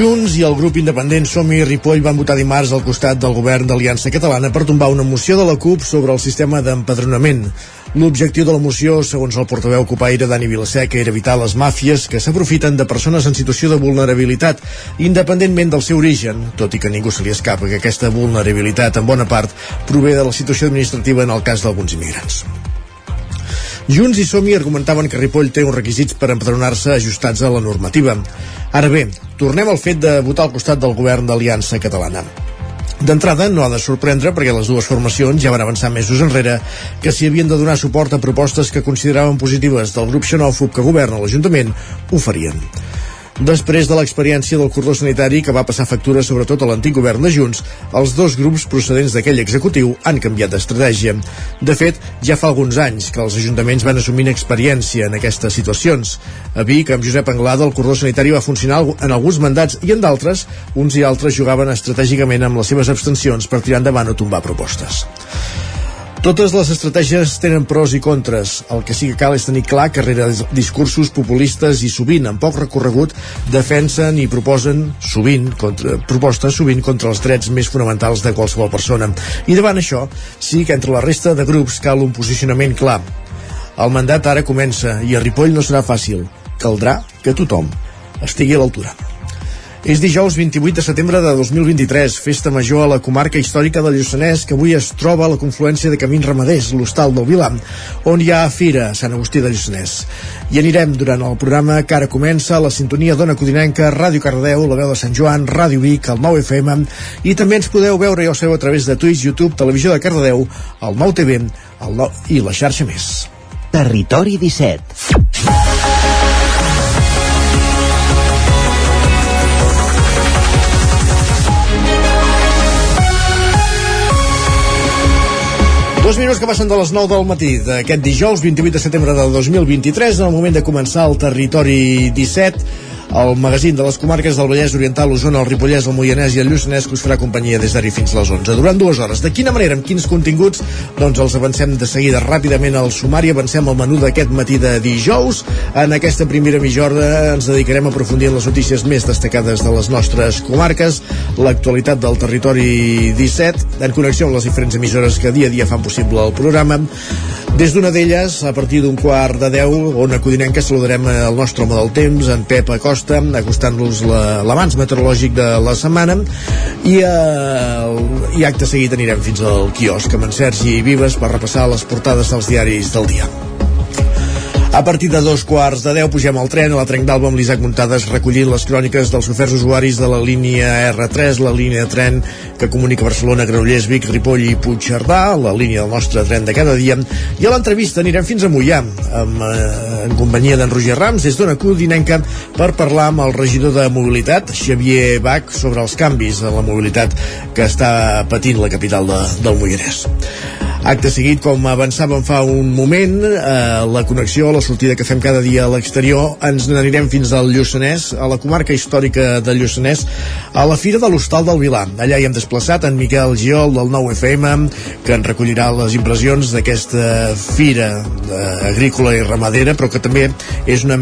Junts i el grup independent Som i Ripoll van votar dimarts al costat del govern d'Aliança Catalana per tombar una moció de la CUP sobre el sistema d'empadronament. L'objectiu de la moció, segons el portaveu copaire Dani Vilaseca, era evitar les màfies que s'aprofiten de persones en situació de vulnerabilitat, independentment del seu origen, tot i que ningú se li escapa que aquesta vulnerabilitat, en bona part, prové de la situació administrativa en el cas d'alguns immigrants. Junts i Somi argumentaven que Ripoll té uns requisits per empadronar-se ajustats a la normativa. Ara bé, tornem al fet de votar al costat del govern d'Aliança Catalana. D'entrada, no ha de sorprendre perquè les dues formacions ja van avançar mesos enrere que si havien de donar suport a propostes que consideraven positives del grup xenòfob que governa l'Ajuntament, ho farien. Després de l'experiència del cordó sanitari que va passar factura sobretot a l'antic govern de Junts, els dos grups procedents d'aquell executiu han canviat d'estratègia. De fet, ja fa alguns anys que els ajuntaments van assumint experiència en aquestes situacions. A Vic, amb Josep Anglada, el cordó sanitari va funcionar en alguns mandats i en d'altres, uns i altres jugaven estratègicament amb les seves abstencions per tirar endavant o tombar propostes. Totes les estratègies tenen pros i contres. El que sí que cal és tenir clar que rere discursos populistes i sovint amb poc recorregut defensen i proposen sovint contra, propostes sovint contra els drets més fonamentals de qualsevol persona. I davant això, sí que entre la resta de grups cal un posicionament clar. El mandat ara comença i a Ripoll no serà fàcil. Caldrà que tothom estigui a l'altura. És dijous 28 de setembre de 2023, festa major a la comarca històrica del Lluçanès, que avui es troba a la confluència de camins ramaders, l'hostal del Vilam, on hi ha fira Sant Agustí de Lluçanès. I anirem durant el programa que ara comença la sintonia d'Ona Codinenca, Ràdio Cardeu, la veu de Sant Joan, Ràdio Vic, el 9 FM, i també ens podeu veure el seu a través de Twitch, YouTube, Televisió de Cardedeu, el 9 TV el 9 i la xarxa més. Territori 17 Dos minuts que passen de les 9 del matí d'aquest dijous 28 de setembre del 2023 en el moment de començar el Territori 17 el magazín de les comarques del Vallès Oriental, Osona, el Ripollès, el Moianès i el Lluçanès que us farà companyia des d'ara fins les 11. Durant dues hores. De quina manera, amb quins continguts? Doncs els avancem de seguida ràpidament al sumari, avancem al menú d'aquest matí de dijous. En aquesta primera mitja hora ens dedicarem a aprofundir en les notícies més destacades de les nostres comarques, l'actualitat del territori 17, en connexió amb les diferents emissores que dia a dia fan possible el programa. Des d'una d'elles, a partir d'un quart de deu, on acudinem que saludarem el nostre home del temps, en Pep Acosta, Costa, acostant-nos l'avanç meteorològic de la setmana i, eh, i acte seguit anirem fins al quiosc amb en Sergi Vives per repassar les portades dels diaris del dia. A partir de dos quarts de deu pugem al tren a la Trenc d'Alba amb l'Isaac Muntades recollint les cròniques dels oferts usuaris de la línia R3, la línia de tren que comunica Barcelona, Granollers, Vic, Ripoll i Puigcerdà, la línia del nostre tren de cada dia. I a l'entrevista anirem fins a Mollà, amb, eh, en companyia d'en Roger Rams, des d'una codinenca, per parlar amb el regidor de mobilitat, Xavier Bach, sobre els canvis en la mobilitat que està patint la capital de, del Moianès. Acte seguit, com avançàvem fa un moment, eh, la connexió, la sortida que fem cada dia a l'exterior, ens n'anirem fins al Lluçanès, a la comarca històrica del Lluçanès, a la Fira de l'Hostal del Vilà. Allà hi hem desplaçat en Miquel Giol del 9FM, que ens recollirà les impressions d'aquesta fira eh, agrícola i ramadera, però que també és una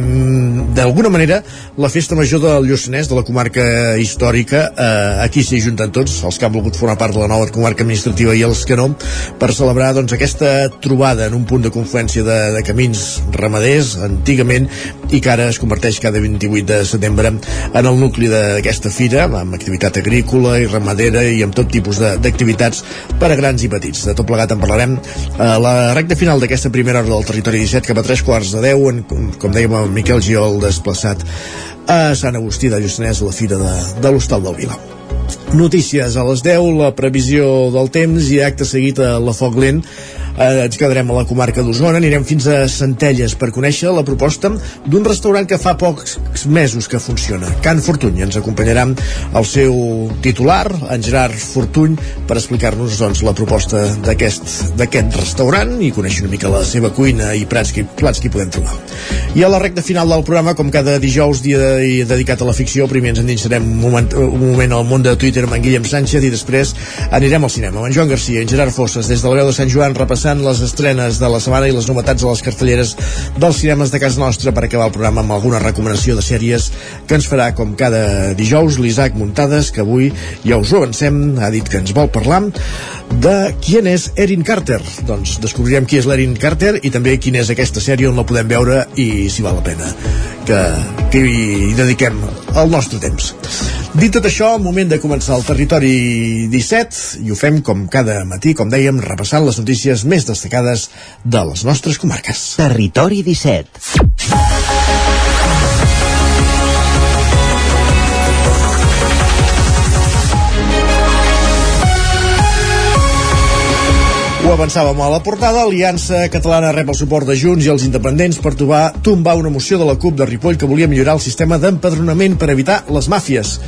d'alguna manera la festa major del Lluçanès, de la comarca històrica. Eh, aquí s'hi junten tots, els que han volgut formar part de la nova comarca administrativa i els que no, per celebrar doncs, aquesta trobada en un punt de confluència de, de camins ramaders antigament i que ara es converteix cada 28 de setembre en el nucli d'aquesta fira amb activitat agrícola i ramadera i amb tot tipus d'activitats per a grans i petits. De tot plegat en parlarem a la recta final d'aquesta primera hora del territori 17 cap a tres quarts de 10 en, com dèiem el Miquel Giol desplaçat a Sant Agustí de Lluçanès la fira de, de l'Hostal del Vila. Notícies a les 10, la previsió del temps i acte seguit a la Foc Lent eh, ens quedarem a la comarca d'Osona, anirem fins a Centelles per conèixer la proposta d'un restaurant que fa pocs mesos que funciona. Can Fortuny ens acompanyarà el seu titular, en Gerard Fortuny, per explicar-nos doncs, la proposta d'aquest restaurant i conèixer una mica la seva cuina i plats que, plats que hi podem trobar. I a la recta final del programa, com cada dijous, dia de, dedicat a la ficció, primer ens endinsarem un moment, un moment al món de Twitter amb en Guillem Sánchez i després anirem al cinema en Joan Garcia en Gerard Fosses des de la veu de Sant Joan repassant les estrenes de la setmana i les novetats a les cartelleres dels cinemes de casa nostra per acabar el programa amb alguna recomanació de sèries que ens farà com cada dijous l'Isaac Muntades que avui ja us ho avancem ha dit que ens vol parlar de qui és Erin Carter. Doncs descobrirem qui és l'Erin Carter i també quina és aquesta sèrie on la podem veure i si val la pena que, que hi dediquem el nostre temps. Dit tot això, moment de començar el territori 17 i ho fem com cada matí, com dèiem, repassant les notícies més destacades de les nostres comarques. Territori 17 Ho avançàvem a la portada, Aliança Catalana rep el suport de Junts i els independents per tombar, tombar una moció de la CUP de Ripoll que volia millorar el sistema d'empadronament per evitar les màfies.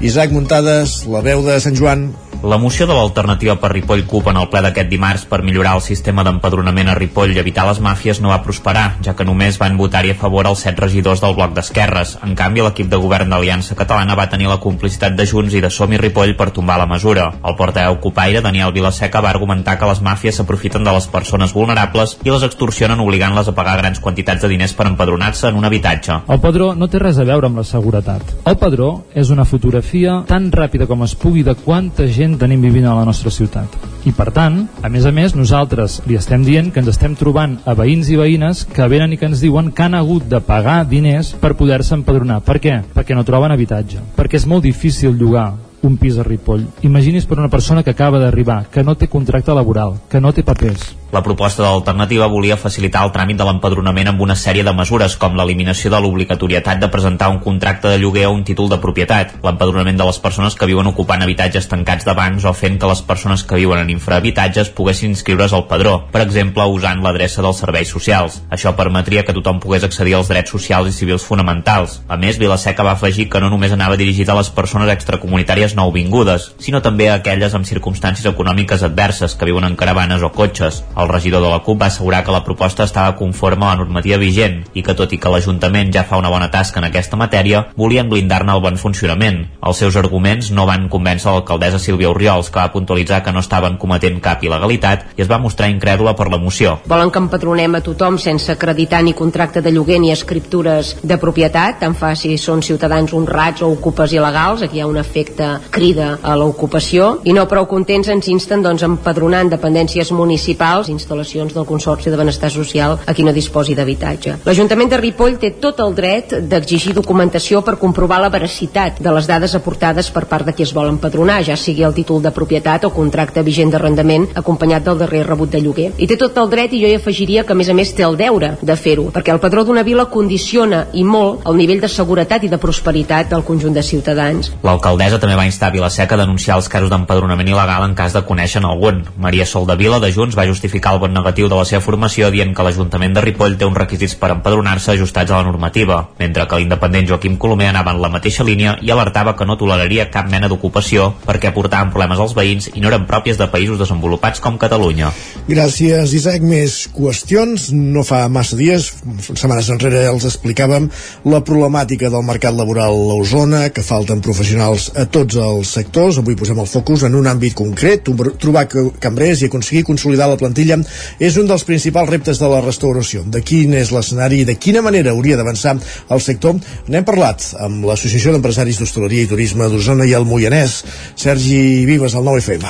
Isaac Muntades, la veu de Sant Joan, la moció de l'alternativa per Ripoll CUP en el ple d'aquest dimarts per millorar el sistema d'empadronament a Ripoll i evitar les màfies no va prosperar, ja que només van votar-hi a favor els set regidors del bloc d'Esquerres. En canvi, l'equip de govern d'Aliança Catalana va tenir la complicitat de Junts i de Som i Ripoll per tombar la mesura. El portaveu Copaire, Daniel Vilaseca, va argumentar que les màfies s'aprofiten de les persones vulnerables i les extorsionen obligant-les a pagar grans quantitats de diners per empadronar-se en un habitatge. El padró no té res a veure amb la seguretat. El padró és una fotografia tan ràpida com es pugui de quanta gent tenim vivint a la nostra ciutat. I per tant, a més a més, nosaltres li estem dient que ens estem trobant a veïns i veïnes que venen i que ens diuen que han hagut de pagar diners per poder-se empadronar. Per què? Perquè no troben habitatge. Perquè és molt difícil llogar un pis a Ripoll. Imagini's per una persona que acaba d'arribar, que no té contracte laboral, que no té papers la proposta d'alternativa volia facilitar el tràmit de l'empadronament amb una sèrie de mesures com l'eliminació de l'obligatorietat de presentar un contracte de lloguer o un títol de propietat, l'empadronament de les persones que viuen ocupant habitatges tancats de bancs o fent que les persones que viuen en infrahabitatges poguessin inscriure's al padró, per exemple usant l'adreça dels serveis socials. Això permetria que tothom pogués accedir als drets socials i civils fonamentals. A més, Vilaseca va afegir que no només anava dirigit a les persones extracomunitàries nouvingudes, sinó també a aquelles amb circumstàncies econòmiques adverses que viuen en caravanes o cotxes. El regidor de la CUP va assegurar que la proposta estava conforme a la normativa vigent i que tot i que l'Ajuntament ja fa una bona tasca en aquesta matèria, volien blindar-ne el bon funcionament. Els seus arguments no van convèncer l'alcaldessa Sílvia Oriols, que va puntualitzar que no estaven cometent cap il·legalitat i es va mostrar incrèdula per la moció. Volen que empadronem a tothom sense acreditar ni contracte de lloguer ni escriptures de propietat, tant fa si són ciutadans honrats o ocupes il·legals, aquí hi ha un efecte crida a l'ocupació, i no prou contents ens insten doncs, empadronar en dependències municipals les instal·lacions del Consorci de Benestar Social a qui no disposi d'habitatge. L'Ajuntament de Ripoll té tot el dret d'exigir documentació per comprovar la veracitat de les dades aportades per part de qui es vol empadronar, ja sigui el títol de propietat o contracte vigent d'arrendament acompanyat del darrer rebut de lloguer. I té tot el dret i jo hi afegiria que a més a més té el deure de fer-ho, perquè el padró d'una vila condiciona i molt el nivell de seguretat i de prosperitat del conjunt de ciutadans. L'alcaldessa també va instar Vilaseca a denunciar els casos d'empadronament il·legal en cas de conèixer algun. Maria Soldavila de Junts va justificar justificar el vot negatiu de la seva formació dient que l'Ajuntament de Ripoll té uns requisits per empadronar-se ajustats a la normativa, mentre que l'independent Joaquim Colomer anava en la mateixa línia i alertava que no toleraria cap mena d'ocupació perquè aportaven problemes als veïns i no eren pròpies de països desenvolupats com Catalunya. Gràcies, Isaac. Més qüestions. No fa massa dies, setmanes enrere els explicàvem la problemàtica del mercat laboral a Osona, que falten professionals a tots els sectors. Avui posem el focus en un àmbit concret, trobar cambrers i aconseguir consolidar la plantilla plantilla és un dels principals reptes de la restauració. De quin és l'escenari i de quina manera hauria d'avançar el sector? N'hem parlat amb l'Associació d'Empresaris d'Hostaleria i Turisme d'Osona i el Moianès. Sergi Vives, al 9FM.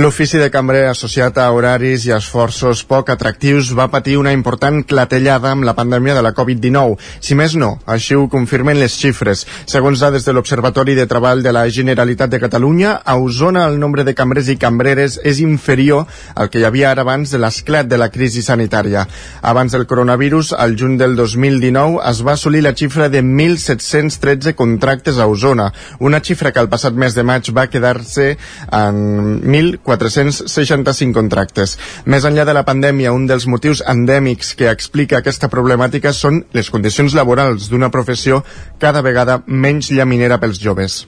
L'ofici de cambrer associat a horaris i esforços poc atractius va patir una important clatellada amb la pandèmia de la Covid-19. Si més no, així ho confirmen les xifres. Segons dades de l'Observatori de Treball de la Generalitat de Catalunya, a Osona el nombre de cambrers i cambreres és inferior al que hi havia ara abans de l'esclat de la crisi sanitària. Abans del coronavirus, al juny del 2019, es va assolir la xifra de 1.713 contractes a Osona, una xifra que el passat mes de maig va quedar-se en 1.465 contractes. Més enllà de la pandèmia, un dels motius endèmics que explica aquesta problemàtica són les condicions laborals d'una professió cada vegada menys llaminera pels joves.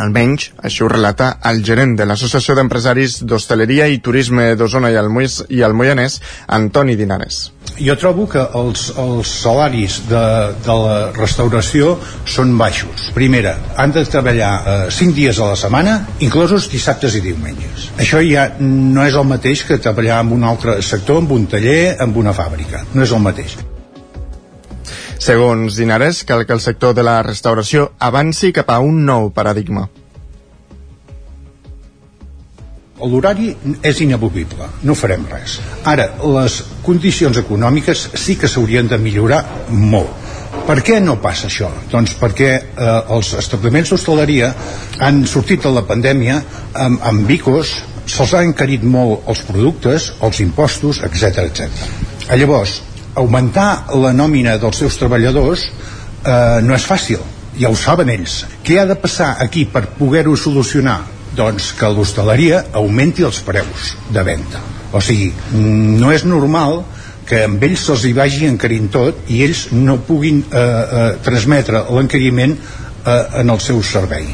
Almenys, això ho relata el gerent de l'Associació d'Empresaris d'Hostaleria i Turisme d'Osona i, el Mois, i el Moianès, Antoni Dinares. Jo trobo que els, els salaris de, de la restauració són baixos. Primera, han de treballar eh, 5 dies a la setmana, inclosos dissabtes i diumenges. Això ja no és el mateix que treballar en un altre sector, en un taller, en una fàbrica. No és el mateix. Segons Dinares, cal que el sector de la restauració avanci cap a un nou paradigma. L'horari és inamovible, no farem res. Ara, les condicions econòmiques sí que s'haurien de millorar molt. Per què no passa això? Doncs perquè eh, els establiments d'hostaleria han sortit de la pandèmia amb, amb bicos, se'ls ha encarit molt els productes, els impostos, etc etc. Llavors, augmentar la nòmina dels seus treballadors eh, no és fàcil, ja ho saben ells. Què ha de passar aquí per poder-ho solucionar? Doncs que l'hostaleria augmenti els preus de venda. O sigui, no és normal que amb ells se'ls hi vagi encarint tot i ells no puguin eh, eh, transmetre l'encariment eh, en el seu servei.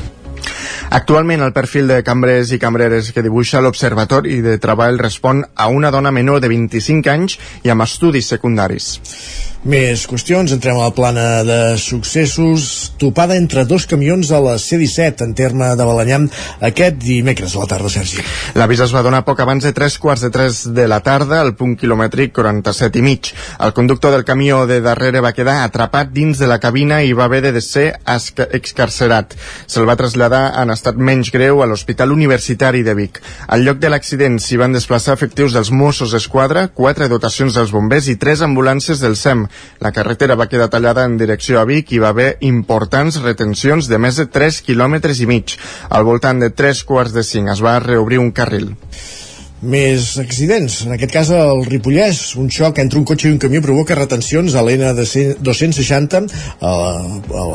Actualment el perfil de cambrers i cambreres que dibuixa l'Observatori de Treball respon a una dona menor de 25 anys i amb estudis secundaris. Més qüestions, entrem a la plana de successos. Topada entre dos camions a la C-17 en terme de Balanyà aquest dimecres a la tarda, Sergi. L'avís es va donar poc abans de 3 quarts de 3 de la tarda al punt quilomètric 47 i mig. El conductor del camió de darrere va quedar atrapat dins de la cabina i va haver de ser excarcerat. Se'l va traslladar en estat menys greu a l'Hospital Universitari de Vic. Al lloc de l'accident s'hi van desplaçar efectius dels Mossos d'Esquadra, quatre dotacions dels bombers i tres ambulàncies del SEM. La carretera va quedar tallada en direcció a Vic i va haver importants retencions de més de 3 quilòmetres i mig. Al voltant de 3 quarts de 5 es va reobrir un carril. Més accidents. En aquest cas, el Ripollès, un xoc entre un cotxe i un camió provoca retencions a l'N260 a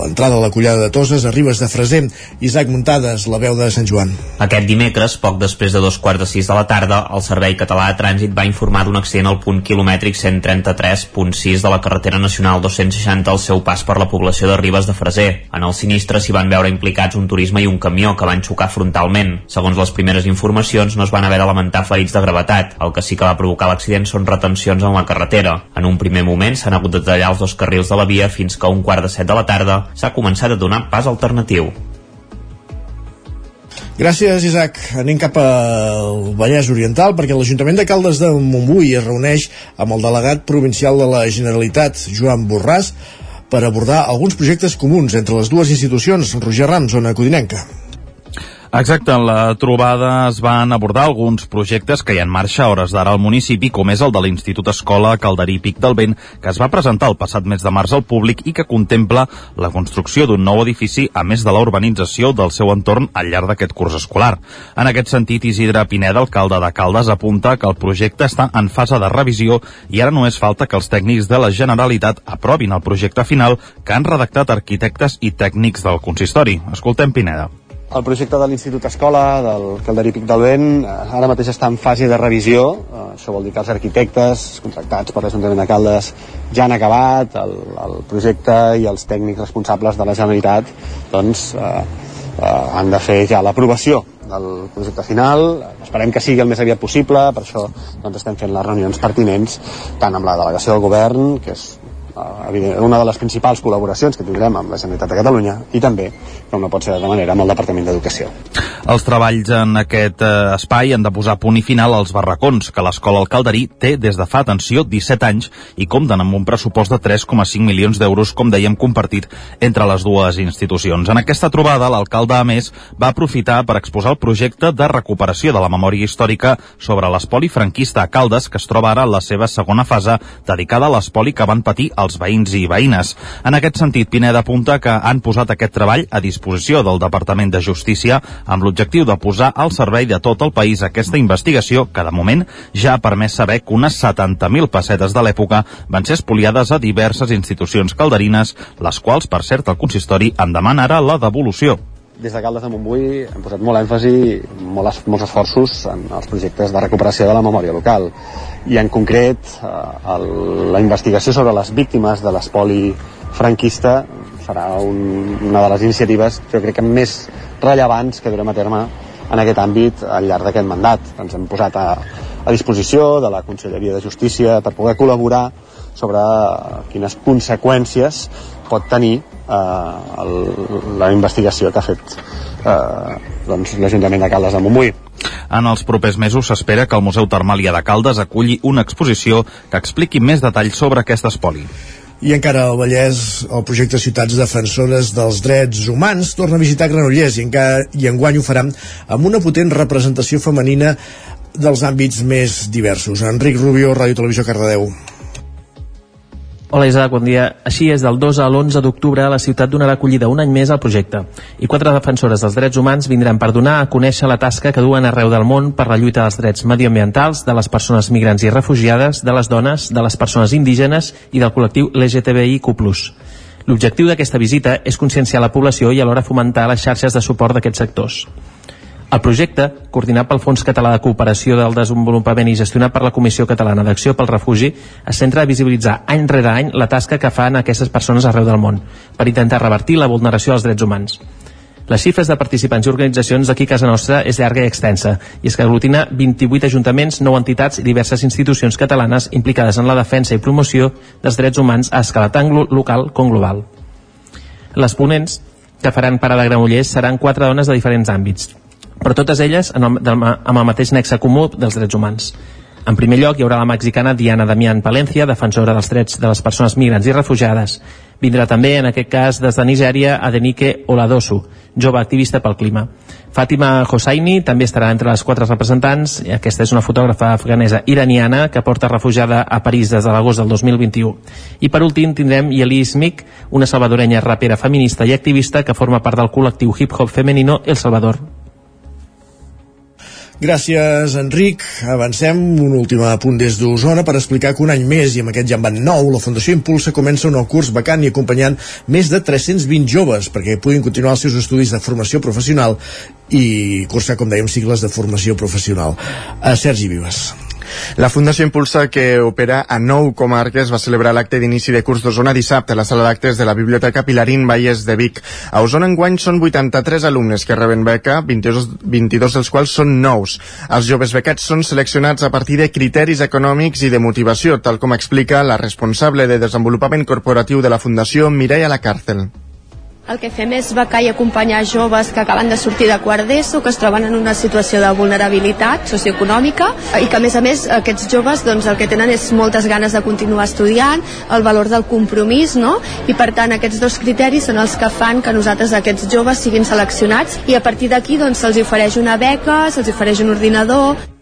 l'entrada de la collada de Toses, a Ribes de Freser. Isaac Muntades, la veu de Sant Joan. Aquest dimecres, poc després de dos quarts de sis de la tarda, el Servei Català de Trànsit va informar d'un accident al punt quilomètric 133.6 de la carretera nacional 260 al seu pas per la població de Ribes de Freser. En el sinistre s'hi van veure implicats un turisme i un camió que van xocar frontalment. Segons les primeres informacions, no es van haver de lamentar ferits de gravetat. El que sí que va provocar l'accident són retencions en la carretera. En un primer moment s'han hagut de tallar els dos carrils de la via fins que a un quart de set de la tarda s'ha començat a donar pas alternatiu. Gràcies, Isaac. Anem cap al Vallès Oriental perquè l'Ajuntament de Caldes de Montbui es reuneix amb el delegat provincial de la Generalitat, Joan Borràs, per abordar alguns projectes comuns entre les dues institucions. Roger Rams, zona Codinenca. Exacte, en la trobada es van abordar alguns projectes que hi ha en marxa a hores d'ara al municipi, com és el de l'Institut Escola Calderí Pic del Vent, que es va presentar el passat mes de març al públic i que contempla la construcció d'un nou edifici, a més de la urbanització del seu entorn al llarg d'aquest curs escolar. En aquest sentit, Isidre Pineda, alcalde de Caldes, apunta que el projecte està en fase de revisió i ara només falta que els tècnics de la Generalitat aprovin el projecte final que han redactat arquitectes i tècnics del consistori. Escoltem Pineda. El projecte de l'Institut Escola, del Calderí Pic del Vent, eh, ara mateix està en fase de revisió. Eh, això vol dir que els arquitectes contractats per l'Ajuntament de Caldes ja han acabat el, el projecte i els tècnics responsables de la Generalitat doncs, eh, eh, han de fer ja l'aprovació del projecte final. Esperem que sigui el més aviat possible, per això doncs, estem fent les reunions pertinents tant amb la delegació del govern, que és una de les principals col·laboracions que tindrem amb la Generalitat de Catalunya i també, com no pot ser d'altra manera, amb el Departament d'Educació. Els treballs en aquest eh, espai han de posar punt i final als barracons que l'escola al Calderí té des de fa, atenció, 17 anys i compten amb un pressupost de 3,5 milions d'euros, com dèiem, compartit entre les dues institucions. En aquesta trobada, l'alcalde, a més, va aprofitar per exposar el projecte de recuperació de la memòria històrica sobre l'espoli franquista a Caldes, que es troba ara en la seva segona fase, dedicada a l'espoli que van patir als veïns i veïnes. En aquest sentit, Pineda apunta que han posat aquest treball a disposició del Departament de Justícia amb l'objectiu de posar al servei de tot el país aquesta investigació que, de moment, ja ha permès saber que unes 70.000 pessetes de l'època van ser espoliades a diverses institucions calderines, les quals, per cert, el consistori en demana ara la devolució des de Caldes de Montbui hem posat molt èmfasi, molt, molts esforços en els projectes de recuperació de la memòria local i en concret eh, el, la investigació sobre les víctimes de l'espoli franquista serà un, una de les iniciatives jo crec que més rellevants que durem a terme en aquest àmbit al llarg d'aquest mandat. Ens hem posat a, a disposició de la Conselleria de Justícia per poder col·laborar sobre quines conseqüències pot tenir eh, el, la investigació que ha fet eh, doncs, l'Ajuntament de Caldes de Montbui. En els propers mesos s'espera que el Museu Termàlia de Caldes aculli una exposició que expliqui més detalls sobre aquest espoli. I encara al Vallès, el projecte Ciutats Defensores dels Drets Humans torna a visitar Granollers i, encara, i enguany ho faran amb una potent representació femenina dels àmbits més diversos. Enric Rubio, Ràdio Televisió Cardedeu. Hola Isaac, bon dia. Així és, del 2 a l'11 d'octubre la ciutat donarà acollida un any més al projecte i quatre defensores dels drets humans vindran per donar a conèixer la tasca que duen arreu del món per la lluita dels drets medioambientals, de les persones migrants i refugiades, de les dones, de les persones indígenes i del col·lectiu LGTBIQ+. L'objectiu d'aquesta visita és conscienciar la població i alhora fomentar les xarxes de suport d'aquests sectors. El projecte, coordinat pel Fons Català de Cooperació del Desenvolupament i gestionat per la Comissió Catalana d'Acció pel Refugi, es centra a visibilitzar any rere any la tasca que fan aquestes persones arreu del món per intentar revertir la vulneració dels drets humans. Les xifres de participants i organitzacions d'aquí casa nostra és llarga i extensa, i és que aglutina 28 ajuntaments, 9 entitats i diverses institucions catalanes implicades en la defensa i promoció dels drets humans a escala tant local com global. Les ponents que faran parada a Granollers seran quatre dones de diferents àmbits, però totes elles amb el, amb el mateix nexe comú dels drets humans. En primer lloc, hi haurà la mexicana Diana Damián Palencia, defensora dels drets de les persones migrants i refugiades. Vindrà també, en aquest cas, des de Nigèria, Adenike Oladosu, jove activista pel clima. Fàtima Hosseini també estarà entre les quatre representants. I aquesta és una fotògrafa afganesa iraniana que porta refugiada a París des de l'agost del 2021. I per últim tindrem Yeli Smik, una salvadorenya rapera feminista i activista que forma part del col·lectiu hip-hop femenino El Salvador. Gràcies, Enric. Avancem un últim punt des d'Osona per explicar que un any més, i amb aquest ja en van nou, la Fundació Impulsa comença un nou curs vacant i acompanyant més de 320 joves perquè puguin continuar els seus estudis de formació professional i cursar, com dèiem, cicles de formació professional. A Sergi Vives. La Fundació Impulsa, que opera a nou comarques, va celebrar l'acte d'inici de curs d'Osona dissabte a la sala d'actes de la Biblioteca Pilarín Valles de Vic. A Osona enguany són 83 alumnes que reben beca, 22, 22 dels quals són nous. Els joves becats són seleccionats a partir de criteris econòmics i de motivació, tal com explica la responsable de desenvolupament corporatiu de la Fundació, Mireia Lacàrcel. El que fem és becar i acompanyar joves que acaben de sortir de quart d'ESO, que es troben en una situació de vulnerabilitat socioeconòmica i que a més a més aquests joves doncs, el que tenen és moltes ganes de continuar estudiant, el valor del compromís no? i per tant aquests dos criteris són els que fan que nosaltres aquests joves siguin seleccionats i a partir d'aquí doncs, se'ls ofereix una beca, se'ls ofereix un ordinador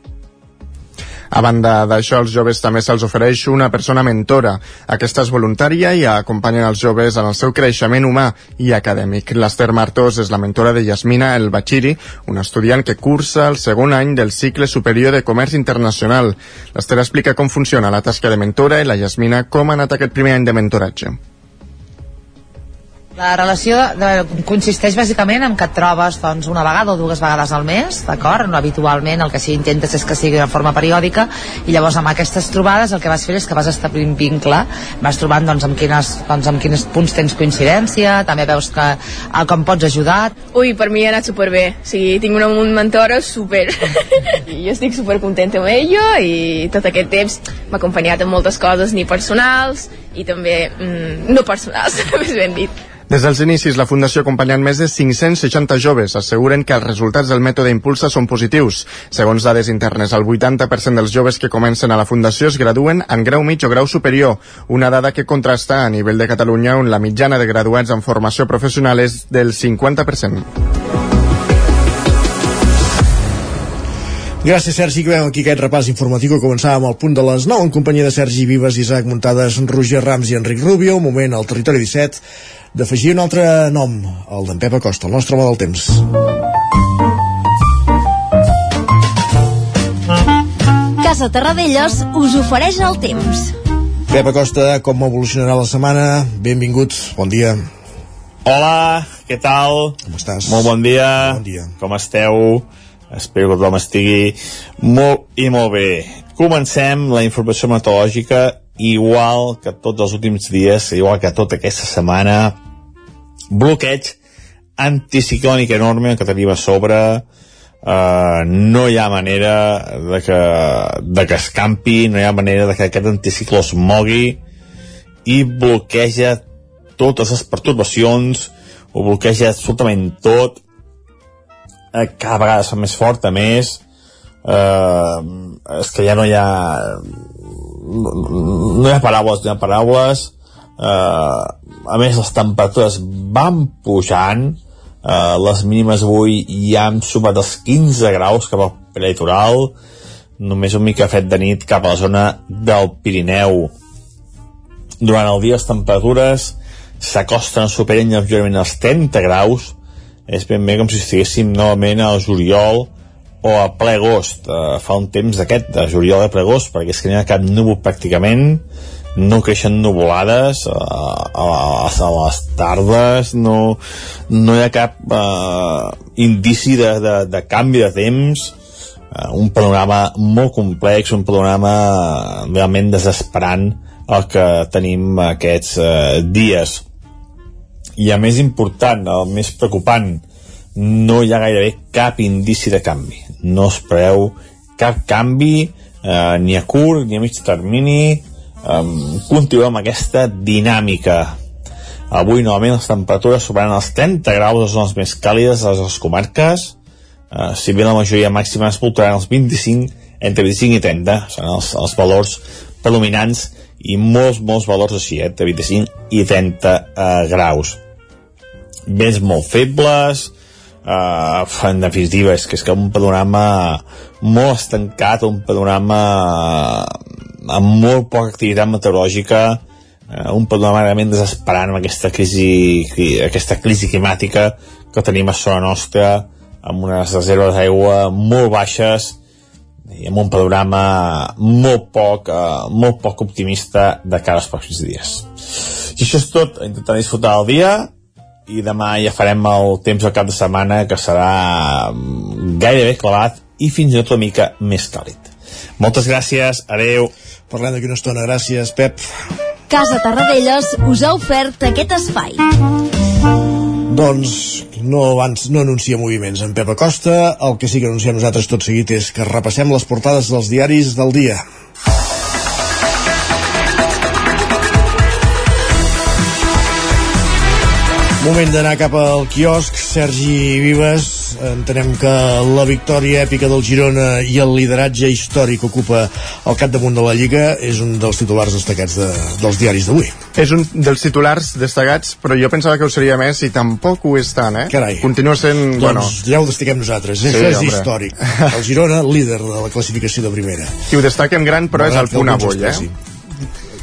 a banda d'això, als joves també se'ls ofereix una persona mentora. Aquesta és voluntària i acompanya els joves en el seu creixement humà i acadèmic. L'Ester Martos és la mentora de Yasmina El Bachiri, una estudiant que cursa el segon any del cicle superior de comerç internacional. L'Ester explica com funciona la tasca de mentora i la Yasmina com ha anat aquest primer any de mentoratge. La relació de, consisteix bàsicament en que et trobes doncs, una vegada o dues vegades al mes, d'acord? No habitualment el que sí intentes és que sigui de forma periòdica i llavors amb aquestes trobades el que vas fer és que vas establint vincle, vas trobant doncs, amb, quines, doncs, amb quins punts tens coincidència, també veus que, el, com pots ajudar. Ui, per mi ha anat superbé, o sigui, tinc una mentora super, i jo estic super contenta amb ella i tot aquest temps m'ha acompanyat en moltes coses, ni personals i també mm, no personals, més ben dit. Des dels inicis, la Fundació ha acompanyat més de 560 joves. Asseguren que els resultats del mètode Impulsa són positius. Segons dades internes, el 80% dels joves que comencen a la Fundació es graduen en grau mig o grau superior, una dada que contrasta a nivell de Catalunya on la mitjana de graduats en formació professional és del 50%. Gràcies, Sergi, que veiem aquí aquest repàs informatiu que començàvem al punt de les 9 en companyia de Sergi Vives, Isaac Muntades, Roger Rams i Enric Rubio. Un moment al territori 17 d'afegir un altre nom, el d'en Pep Acosta, el nostre home del temps. Casa Terradellos us ofereix el temps. Pep Acosta, com evolucionarà la setmana? Benvingut, bon dia. Hola, què tal? Com estàs? Molt bon dia. Bon dia. Com esteu? Espero que tothom estigui molt i molt bé. Comencem la informació meteorològica igual que tots els últims dies, igual que tota aquesta setmana. Bloqueig anticiclònic enorme que tenim a sobre. Uh, no hi ha manera de que, de que escampi, no hi ha manera de que aquest anticicló es mogui i bloqueja totes les pertorbacions, ho bloqueja absolutament tot, eh, cada vegada fa més fort, a més, eh, és que ja no hi ha no, no hi ha paraules, no hi ha paraules, eh, a més les temperatures van pujant, eh, les mínimes avui ja han sumat els 15 graus cap al prelitoral, només un mica fred de nit cap a la zona del Pirineu. Durant el dia les temperatures s'acosten, superen lleugerament els 30 graus, és ben bé com si estiguéssim novament al juliol o a ple agost. Uh, fa un temps d'aquest, de juliol a ple agost perquè és que n'hi ha cap núvol pràcticament. No creixen nuvolades uh, a, a, a les tardes no, no hi ha cap uh, indici de, de, de canvi de temps. Uh, un panorama molt complex un panorama realment desesperant el que tenim aquests uh, dies i a més important, el més preocupant no hi ha gairebé cap indici de canvi. No es preveu cap canvi eh, ni a curt ni a mig termini. Eh, continuem amb aquesta dinàmica. Avui novament les temperatures superaran els 30 graus les zones més càlides de les comarques. Eh, si bé la majoria màxima es voltaran els 25 entre 25 i 30 són els, els valors predominants i molts, molts valors així, eh, de 25 i 30 eh, graus vents molt febles uh, en definitiva és que és que un panorama molt estancat un panorama amb molt poca activitat meteorològica uh, un panorama realment desesperant amb aquesta crisi, aquesta crisi climàtica que tenim a zona nostra amb unes reserves d'aigua molt baixes i amb un panorama molt poc, uh, molt poc optimista de cara als pròxims dies. I això és tot, intentar disfrutar el dia i demà ja farem el temps del cap de setmana que serà gairebé clavat i fins i tot una mica més càlid. Moltes gràcies, adeu. Parlem d'aquí una estona, gràcies, Pep. Casa Tarradellas us ha ofert aquest espai. Doncs no, abans, no anuncia moviments en Pep Acosta, el que sí que anunciem nosaltres tot seguit és que repassem les portades dels diaris del dia. Moment d'anar cap al quiosc. Sergi Vives, entenem que la victòria èpica del Girona i el lideratge històric ocupa el capdamunt de la Lliga és un dels titulars destacats de, dels diaris d'avui. És un dels titulars destacats, però jo pensava que ho seria més i tampoc ho és tant, eh? Carai. Continua sent... Doncs bueno, ja ho destaquem nosaltres, Sí, això és hombre. històric. El Girona, líder de la classificació de primera. qui ho destaquem gran, però és Malgrat el punt avui, eh? expressin.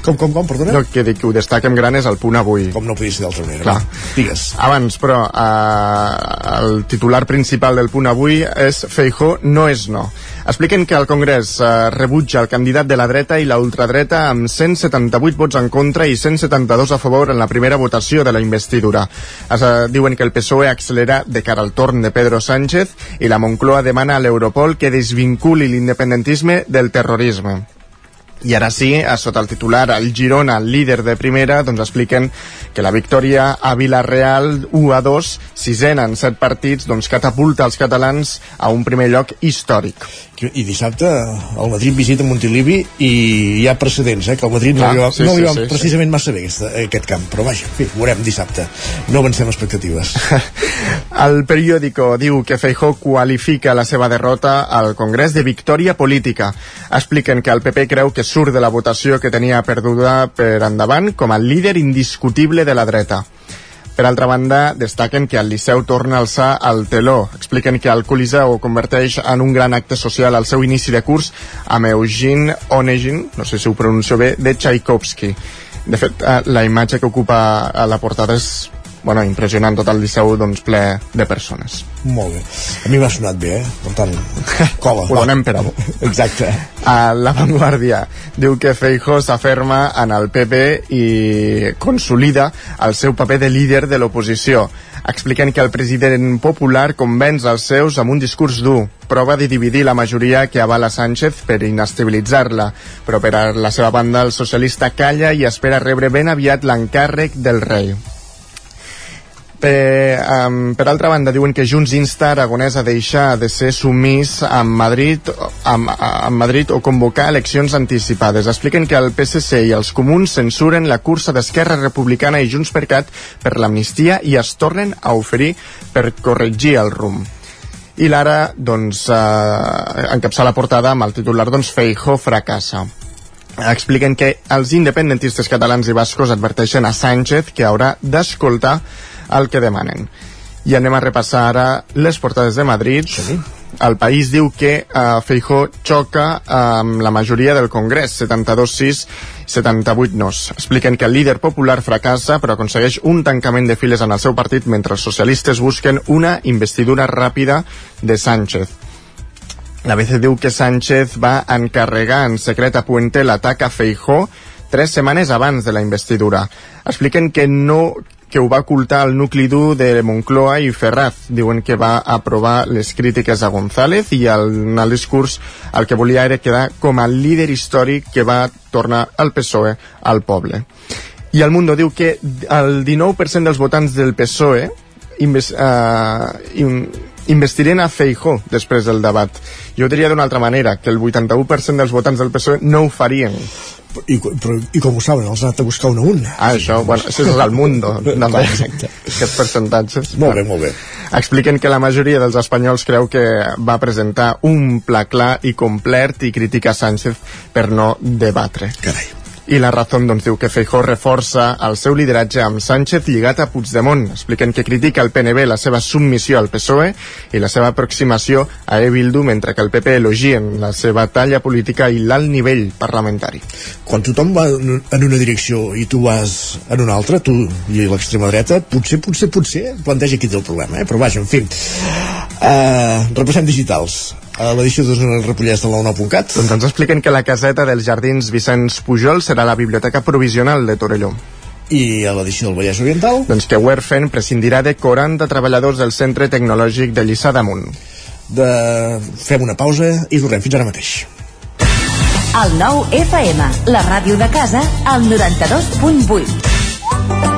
Com, com, com, perdona? No, que que ho destaquem gran és el punt avui. Com no podia ser d'altra manera. Clar. Digues. Abans, però, eh, el titular principal del punt avui és Feijó no és no. Expliquen que el Congrés eh, rebutja el candidat de la dreta i la ultradreta amb 178 vots en contra i 172 a favor en la primera votació de la investidura. Es, eh, diuen que el PSOE accelera de cara al torn de Pedro Sánchez i la Moncloa demana a l'Europol que desvinculi l'independentisme del terrorisme. I ara sí, a sota el titular, el Girona, líder de primera, doncs expliquen que la victòria a Vilareal 1 a 2, sisena en set partits, doncs catapulta els catalans a un primer lloc històric. I dissabte el Madrid visita Montilivi i hi ha precedents, eh, que el Madrid Clar, no li va, sí, no li sí, va sí, sí. precisament massa bé aquest, aquest camp, però vaja, fi, veurem dissabte. No avancem expectatives. El periòdico diu que Feijó qualifica la seva derrota al Congrés de victòria política. Expliquen que el PP creu que surt de la votació que tenia perduda per endavant com a líder indiscutible de la dreta. Per altra banda, destaquen que el Liceu torna a alçar el teló. Expliquen que el Coliseu converteix en un gran acte social al seu inici de curs amb Eugene Onegin, no sé si ho pronuncio bé, de Tchaikovsky. De fet, eh, la imatge que ocupa a la portada és bueno, impressionant tot el Liceu doncs, ple de persones. Molt bé. A mi m'ha sonat bé, eh? Per tant, cola. Ho donem per a bo. Exacte. A La Vanguardia diu que Feijó s'aferma en el PP i consolida el seu paper de líder de l'oposició. Expliquen que el president popular convenç els seus amb un discurs dur, prova de dividir la majoria que avala Sánchez per inestabilitzar-la, però per a la seva banda el socialista calla i espera rebre ben aviat l'encàrrec del rei. Per, um, per altra banda, diuen que Junts insta Aragonès a deixar de ser sumís amb Madrid, amb, amb Madrid o convocar eleccions anticipades. Expliquen que el PSC i els comuns censuren la cursa d'Esquerra Republicana i Junts per Cat per l'amnistia i es tornen a oferir per corregir el rumb. I l'ara, doncs, eh, encapçar la portada amb el titular, doncs, Feijó fracassa expliquen que els independentistes catalans i bascos adverteixen a Sánchez que haurà d'escoltar el que demanen. I anem a repassar ara les portades de Madrid. Sí. El país diu que uh, Feijó xoca amb la majoria del Congrés, 72-6, 78 nos. Expliquen que el líder popular fracassa però aconsegueix un tancament de files en el seu partit mentre els socialistes busquen una investidura ràpida de Sánchez. La BC diu que Sánchez va encarregar en secret a Puente l'atac a Feijó tres setmanes abans de la investidura. Expliquen que no que ho va ocultar el nucli dur de Moncloa i Ferraz. Diuen que va aprovar les crítiques a González i el, en el discurs el que volia era quedar com a líder històric que va tornar al PSOE al poble. I el Mundo diu que el 19% dels votants del PSOE inves, uh, investiren a Feijó després del debat. Jo diria d'una altra manera, que el 81% dels votants del PSOE no ho farien. I, però, I com ho saben? Els ha anat a buscar un a un. Ah, això, bueno, això és el mundo. Exacte. Aquests percentatges. Molt bé, molt bé. Expliquen que la majoria dels espanyols creu que va presentar un pla clar i complet i critica Sánchez per no debatre. Carai i la Razón doncs, diu que Feijó reforça el seu lideratge amb Sánchez lligat a Puigdemont. Expliquen que critica el PNB la seva submissió al PSOE i la seva aproximació a E Bildu, mentre que el PP elogien la seva talla política i l'alt nivell parlamentari. Quan tothom va en una direcció i tu vas en una altra, tu i l'extrema dreta, potser, potser, potser planteja aquí el problema, eh? però vaja, en fi. Uh, repassem digitals a l'edició d'Osona Repollès de la 9.cat. Doncs ens expliquen que la caseta dels Jardins Vicenç Pujol serà la biblioteca provisional de Torelló. I a l'edició del Vallès Oriental? Doncs que Werfen prescindirà de 40 treballadors del Centre Tecnològic de Lliçà d'Amunt. De... Fem una pausa i tornem fins ara mateix. El nou FM, la ràdio de casa, al 92.8.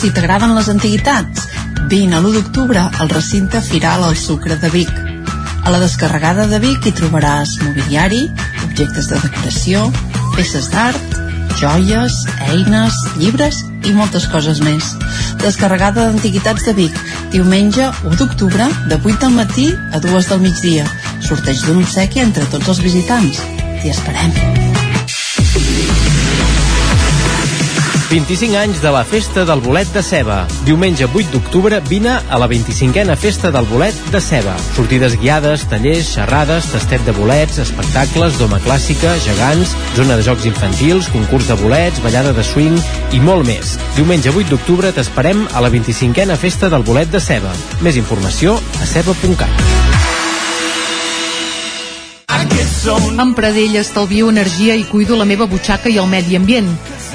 Si t'agraden les antiguitats, vine a l'1 d'octubre al recinte Firal al Sucre de Vic. A la descarregada de Vic hi trobaràs mobiliari, objectes de decoració, peces d'art, joies, eines, llibres i moltes coses més. Descarregada d'Antiguitats de Vic, diumenge 1 d'octubre, de 8 del matí a 2 del migdia. Sorteig d'un obsequi entre tots els visitants. T'hi esperem. 25 anys de la Festa del Bolet de Ceba. Diumenge 8 d'octubre vine a la 25a Festa del Bolet de Ceba. Sortides guiades, tallers, xerrades, tastet de bolets, espectacles, doma clàssica, gegants, zona de jocs infantils, concurs de bolets, ballada de swing i molt més. Diumenge 8 d'octubre t'esperem a la 25a Festa del Bolet de Ceba. Més informació a ceba.cat. Amb Pradell estalvio energia i cuido la meva butxaca i el medi ambient.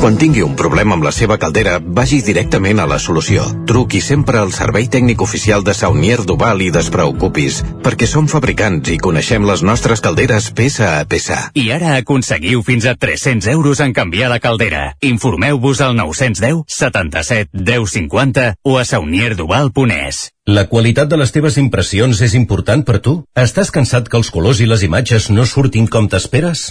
Quan tingui un problema amb la seva caldera, vagi directament a la solució. Truqui sempre al servei tècnic oficial de Saunier Duval i despreocupis, perquè som fabricants i coneixem les nostres calderes peça a peça. I ara aconseguiu fins a 300 euros en canviar de caldera. Informeu-vos al 910 77 10 50 o a saunierduval.es. La qualitat de les teves impressions és important per tu? Estàs cansat que els colors i les imatges no surtin com t'esperes?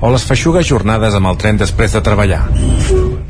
o les feixugues jornades amb el tren després de treballar.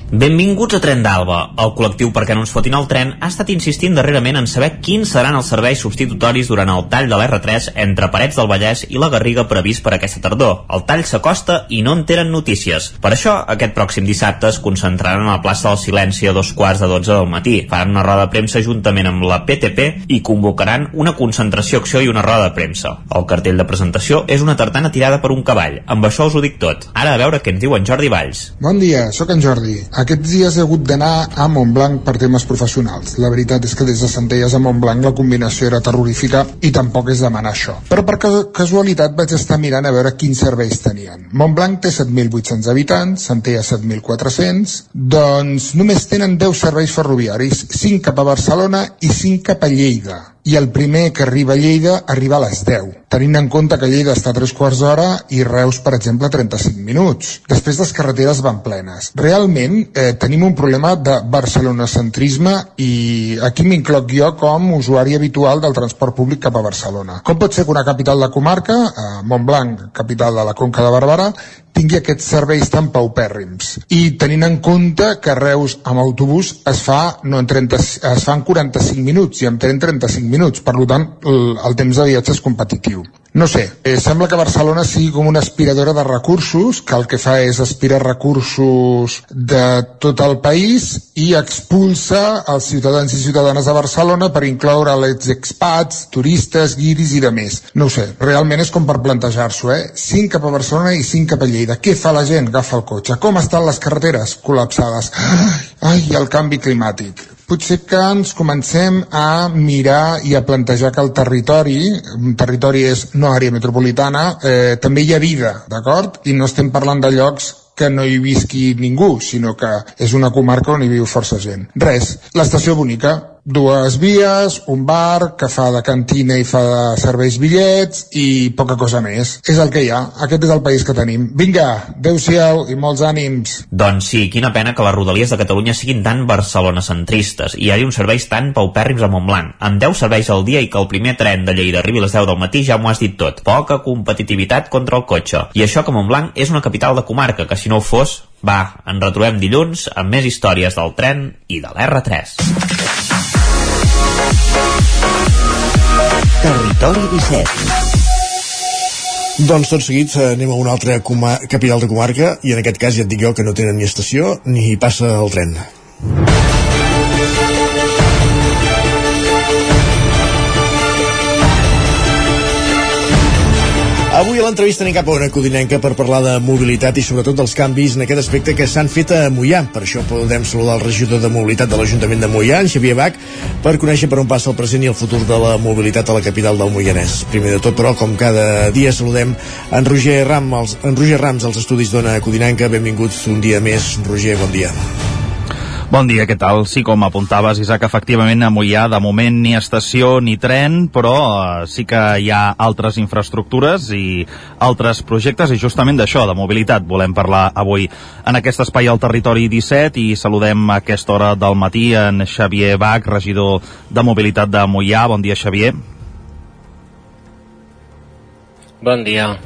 Benvinguts a Tren d'Alba. El col·lectiu Perquè no ens fotin el tren ha estat insistint darrerament en saber quins seran els serveis substitutoris durant el tall de l'R3 entre Parets del Vallès i la Garriga previst per aquesta tardor. El tall s'acosta i no en tenen notícies. Per això, aquest pròxim dissabte es concentraran a la plaça del Silenci a dos quarts de dotze del matí. Faran una roda de premsa juntament amb la PTP i convocaran una concentració, acció i una roda de premsa. El cartell de presentació és una tartana tirada per un cavall. Amb això us ho dic tot. Ara a veure què ens diu en Jordi Valls. Bon dia, sóc en Jordi. Aquests dies he hagut d'anar a Montblanc per temes professionals. La veritat és que des de Centelles a Montblanc la combinació era terrorífica i tampoc és demanar això. Però per casualitat vaig estar mirant a veure quins serveis tenien. Montblanc té 7.800 habitants, Centelles 7.400, doncs només tenen 10 serveis ferroviaris, 5 cap a Barcelona i 5 cap a Lleida i el primer que arriba a Lleida arriba a les 10, tenint en compte que Lleida està a 3 quarts d'hora i Reus, per exemple, a 35 minuts. Després les carreteres van plenes. Realment eh, tenim un problema de barcelonacentrisme i aquí m'incloc jo com usuari habitual del transport públic cap a Barcelona. Com pot ser que una capital de comarca, eh, Montblanc, capital de la Conca de Barberà, tingui aquests serveis tan paupèrrims. I tenint en compte que Reus amb autobús es fa, no en 30, es fa en 45 minuts i amb tren 35 minuts, per tant el, el temps de viatge és competitiu. No sé, eh, sembla que Barcelona sigui com una aspiradora de recursos, que el que fa és aspirar recursos de tot el país i expulsa els ciutadans i ciutadanes de Barcelona per incloure els expats, turistes, guiris i de més. No sé, realment és com per plantejar-s'ho, eh? 5 cap a Barcelona i 5 cap a Lleida. Què fa la gent? Agafa el cotxe. Com estan les carreteres? Col·lapsades. Ai, el canvi climàtic potser que ens comencem a mirar i a plantejar que el territori, un territori és no àrea metropolitana, eh, també hi ha vida, d'acord? I no estem parlant de llocs que no hi visqui ningú, sinó que és una comarca on hi viu força gent. Res, l'estació bonica, dues vies, un bar que fa de cantina i fa de serveis bitllets i poca cosa més. És el que hi ha. Aquest és el país que tenim. Vinga, adeu-siau i molts ànims. Doncs sí, quina pena que les rodalies de Catalunya siguin tan barcelonacentristes i hi hagi uns serveis tan paupèrrims a Montblanc. Amb 10 serveis al dia i que el primer tren de Lleida arribi a les 10 del matí ja m'ho has dit tot. Poca competitivitat contra el cotxe. I això que Montblanc és una capital de comarca, que si no ho fos, va, en retrobem dilluns amb més històries del tren i de l'R3. Territori 17. Doncs tot seguit eh, anem a una altra capital de comarca i en aquest cas ja et dic jo que no tenen ni estació ni passa el tren. Avui a l'entrevista anem cap a una codinenca per parlar de mobilitat i sobretot dels canvis en aquest aspecte que s'han fet a Mollà. Per això podem saludar el regidor de mobilitat de l'Ajuntament de Mollà, en Xavier Bach, per conèixer per on passa el present i el futur de la mobilitat a la capital del Moianès. Primer de tot, però, com cada dia saludem en Roger, Ram, els, en Roger Rams als estudis d'Ona Codinenca. Benvinguts un dia més. Roger, bon dia. Bon dia, què tal? Sí, com apuntaves, Isaac, efectivament a Mollà de moment ni estació ni tren, però eh, sí que hi ha altres infraestructures i altres projectes i justament d'això, de mobilitat, volem parlar avui en aquest espai al territori 17 i saludem a aquesta hora del matí en Xavier Bach, regidor de mobilitat de Mollà. Bon dia, Xavier. Bon dia.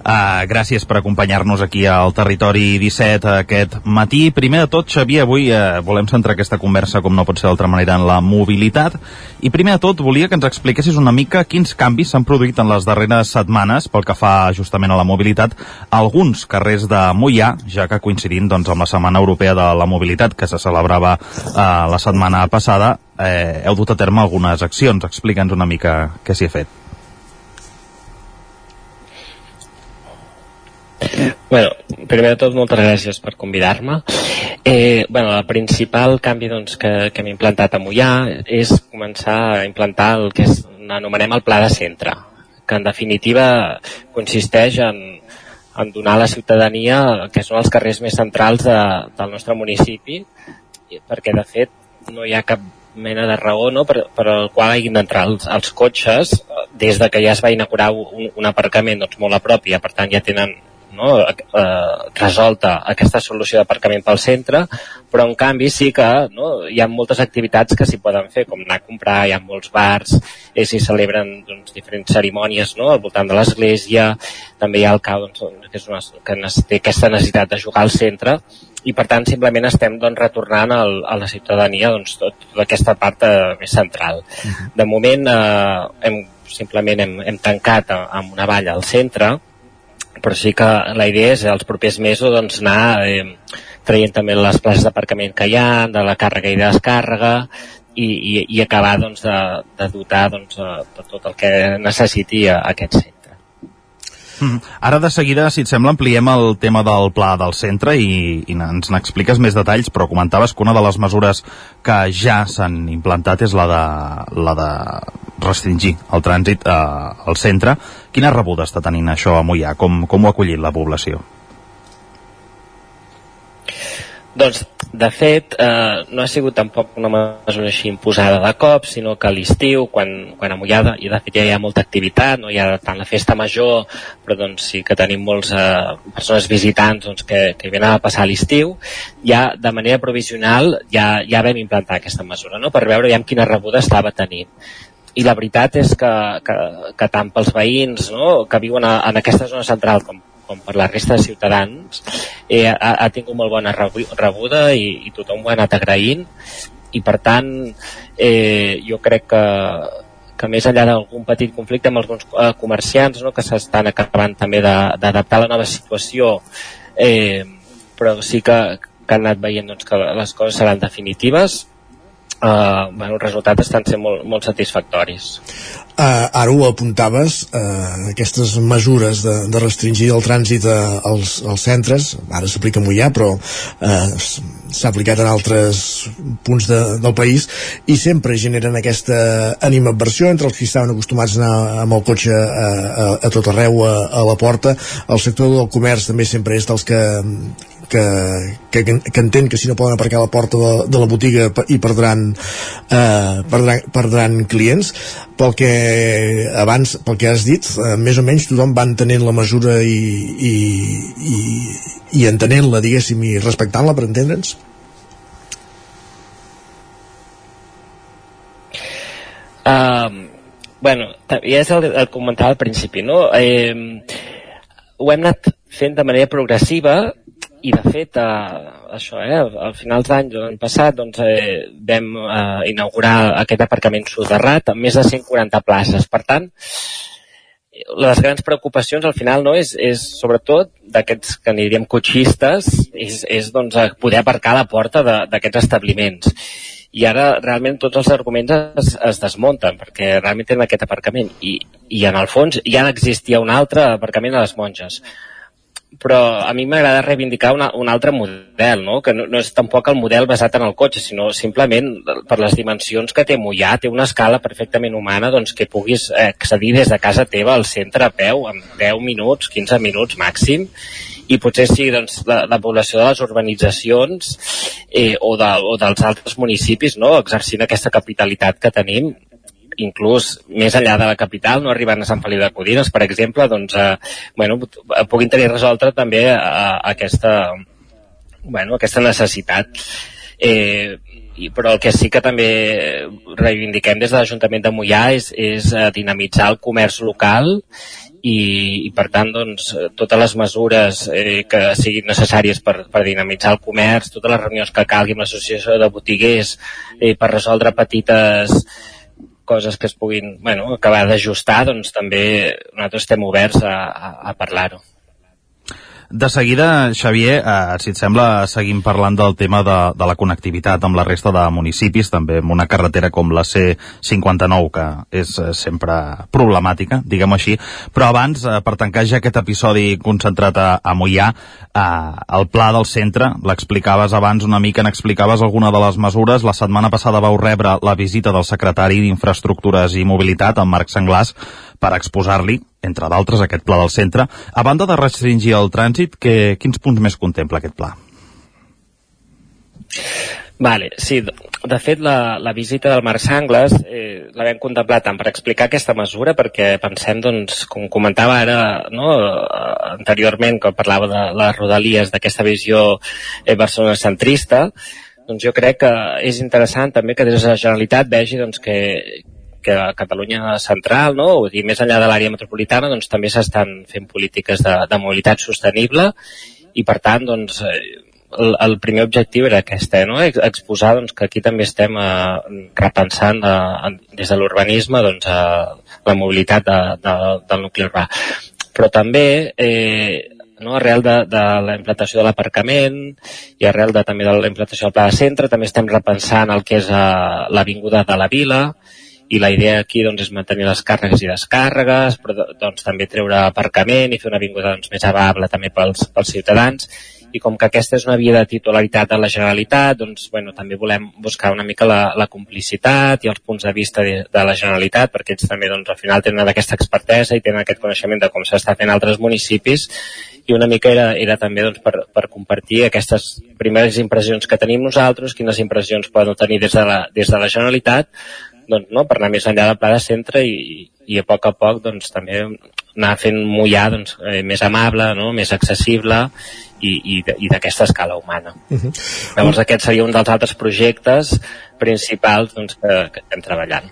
Uh, gràcies per acompanyar-nos aquí al Territori 17 aquest matí. Primer de tot, Xavier, avui uh, volem centrar aquesta conversa, com no pot ser d'altra manera, en la mobilitat. I primer de tot, volia que ens expliquessis una mica quins canvis s'han produït en les darreres setmanes pel que fa justament a la mobilitat a alguns carrers de Mollà, ja que coincidint doncs, amb la Setmana Europea de la Mobilitat, que se celebrava uh, la setmana passada, eh, heu dut a terme algunes accions. Explica'ns una mica què s'hi ha fet. Bueno, primer de tot, moltes gràcies per convidar-me. Eh, bueno, el principal canvi doncs, que, que hem implantat a Mollà és començar a implantar el que és, anomenem el pla de centre, que en definitiva consisteix en, en donar a la ciutadania que són els carrers més centrals de, del nostre municipi, perquè de fet no hi ha cap mena de raó no, per, per el qual hagin d'entrar els, els cotxes des de que ja es va inaugurar un, un aparcament doncs, molt a prop i per tant ja tenen no, eh, resolta aquesta solució d'aparcament pel centre, però en canvi sí que no, hi ha moltes activitats que s'hi poden fer, com anar a comprar, hi ha molts bars, eh, s'hi celebren doncs, diferents cerimònies no, al voltant de l'església, també hi ha el cau doncs, que, és una, que té aquesta necessitat de jugar al centre, i per tant simplement estem doncs, retornant al, a la ciutadania doncs, tot, tota aquesta part eh, més central. De moment eh, hem, simplement hem, hem tancat amb una valla al centre però sí que la idea és els propers mesos doncs, anar eh, traient també les places d'aparcament que hi ha, de la càrrega i descàrrega, i, i, i acabar doncs, de, de dotar doncs, de tot el que necessiti aquest centre. Mm. Ara de seguida, si et sembla, ampliem el tema del pla del centre i, i ens n'expliques més detalls, però comentaves que una de les mesures que ja s'han implantat és la de, la de restringir el trànsit eh, al centre. Quina rebuda està tenint això a Mollà? Com, com ho ha acollit la població? Doncs, de fet, eh, no ha sigut tampoc una mesura així imposada de cop, sinó que a l'estiu, quan, quan a Mollada, i de fet ja hi ha molta activitat, no? Hi ha tant la festa major, però doncs sí que tenim molts eh, persones visitants doncs, que, que venen a passar l'estiu, ja de manera provisional ja, ja vam implantar aquesta mesura, no? per veure ja quina rebuda estava tenint. I la veritat és que, que, que tant pels veïns no, que viuen a, en aquesta zona central com, com per la resta de ciutadans eh, ha, ha tingut molt bona rebuda i, i tothom ho ha anat agraint i per tant eh, jo crec que, que més enllà d'algun petit conflicte amb alguns eh, comerciants no, que s'estan acabant també d'adaptar a la nova situació eh, però sí que, que han anat veient doncs, que les coses seran definitives eh, bueno, els resultats estan sent molt, molt satisfactoris. Uh, ara ho apuntaves, uh, aquestes mesures de, de restringir el trànsit uh, als, als centres, ara s'aplica a Mollà, però uh, s'ha aplicat en altres punts de, del país, i sempre generen aquesta animadversió entre els que estaven acostumats a anar amb el cotxe a, a, a tot arreu, a, a la porta. El sector del comerç també sempre és dels que que, que, que entén que si no poden aparcar a la porta de, de la botiga i perdran, eh, perdran, perdran clients pel que abans, pel que has dit eh, més o menys tothom va entenent la mesura i, i, i, i entenent-la diguéssim i respectant-la per entendre'ns Um, bueno, ja és el, el comentari al principi, no? Eh, ho hem anat fent de manera progressiva i de fet, eh, això, eh, al finals d'any l'any passat doncs, eh, vam eh, inaugurar aquest aparcament soterrat amb més de 140 places. Per tant, les grans preocupacions al final no és, és sobretot d'aquests que n'hi diríem cotxistes és, és doncs, poder aparcar a la porta d'aquests establiments. I ara realment tots els arguments es, es desmunten perquè realment tenen aquest aparcament. I, i en el fons ja n'existia un altre aparcament a les monges però a mi m'agrada reivindicar una, un altre model, no? que no, no és tampoc el model basat en el cotxe, sinó simplement per les dimensions que té Mollà, té una escala perfectament humana doncs, que puguis accedir des de casa teva al centre a peu en 10 minuts, 15 minuts màxim, i potser sí doncs, la, la població de les urbanitzacions eh, o, de, o dels altres municipis no? exercint aquesta capitalitat que tenim inclús més enllà de la capital, no arribant a Sant Feliu de Codines, per exemple, doncs, eh, bueno, puguin tenir resolta també eh, aquesta, bueno, aquesta necessitat. Eh, i, però el que sí que també reivindiquem des de l'Ajuntament de Mollà és, és eh, dinamitzar el comerç local i, i per tant doncs, totes les mesures eh, que siguin necessàries per, per dinamitzar el comerç, totes les reunions que calgui amb l'associació de botiguers eh, per resoldre petites coses que es puguin bueno, acabar d'ajustar, doncs també nosaltres estem oberts a, a, a parlar-ho. De seguida, Xavier, eh, si et sembla, seguim parlant del tema de, de la connectivitat amb la resta de municipis, també amb una carretera com la C59, que és eh, sempre problemàtica, diguem així. Però abans, eh, per tancar ja aquest episodi concentrat a, a Mollà, eh, el pla del centre, l'explicaves abans una mica, n'explicaves alguna de les mesures. La setmana passada vau rebre la visita del secretari d'Infraestructures i Mobilitat, en Marc Senglàs, per exposar-li, entre d'altres, aquest pla del centre. A banda de restringir el trànsit, que, quins punts més contempla aquest pla? Vale, sí, de fet la, la visita del Marc Sangles eh, la vam contemplar tant per explicar aquesta mesura perquè pensem, doncs, com comentava ara no, anteriorment quan parlava de les rodalies d'aquesta visió eh, Barcelona centrista doncs jo crec que és interessant també que des de la Generalitat vegi doncs, que, que a Catalunya central, no? dir, més enllà de l'àrea metropolitana, doncs també s'estan fent polítiques de, de mobilitat sostenible i per tant, doncs, eh, el, el primer objectiu era aquest, eh, no? exposar doncs, que aquí també estem eh, repensant eh, des de l'urbanisme doncs, eh, la mobilitat de, de, del nucli urbà. Però també eh, no? arrel de, de la implantació de l'aparcament i arrel de, també de la implantació del pla de centre, també estem repensant el que és eh, l'avinguda de la vila, i la idea aquí doncs, és mantenir les càrregues i descàrregues, però doncs, també treure aparcament i fer una avinguda doncs, més amable també pels, pels ciutadans. I com que aquesta és una via de titularitat de la Generalitat, doncs, bueno, també volem buscar una mica la, la complicitat i els punts de vista de, de la Generalitat, perquè ells també doncs, al final tenen aquesta expertesa i tenen aquest coneixement de com s'està fent altres municipis. I una mica era, era també doncs, per, per compartir aquestes primeres impressions que tenim nosaltres, quines impressions poden tenir des de la, des de la Generalitat, doncs, no, per anar més enllà del pla de centre i, i a poc a poc doncs, també anar fent mullar doncs, eh, més amable, no? més accessible i, i, i d'aquesta escala humana. Uh -huh. Llavors aquest seria un dels altres projectes principals doncs, que, que estem treballant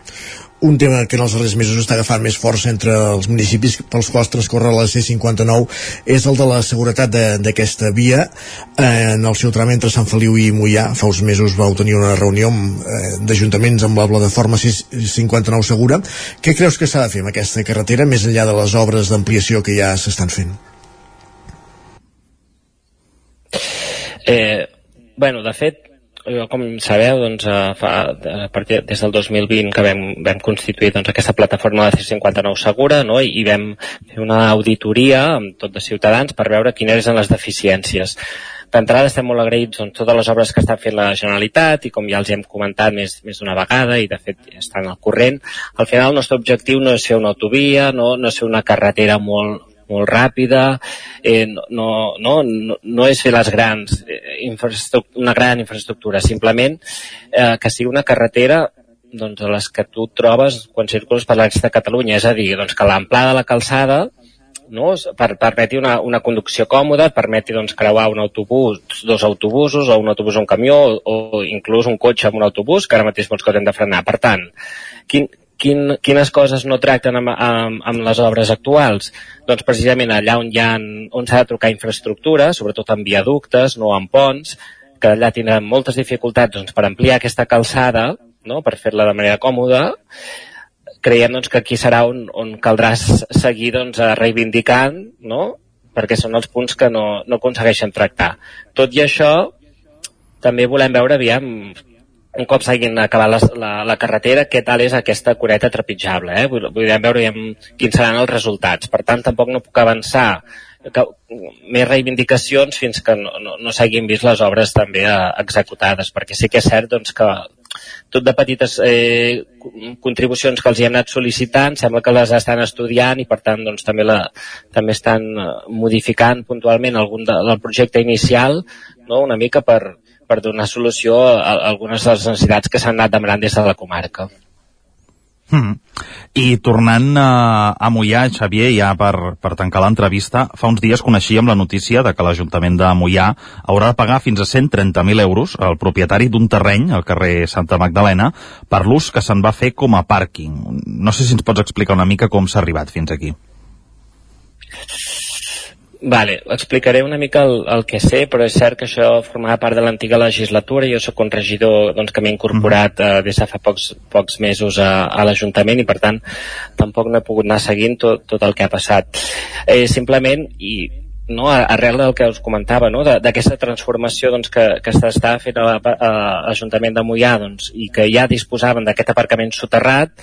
un tema que en els darrers mesos està agafant més força entre els municipis pels quals transcorre la C-59 és el de la seguretat d'aquesta via eh, en el seu tram entre Sant Feliu i Mollà fa uns mesos vau tenir una reunió eh, d'ajuntaments amb la plataforma C-59 Segura què creus que s'ha de fer amb aquesta carretera més enllà de les obres d'ampliació que ja s'estan fent? Eh, bueno, de fet jo, com sabeu, doncs, eh, fa, a partir, des del 2020 que vam, vam constituir doncs, aquesta plataforma de C59 Segura no? I, i vam fer una auditoria amb tot de ciutadans per veure quines eren les deficiències. D'entrada estem molt agraïts doncs, totes les obres que està fent la Generalitat i com ja els hem comentat més, més d'una vegada i de fet estan al corrent, al final el nostre objectiu no és fer una autovia, no, no és fer una carretera molt, molt ràpida, eh, no, no, no, no és fer les grans, eh, una gran infraestructura, simplement eh, que sigui una carretera doncs, a les que tu trobes quan circules per l'est de Catalunya, és a dir, doncs, que l'amplada de la calçada no? per, permeti una, una conducció còmoda, permeti doncs, creuar un autobús, dos autobusos, o un autobús o un camió, o, o inclús un cotxe amb un autobús, que ara mateix molts que hem de frenar. Per tant, quin, quin, quines coses no tracten amb, amb, amb les obres actuals? Doncs precisament allà on ha, on s'ha de trucar infraestructura, sobretot en viaductes, no en ponts, que allà tindran moltes dificultats doncs, per ampliar aquesta calçada, no? per fer-la de manera còmoda, creiem doncs, que aquí serà on, on caldrà seguir doncs, reivindicant, no? perquè són els punts que no, no aconsegueixen tractar. Tot i això, també volem veure, aviam, un cop s'hagin acabat la, la, la carretera, què tal és aquesta cureta trepitjable. Eh? Volem veure quins seran els resultats. Per tant, tampoc no puc avançar que, més reivindicacions fins que no, no, no s'hagin vist les obres també eh, executades, perquè sí que és cert doncs, que tot de petites eh, contribucions que els hi hem anat sol·licitant, sembla que les estan estudiant i per tant doncs, també, la, també estan eh, modificant puntualment algun de, del projecte inicial no? una mica per, per donar solució a, a algunes de les necessitats que s'han anat demanant des de la comarca. Mm. I tornant a, a Mollà, Xavier, ja per, per tancar l'entrevista, fa uns dies coneixíem la notícia de que l'Ajuntament de Mollà haurà de pagar fins a 130.000 euros al propietari d'un terreny al carrer Santa Magdalena per l'ús que se'n va fer com a pàrquing. No sé si ens pots explicar una mica com s'ha arribat fins aquí. Vale, explicaré una mica el, el que sé, però és cert que això formava part de l'antiga legislatura. Jo sóc un regidor doncs, que m'he incorporat eh, des de fa pocs, pocs mesos a, a l'Ajuntament i, per tant, tampoc no he pogut anar seguint tot, tot el que ha passat. Eh, simplement, i no, arrel del que us comentava, no, d'aquesta transformació doncs, que, que s'està fent a l'Ajuntament de Mollà doncs, i que ja disposaven d'aquest aparcament soterrat,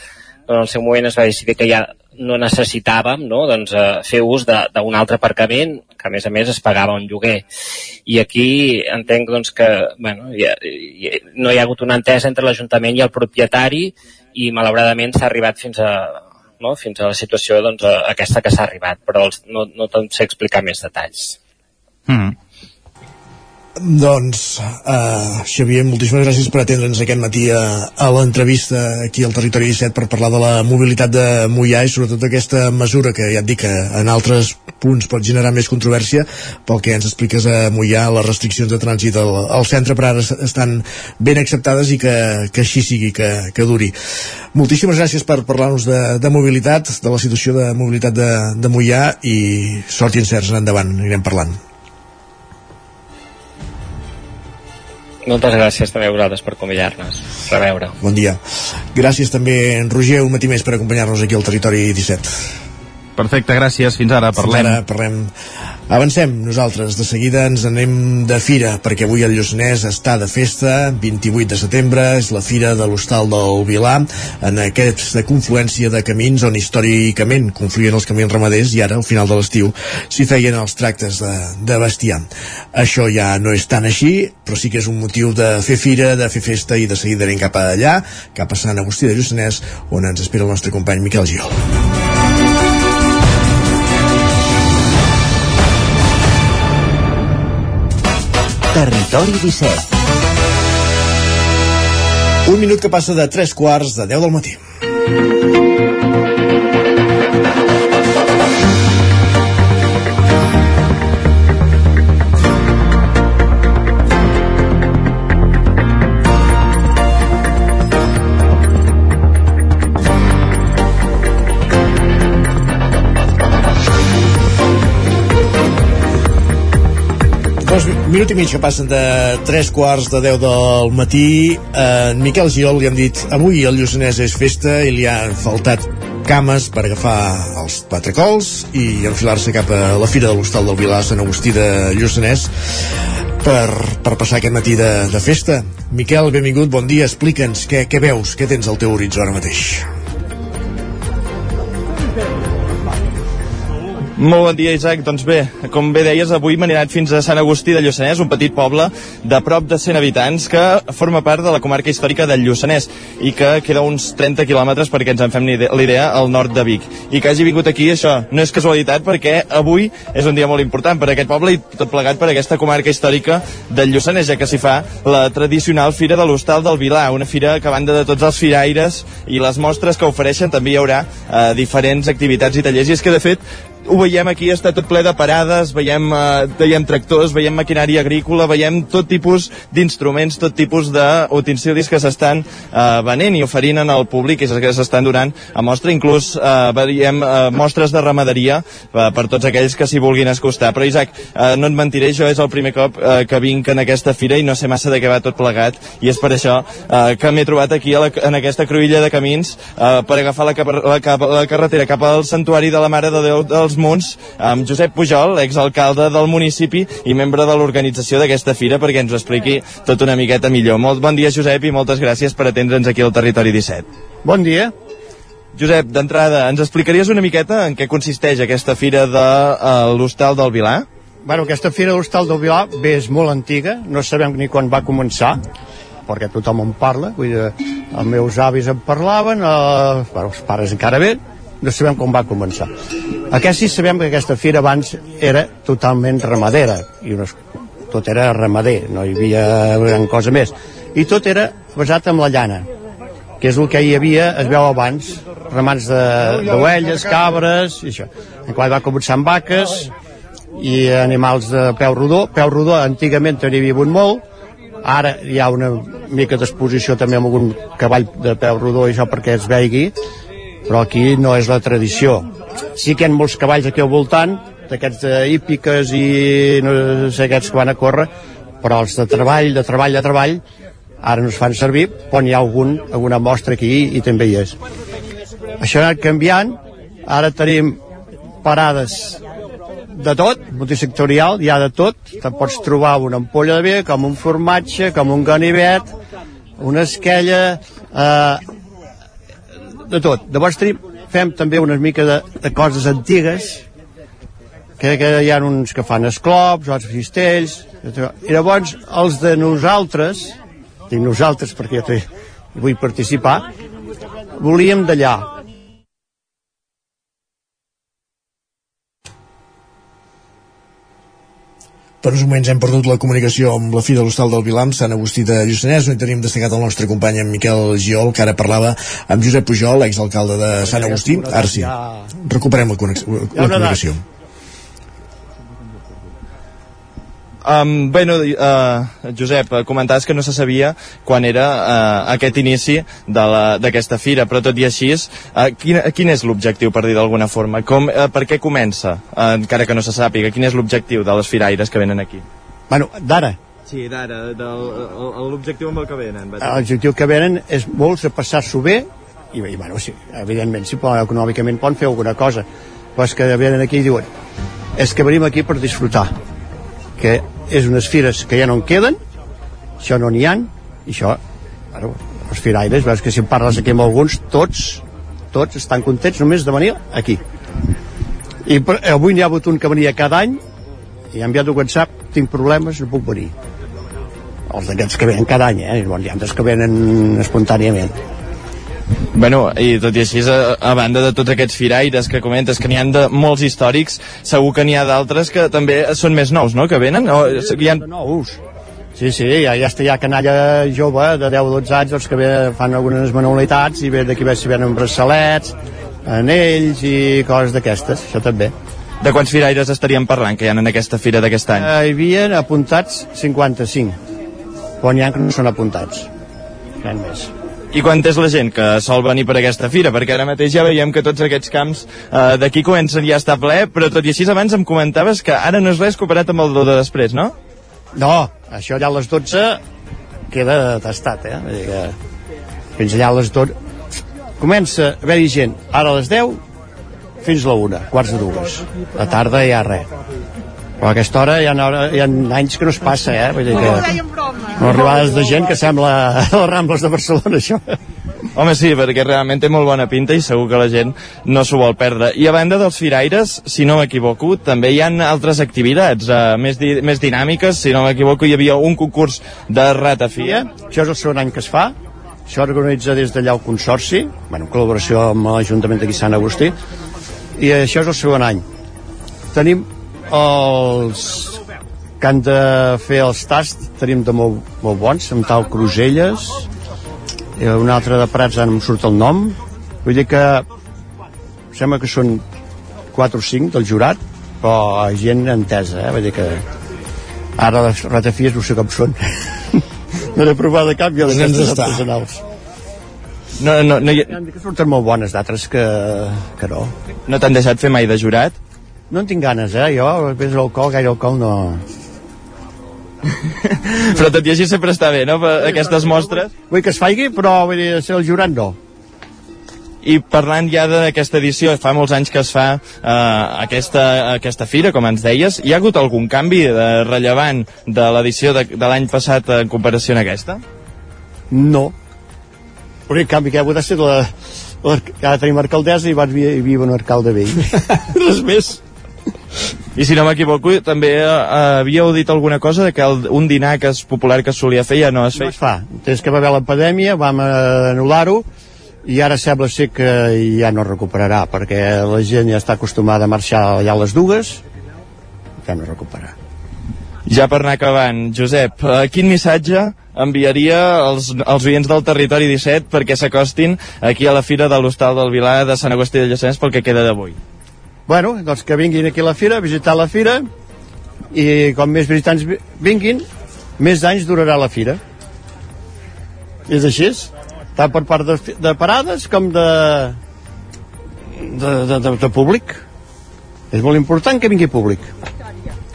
en el seu moment es va decidir que ja no necessitàvem no? doncs, eh, fer ús d'un altre aparcament que a més a més es pagava un lloguer i aquí entenc doncs, que bueno, hi ha, hi, no hi ha hagut una entesa entre l'Ajuntament i el propietari i malauradament s'ha arribat fins a, no? fins a la situació doncs, a aquesta que s'ha arribat però els, no, no te'n sé explicar més detalls mm. Doncs, uh, Xavier, moltíssimes gràcies per atendre'ns aquest matí a, a l'entrevista aquí al Territori 17 per parlar de la mobilitat de Mollà i sobretot aquesta mesura que ja et dic que en altres punts pot generar més controvèrsia pel que ens expliques a Mollà, les restriccions de trànsit al, al centre per ara estan ben acceptades i que, que així sigui, que, que duri. Moltíssimes gràcies per parlar-nos de, de mobilitat, de la situació de mobilitat de, de Mollà i sort i encerts endavant, anirem parlant. Moltes gràcies també a vosaltres per convidar-nos. A veure. Bon dia. Gràcies també, en Roger, un matí més per acompanyar-nos aquí al Territori 17. Perfecte, gràcies. Fins ara. Parlem. Fins ara, parlem. Avancem nosaltres, de seguida ens anem de fira, perquè avui el Lluçanès està de festa, 28 de setembre, és la fira de l'Hostal del Vilà, en aquesta confluència de camins on històricament confluïen els camins ramaders i ara, al final de l'estiu, s'hi feien els tractes de, de bestiar. Això ja no és tan així, però sí que és un motiu de fer fira, de fer festa i de seguida anem cap allà, cap a Sant Agustí de Lluçanès, on ens espera el nostre company Miquel Giol. Territori 17. Un minut que passa de 3 quarts de 10 del matí. Minut i mig que passen de 3 quarts de 10 del matí. Eh, en Miquel Giol li han dit avui el Lluçanès és festa i li han faltat cames per agafar els quatre cols i enfilar-se cap a la Fira de l'Hostal del Vilà Sant Agustí de Lluçanès per, per passar aquest matí de, de festa. Miquel, benvingut, bon dia, explica'ns què, què veus, què tens al teu horitzó ara mateix. Molt bon dia, Isaac. Doncs bé, com bé deies, avui m'he anat fins a Sant Agustí de Lluçanès, un petit poble de prop de 100 habitants que forma part de la comarca històrica del Lluçanès i que queda uns 30 quilòmetres perquè ens en fem l'idea al nord de Vic. I que hagi vingut aquí, això no és casualitat perquè avui és un dia molt important per aquest poble i tot plegat per aquesta comarca històrica del Lluçanès, ja que s'hi fa la tradicional Fira de l'Hostal del Vilà, una fira que a banda de tots els firaires i les mostres que ofereixen també hi haurà eh, diferents activitats i tallers i és que de fet ho veiem aquí, està tot ple de parades, veiem, eh, veiem tractors, veiem maquinària agrícola, veiem tot tipus d'instruments, tot tipus d'utensilis que s'estan eh, venent i oferint el públic i que s'estan donant a mostra. Inclús eh, veiem eh, mostres de ramaderia eh, per tots aquells que s'hi vulguin escostar. Però Isaac, eh, no et mentiré, jo és el primer cop eh, que vinc en aquesta fira i no sé massa de què va tot plegat i és per això eh, que m'he trobat aquí a la, en aquesta cruïlla de camins eh, per agafar la, la, la, la carretera cap al santuari de la Mare de Déu dels Munts amb Josep Pujol, exalcalde del municipi i membre de l'organització d'aquesta fira perquè ens ho expliqui tot una miqueta millor. Molt bon dia Josep i moltes gràcies per atendre'ns aquí al Territori 17. Bon dia. Josep, d'entrada, ens explicaries una miqueta en què consisteix aquesta fira de uh, l'Hostal del Vilar? Bueno, aquesta fira de l'Hostal del Vilar bé és molt antiga, no sabem ni quan va començar, perquè tothom en parla, vull dir, els meus avis en parlaven, eh, bueno, els pares encara bé, no sabem com va començar. Aquest sí sabem que aquesta fira abans era totalment ramadera, i unes, tot era ramader, no hi havia gran cosa més. I tot era basat en la llana, que és el que hi havia, es veu abans, ramats d'ovelles, cabres, i això. En qual va començar amb vaques i animals de peu rodó. Peu rodó antigament n'hi havia hagut molt, ara hi ha una mica d'exposició també amb algun cavall de peu rodó i això perquè es veigui, però aquí no és la tradició. Sí que hi ha molts cavalls aquí al voltant, d'aquests hípiques i no sé aquests que van a córrer, però els de treball, de treball, de treball, ara no es fan servir, però n'hi ha algun, alguna mostra aquí i també hi és. Això ha anat canviant, ara tenim parades de tot, multisectorial, hi ha de tot, te pots trobar una ampolla de vi, com un formatge, com un ganivet, una esquella, eh, de tot. Llavors tenim, fem també una mica de, de coses antigues, que, que hi ha uns que fan esclops, altres cistells, i llavors els de nosaltres, dic nosaltres perquè jo vull participar, volíem d'allà, Per uns moments hem perdut la comunicació amb la fi de l'hostal del Vilam, Sant Agustí de Lluçanès, on tenim destacat el nostre company en Miquel Giol, que ara parlava amb Josep Pujol, exalcalde de Sant Agustí. Ara sí, recuperem la, conex la comunicació. Um, bueno, uh, Josep, comentaves que no se sabia quan era uh, aquest inici d'aquesta fira, però tot i així, uh, quin, quin és l'objectiu, per dir d'alguna forma? Com, uh, per què comença, uh, encara que no se sàpiga? Quin és l'objectiu de les firaires que venen aquí? Bueno, d'ara. Sí, d'ara, l'objectiu amb el que venen. L'objectiu que venen és molts a passar-s'ho bé, i, i bueno, sí, evidentment, si poden, econòmicament poden fer alguna cosa, però és que venen aquí i diuen és que venim aquí per disfrutar que és unes fires que ja no en queden això no n'hi han i això, bueno, els firaires veus que si parles aquí amb alguns tots tots estan contents només de venir aquí i per, avui n'hi ha hagut un que venia cada any i ha enviat un whatsapp tinc problemes, no puc venir els d'aquests que venen cada any eh? bon, hi ha altres que venen espontàniament Bueno, i tot i així, a, a banda de tots aquests firaires que comentes, que n'hi han de molts històrics, segur que n'hi ha d'altres que també són més nous, no?, que venen? O, hi ha... nous. Sí, sí, ja, ja està ja canalla jove de 10-12 anys doncs, que ve, fan algunes manualitats i ve d'aquí ve si venen braçalets, anells i coses d'aquestes, això també. De quants firaires estaríem parlant que hi ha en aquesta fira d'aquest any? Eh, hi havia apuntats 55, però n'hi ha que no són apuntats. N'hi més. I quanta és la gent que sol venir per aquesta fira? Perquè ara mateix ja veiem que tots aquests camps eh, d'aquí comencen ja a estar ple, però tot i així abans em comentaves que ara no és res comparat amb el de després, no? No, això ja a les 12 queda tastat, eh? Vull dir que fins allà a les 12... Comença a haver-hi gent ara a les 10 fins a la 1, quarts de dues. A tarda ja res. Però a aquesta hora hi ha, hi ha anys que no es passa, eh? Vull dir que... No arribades de gent que sembla a les Rambles de Barcelona, això. Home, sí, perquè realment té molt bona pinta i segur que la gent no s'ho vol perdre. I a banda dels firaires, si no m'equivoco, també hi han altres activitats uh, més, di més dinàmiques. Si no m'equivoco, hi havia un concurs de ratafia. Això és el segon any que es fa. Això organitza des d'allà el Consorci, bueno, en col·laboració amb l'Ajuntament de Sant Agustí, i això és el segon any. Tenim els que han de fer els tasts tenim de molt, molt bons, amb tal Cruselles i un altre de Prats ara em surt el nom vull dir que sembla que són 4 o 5 del jurat, però gent entesa, eh? Vull dir que ara les ratafies no sé com són. no n'he provat de cap jo d'aquestes artesanals. No, no, no, hi... Que surten molt bones, d'altres que, que no. no t'han deixat fer mai de jurat? No en tinc ganes, eh? Jo, després de l'alcohol, gaire alcohol no... Però tot i així sempre està bé, no? Per aquestes mostres. Vull que es faigui, però vull dir, ser el jurat no. I parlant ja d'aquesta edició, fa molts anys que es fa eh, aquesta, aquesta fira, com ens deies, hi ha hagut algun canvi de rellevant de l'edició de, de l'any passat en comparació amb aquesta? No. L'únic canvi que hi ha hagut ha estat la, ara tenim alcaldessa i abans hi havia un alcalde vell. Res més. I si no m'equivoco, també eh, havíeu dit alguna cosa de que el, un dinar que és popular que es solia fer ja no es No feia. es fa. Des que va haver la pandèmia vam eh, anul·lar-ho i ara sembla ser que ja no recuperarà perquè la gent ja està acostumada a marxar allà a les dues ja no recuperarà. Ja per anar acabant, Josep, eh, quin missatge enviaria als, als oients del Territori 17 perquè s'acostin aquí a la Fira de l'Hostal del Vilar de Sant Agustí de Lluçanès pel que queda d'avui? Bueno, doncs que vinguin aquí a la fira, a visitar la fira i com més visitants vi- vinguin, més anys durarà la fira. És així? Tant per part de, de parades com de, de, de, de, de públic. És molt important que vingui públic.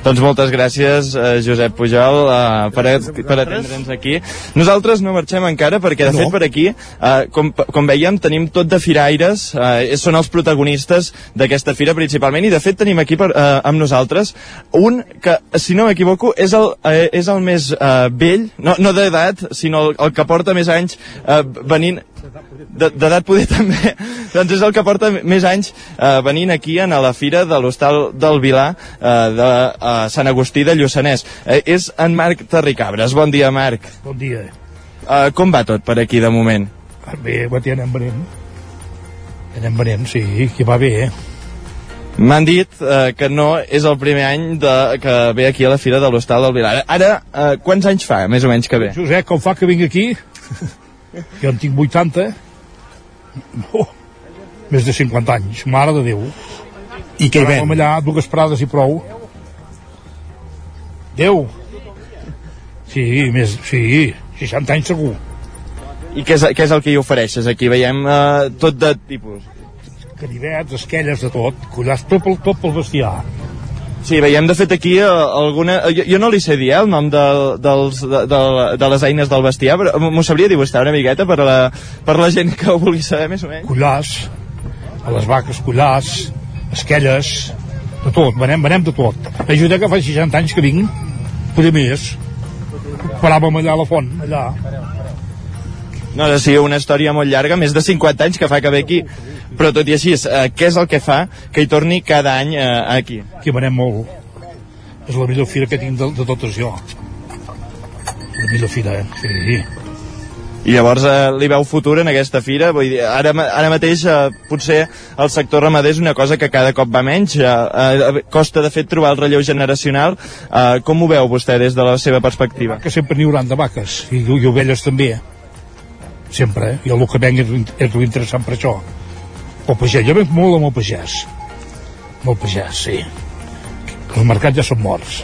Doncs moltes gràcies, eh, Josep Pujol, eh, per, per atendre'ns aquí. Nosaltres no marxem encara perquè, de No. fet, per aquí, eh, com, com veiem, tenim tot de firaires, eh, són els protagonistes d'aquesta fira principalment, i de fet tenim aquí per, eh, amb nosaltres un que, si no m'equivoco, és, el, eh, és el més eh, vell, no, no d'edat, sinó el, el que porta més anys eh, venint d'edat poder també doncs és el que porta més anys eh, venint aquí a la fira de l'Hostal del Vilar eh, de eh, Sant Agustí de Lluçanès eh, és en Marc Terricabres, bon dia Marc Bon dia. eh, com va tot per aquí de moment? Bé, va, ja anem venent. Anem venent, sí, que va bé, eh? M'han dit eh, que no és el primer any de, que ve aquí a la fira de l'Hostal del Vilar ara, eh, quants anys fa més o menys que ve? Josep, com fa que vinc aquí? Jo en tinc 80. Oh, més de 50 anys, mare de Déu. I què hi ven? Allà, dues parades i prou. Déu. Sí, més, sí, 60 anys segur. I què és, què és el que hi ofereixes aquí? Veiem eh, tot de tipus Canivets, esquelles, de tot. Collàs, tot pel, tot pel bestiar. Sí, veiem de fet aquí eh, alguna... eh, Jo, jo no li sé dir eh, el nom de, dels, de, de, de les eines del bestiar, però m'ho sabria dibuixar una miqueta per la, per la gent que ho vulgui saber més o menys. Collàs, a les vaques collàs, esquelles, de tot, venem, venem de tot. Ajuda que fa 60 anys que vinc, poder més. Paràvem allà a la font, allà. No, ha de ser una història molt llarga, més de 50 anys que fa que ve aquí. Però tot i així, eh, què és el que fa que hi torni cada any eh, aquí? Aquí venem molt. És la millor fira que tinc de, de totes jo. La millor fira, eh? Sí. I llavors eh, li veu futur en aquesta fira? Vull dir, ara, ara mateix eh, potser el sector ramader és una cosa que cada cop va menys, eh, eh, costa de fet trobar el relleu generacional. Eh, com ho veu vostè des de la seva perspectiva? Que sempre n'hi hauran de vaques, i, i ovelles també. Sempre, eh? I el que venc és, és l'interessant per això. El pagès, jo venc molt amb el pagès. Amb el pagès, sí. Els mercats ja són morts.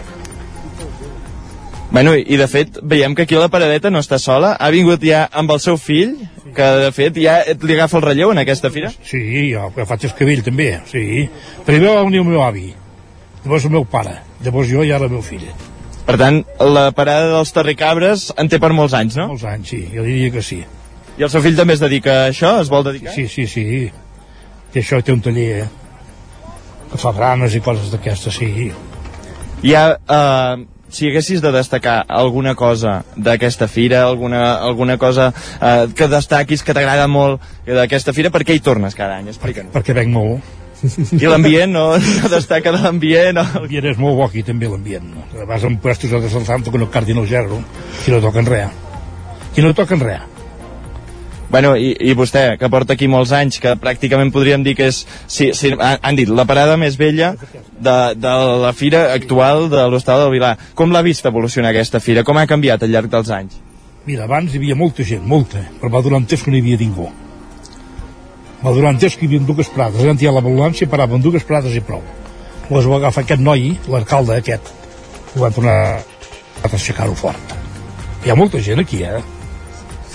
Bueno, i de fet, veiem que aquí la paradeta no està sola. Ha vingut ja amb el seu fill, que de fet ja li agafa el relleu en aquesta fira. Sí, jo, jo faig escabell també, sí. Primer va venir el meu avi, llavors el meu pare, llavors jo i ara el meu fill. Per tant, la parada dels Terricabres en té per molts anys, no? Molts anys, sí, jo diria que sí. I el seu fill també es dedica a això? Es vol dedicar? Sí, sí, sí. I això té un taller eh? que fa branes i coses d'aquestes, sí. Hi ha, eh, si haguessis de destacar alguna cosa d'aquesta fira, alguna, alguna cosa eh, que destaquis, que t'agrada molt d'aquesta fira, per què hi tornes cada any? Explica'ns. Perquè venc molt. I l'ambient, no? no destaca de l'ambient? No? L'ambient és molt bo aquí, també, l'ambient. Vas en puestos de Santo que no cardin el gerro, i no toquen res. I no toquen res. Bueno, i, i vostè, que porta aquí molts anys, que pràcticament podríem dir que és, sí, sí, han, dit, la parada més vella de, de la fira actual de l'Hostal del Vilar. Com l'ha vist evolucionar aquesta fira? Com ha canviat al llarg dels anys? Mira, abans hi havia molta gent, molta, però va durar un temps que no hi havia ningú. Però durant temps que hi havia dues prades, hi ha l'ambulància, parava en dues prades i prou. Les va agafar aquest noi, l'alcalde aquest, i van tornar a aixecar-ho fort. Hi ha molta gent aquí, eh?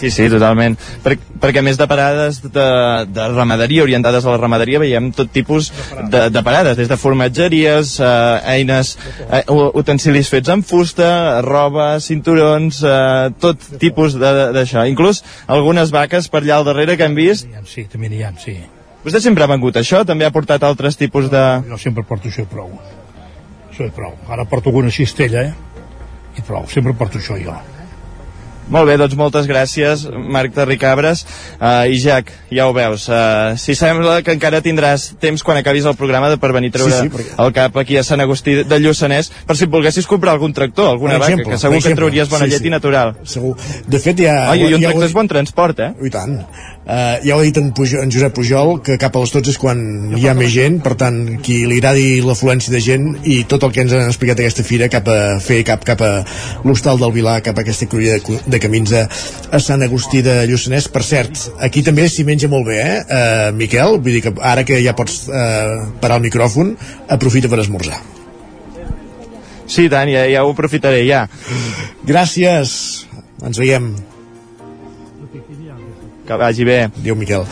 Sí, sí, totalment. Per, perquè a més de parades de, de ramaderia, orientades a la ramaderia, veiem tot tipus de, de parades, des de formatgeries, eh, eines, eh, utensilis fets amb fusta, roba, cinturons, eh, tot tipus d'això. Inclús algunes vaques per allà al darrere que hem vist. Sí, també n'hi ha, sí. Vostè sempre ha vengut això? També ha portat altres tipus de... Jo sempre porto això i prou. Això i prou. Ara porto alguna cistella, eh? I prou, sempre porto això jo. Molt bé, doncs moltes gràcies, Marc Terricabres. Uh, I Jack, ja ho veus, uh, si sembla que encara tindràs temps quan acabis el programa de per venir a treure sí, sí, perquè... el cap aquí a Sant Agustí de Lluçanès, per si et volguessis comprar algun tractor, alguna exemple, vaca, que segur que et trauries bona sí, llet sí. i natural. Segur. De fet, ja... Oi, i un tractor és bon transport, eh? I tant. Uh, ja ho ha dit en, Pujol, en Josep Pujol que cap a les 12 és quan hi ha més gent per tant, qui li agradi l'afluència de gent i tot el que ens han explicat aquesta fira cap a fer cap, cap a l'hostal del Vilar cap a aquesta cruïlla de, de camins a, a Sant Agustí de Lluçanès. Per cert, aquí també s'hi menja molt bé eh? Uh, Miquel, vull dir que ara que ja pots uh, parar el micròfon aprofita per esmorzar. Sí, tant, ja, ja ho aprofitaré, ja. Gràcies, ens veiem que vagi bé. Diu Miquel.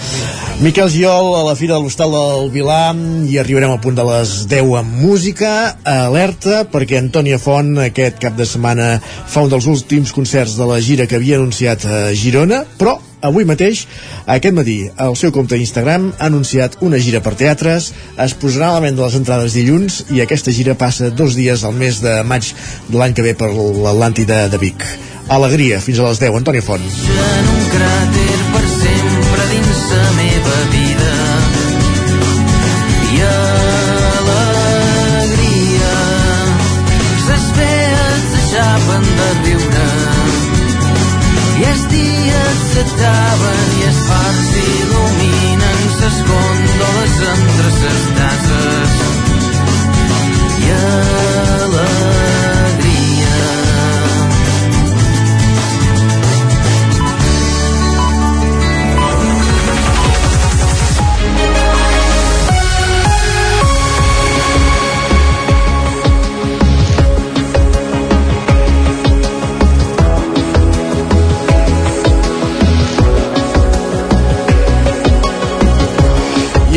Miquel Giol a la Fira de l'Hostal del Vilà i arribarem al punt de les 10 amb música. Alerta perquè Antònia Font aquest cap de setmana fa un dels últims concerts de la gira que havia anunciat a Girona, però avui mateix, aquest matí, al seu compte d'Instagram ha anunciat una gira per teatres, es posarà a la venda les entrades dilluns i aquesta gira passa dos dies al mes de maig de l'any que ve per l'Atlàntida de Vic. Alegria, fins a les 10. Antònia Font. En un cràter per sempre dins la meva vida. I alegria. Ses vees s'aixapen de riure. I els dies s'acaben i els fars il·luminen ses gondoles entre ses cases. I alegria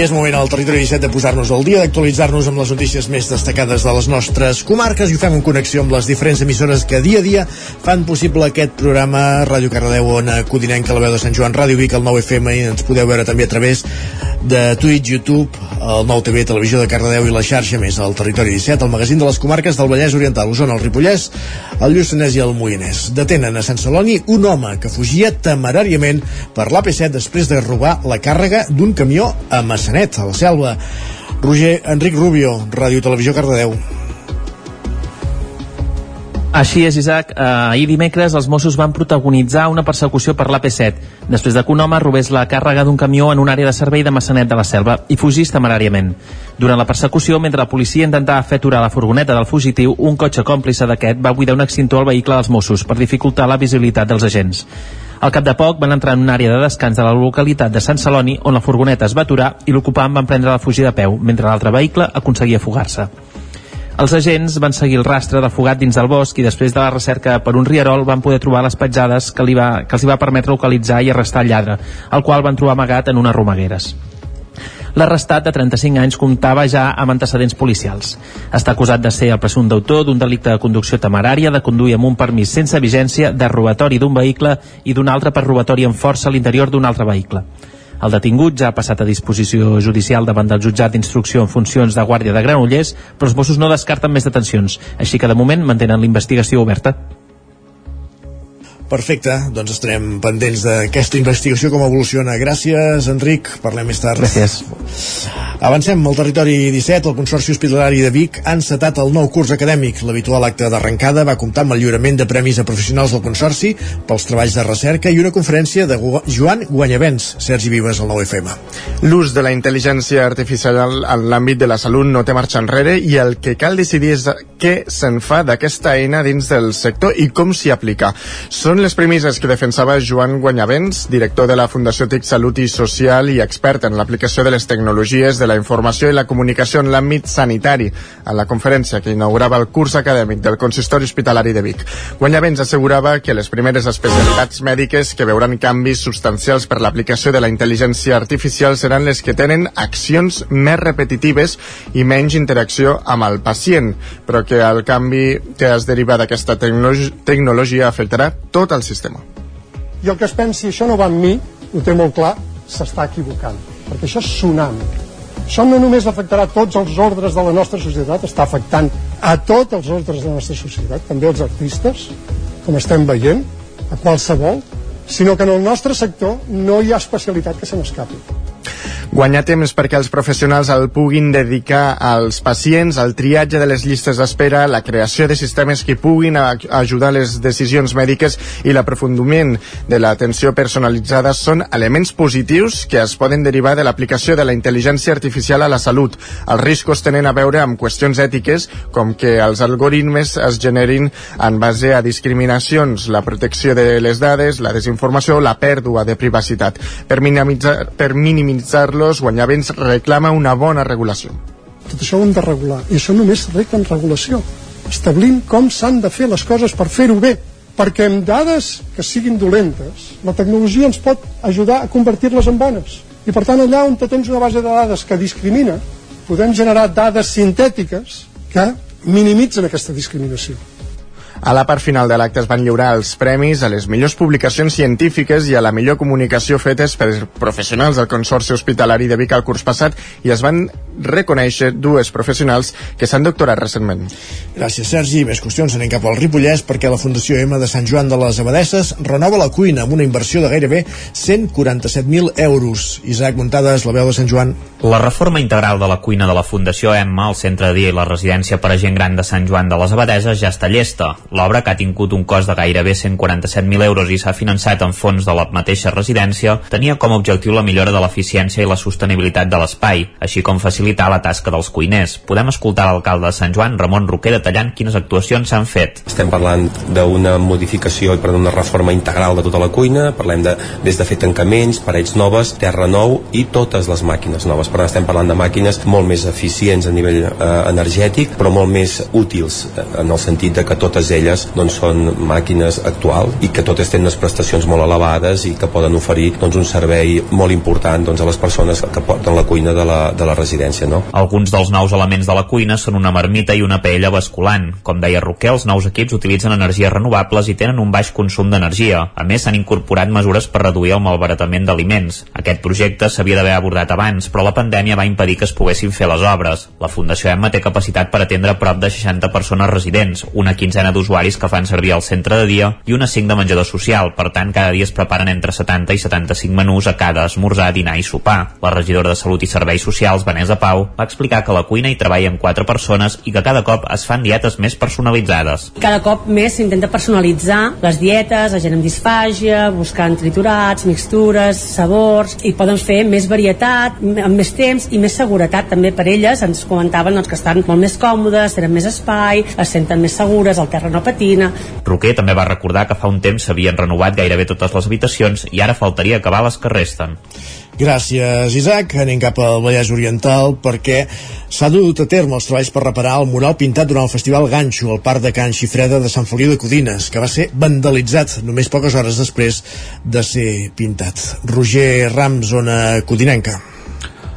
és moment al Territori 17 de posar-nos al dia, d'actualitzar-nos amb les notícies més destacades de les nostres comarques i ho fem en connexió amb les diferents emissores que dia a dia fan possible aquest programa Ràdio Cardedeu, Ona Codinenca, la veu de Sant Joan, Ràdio Vic, el 9FM i ens podeu veure també a través de Twitch, YouTube, el nou TV, Televisió de Cardedeu i la xarxa més al Territori 17, el magazín de les comarques del Vallès Oriental, Osona, el Ripollès, el Lluçanès i el Moianès. Detenen a Sant Celoni un home que fugia temeràriament per l'AP7 després de robar la càrrega d'un camió a Massana Sanet, a la Selva. Roger Enric Rubio, Ràdio Televisió Cardedeu. Així és, Isaac. Eh, ahir dimecres els Mossos van protagonitzar una persecució per l'AP7, després de que un home robés la càrrega d'un camió en una àrea de servei de Massanet de la Selva i fugís temeràriament. Durant la persecució, mentre la policia intentava fer aturar la furgoneta del fugitiu, un cotxe còmplice d'aquest va buidar un extintor al vehicle dels Mossos per dificultar la visibilitat dels agents. Al cap de poc van entrar en una àrea de descans de la localitat de Sant Celoni on la furgoneta es va aturar i l'ocupant van prendre la fugida a peu, mentre l'altre vehicle aconseguia fugar-se. Els agents van seguir el rastre del fugat dins del bosc i després de la recerca per un rierol van poder trobar les petjades que, li va, que els hi va permetre localitzar i arrestar el lladre, el qual van trobar amagat en unes romagueres. L'arrestat de 35 anys comptava ja amb antecedents policials. Està acusat de ser el presumpte autor d'un delicte de conducció temerària, de conduir amb un permís sense vigència, de robatori d'un vehicle i d'un altre per robatori amb força a l'interior d'un altre vehicle. El detingut ja ha passat a disposició judicial davant del jutjat d'instrucció en funcions de Guàrdia de Granollers, però els Mossos no descarten més detencions, així que de moment mantenen l'investigació oberta. Perfecte, doncs estarem pendents d'aquesta investigació, com evoluciona. Gràcies, Enric. Parlem més tard. Gràcies. Avancem al territori 17. El Consorci Hospitalari de Vic ha encetat el nou curs acadèmic. L'habitual acte d'arrencada va comptar amb el lliurament de premis a professionals del Consorci pels treballs de recerca i una conferència de Joan Guanyavents. Sergi Vives, al 9FM. L'ús de la intel·ligència artificial en l'àmbit de la salut no té marxa enrere i el que cal decidir és què se'n fa d'aquesta eina dins del sector i com s'hi aplica. Són les premisses que defensava Joan Guanyavents, director de la Fundació TIC Salut i Social i expert en l'aplicació de les tecnologies de la informació i la comunicació en l'àmbit sanitari en la conferència que inaugurava el curs acadèmic del Consistori Hospitalari de Vic. Guanyavents assegurava que les primeres especialitats mèdiques que veuran canvis substancials per l'aplicació de la intel·ligència artificial seran les que tenen accions més repetitives i menys interacció amb el pacient, però que el canvi que es deriva d'aquesta tecnologia afectarà tot el sistema. I el que es pensi això no va amb mi, ho té molt clar, s'està equivocant, perquè això és tsunami. Això no només afectarà tots els ordres de la nostra societat, està afectant a tots els ordres de la nostra societat, també els artistes, com estem veient, a qualsevol, sinó que en el nostre sector no hi ha especialitat que se n'escapi guanyar temps perquè els professionals el puguin dedicar als pacients, al triatge de les llistes d'espera, la creació de sistemes que puguin ajudar les decisions mèdiques i l'aprofundiment de l'atenció personalitzada són elements positius que es poden derivar de l'aplicació de la intel·ligència artificial a la salut. Els riscos tenen a veure amb qüestions ètiques, com que els algoritmes es generin en base a discriminacions, la protecció de les dades, la desinformació o la pèrdua de privacitat. Per minimitzar-lo, per minimitzar Carlos Guanyavents reclama una bona regulació. Tot això ho hem de regular, i això només s'arregla en regulació, establint com s'han de fer les coses per fer-ho bé, perquè amb dades que siguin dolentes, la tecnologia ens pot ajudar a convertir-les en bones. I per tant, allà on tens una base de dades que discrimina, podem generar dades sintètiques que minimitzen aquesta discriminació. A la part final de l'acte es van lliurar els premis a les millors publicacions científiques i a la millor comunicació fetes per professionals del Consorci Hospitalari de Vic al curs passat i es van reconèixer dues professionals que s'han doctorat recentment. Gràcies, Sergi. Més qüestions anem cap al Ripollès perquè la Fundació M de Sant Joan de les Abadesses renova la cuina amb una inversió de gairebé 147.000 euros. Isaac Montades, la veu de Sant Joan. La reforma integral de la cuina de la Fundació Emma, el centre de dia i la residència per a gent gran de Sant Joan de les Abadeses ja està llesta. L'obra, que ha tingut un cost de gairebé 147.000 euros i s'ha finançat en fons de la mateixa residència, tenia com a objectiu la millora de l'eficiència i la sostenibilitat de l'espai, així com facilitar la tasca dels cuiners. Podem escoltar l'alcalde de Sant Joan, Ramon Roquer, detallant quines actuacions s'han fet. Estem parlant d'una modificació i una reforma integral de tota la cuina, parlem de, des de fer tancaments, parets noves, terra nou i totes les màquines noves. Per tant, estem parlant de màquines molt més eficients a nivell eh, energètic, però molt més útils eh, en el sentit de que totes elles d'elles doncs, són màquines actuals i que totes tenen unes prestacions molt elevades i que poden oferir doncs, un servei molt important doncs, a les persones que porten la cuina de la, de la residència. No? Alguns dels nous elements de la cuina són una marmita i una paella basculant. Com deia Roquer, els nous equips utilitzen energies renovables i tenen un baix consum d'energia. A més, s'han incorporat mesures per reduir el malbaratament d'aliments. Aquest projecte s'havia d'haver abordat abans, però la pandèmia va impedir que es poguessin fer les obres. La Fundació Emma té capacitat per atendre prop de 60 persones residents, una quinzena d'usuaris usuaris que fan servir el centre de dia i una 5 de menjador social. Per tant, cada dia es preparen entre 70 i 75 menús a cada esmorzar, dinar i sopar. La regidora de Salut i Serveis Socials, Vanessa Pau, va explicar que la cuina hi treballen 4 persones i que cada cop es fan dietes més personalitzades. Cada cop més s'intenta personalitzar les dietes, la gent amb disfàgia, buscant triturats, mixtures, sabors, i poden fer més varietat, amb més temps i més seguretat també per elles. Ens comentaven doncs, que estan molt més còmodes, tenen més espai, es senten més segures, el terreno patina. Roquer també va recordar que fa un temps s'havien renovat gairebé totes les habitacions i ara faltaria acabar les que resten. Gràcies, Isaac. Anem cap al Vallès Oriental perquè s'ha dut a terme els treballs per reparar el mural pintat durant el Festival Ganxo al Parc de Can Xifreda de Sant Feliu de Codines, que va ser vandalitzat només poques hores després de ser pintat. Roger Ram, zona codinenca.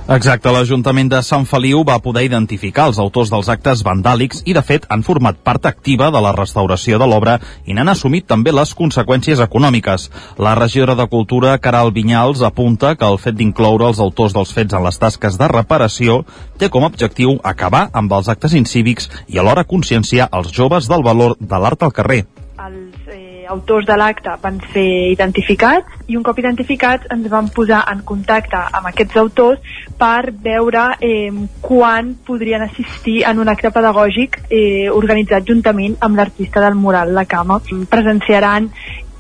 Exacte, l'Ajuntament de Sant Feliu va poder identificar els autors dels actes vandàlics i, de fet, han format part activa de la restauració de l'obra i n'han assumit també les conseqüències econòmiques. La regidora de Cultura, Caral Vinyals, apunta que el fet d'incloure els autors dels fets en les tasques de reparació té com a objectiu acabar amb els actes incívics i alhora conscienciar els joves del valor de l'art al carrer. Els eh, autors de l'acte van ser identificats i un cop identificats ens vam posar en contacte amb aquests autors per veure eh, quan podrien assistir en un acte pedagògic eh, organitzat juntament amb l'artista del mural, la Cama. Presenciaran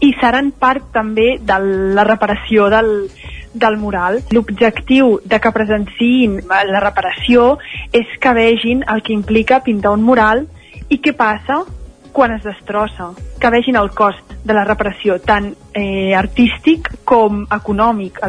i seran part també de la reparació del, del mural. L'objectiu de que presenciïn la reparació és que vegin el que implica pintar un mural i què passa quan es destrossa, que vegin el cost de la reparació, tant eh, artístic com econòmic.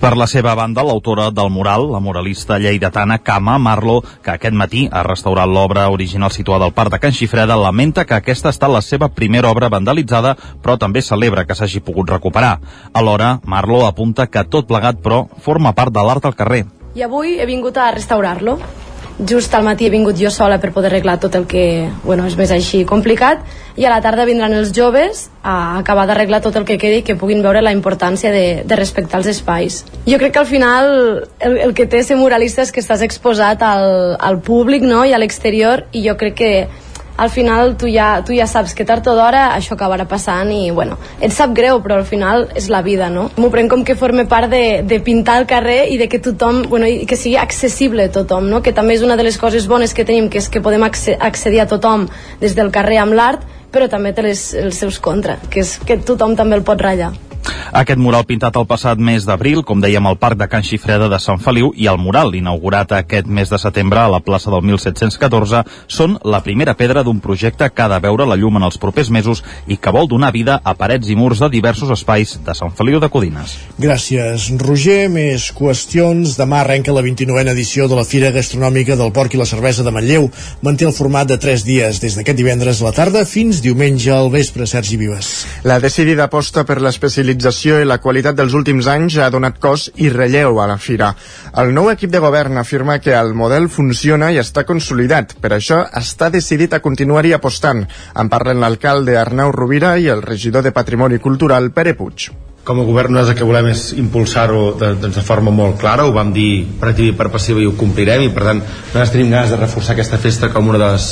Per la seva banda, l'autora del mural, la muralista lleidatana Cama Marlo, que aquest matí ha restaurat l'obra original situada al Parc de Can Xifreda, lamenta que aquesta ha estat la seva primera obra vandalitzada, però també celebra que s'hagi pogut recuperar. Alhora, Marlo apunta que tot plegat, però, forma part de l'art al carrer. I avui he vingut a restaurar-lo just al matí he vingut jo sola per poder arreglar tot el que bueno, és més així complicat i a la tarda vindran els joves a acabar d'arreglar tot el que quedi i que puguin veure la importància de, de respectar els espais. Jo crec que al final el, el que té ser muralista és que estàs exposat al, al públic no? i a l'exterior i jo crec que al final tu ja, tu ja saps que tard o d'hora això acabarà passant i, bueno, et sap greu, però al final és la vida, no? M'ho prenc com que forme part de, de pintar el carrer i de que tothom, bueno, i que sigui accessible a tothom, no? Que també és una de les coses bones que tenim, que és que podem accedir a tothom des del carrer amb l'art, però també té les, els seus contra, que és que tothom també el pot ratllar. Aquest mural pintat el passat mes d'abril, com dèiem, al Parc de Can Xifreda de Sant Feliu i el mural inaugurat aquest mes de setembre a la plaça del 1714 són la primera pedra d'un projecte que ha de veure la llum en els propers mesos i que vol donar vida a parets i murs de diversos espais de Sant Feliu de Codines. Gràcies, Roger. Més qüestions. Demà arrenca la 29a edició de la Fira Gastronòmica del Porc i la Cervesa de Manlleu. Manté el format de 3 dies, des d'aquest divendres a la tarda fins diumenge al vespre. Sergi Vives. La decidida aposta per l'especialització i la qualitat dels últims anys ha donat cos i relleu a la fira. El nou equip de govern afirma que el model funciona i està consolidat. Per això està decidit a continuar-hi apostant. En parlen l'alcalde Arnau Rovira i el regidor de Patrimoni Cultural Pere Puig com a govern nosaltres el que volem és impulsar-ho de, doncs de forma molt clara, ho vam dir per activa i per passiva i ho complirem i per tant nosaltres tenim ganes de reforçar aquesta festa com una de les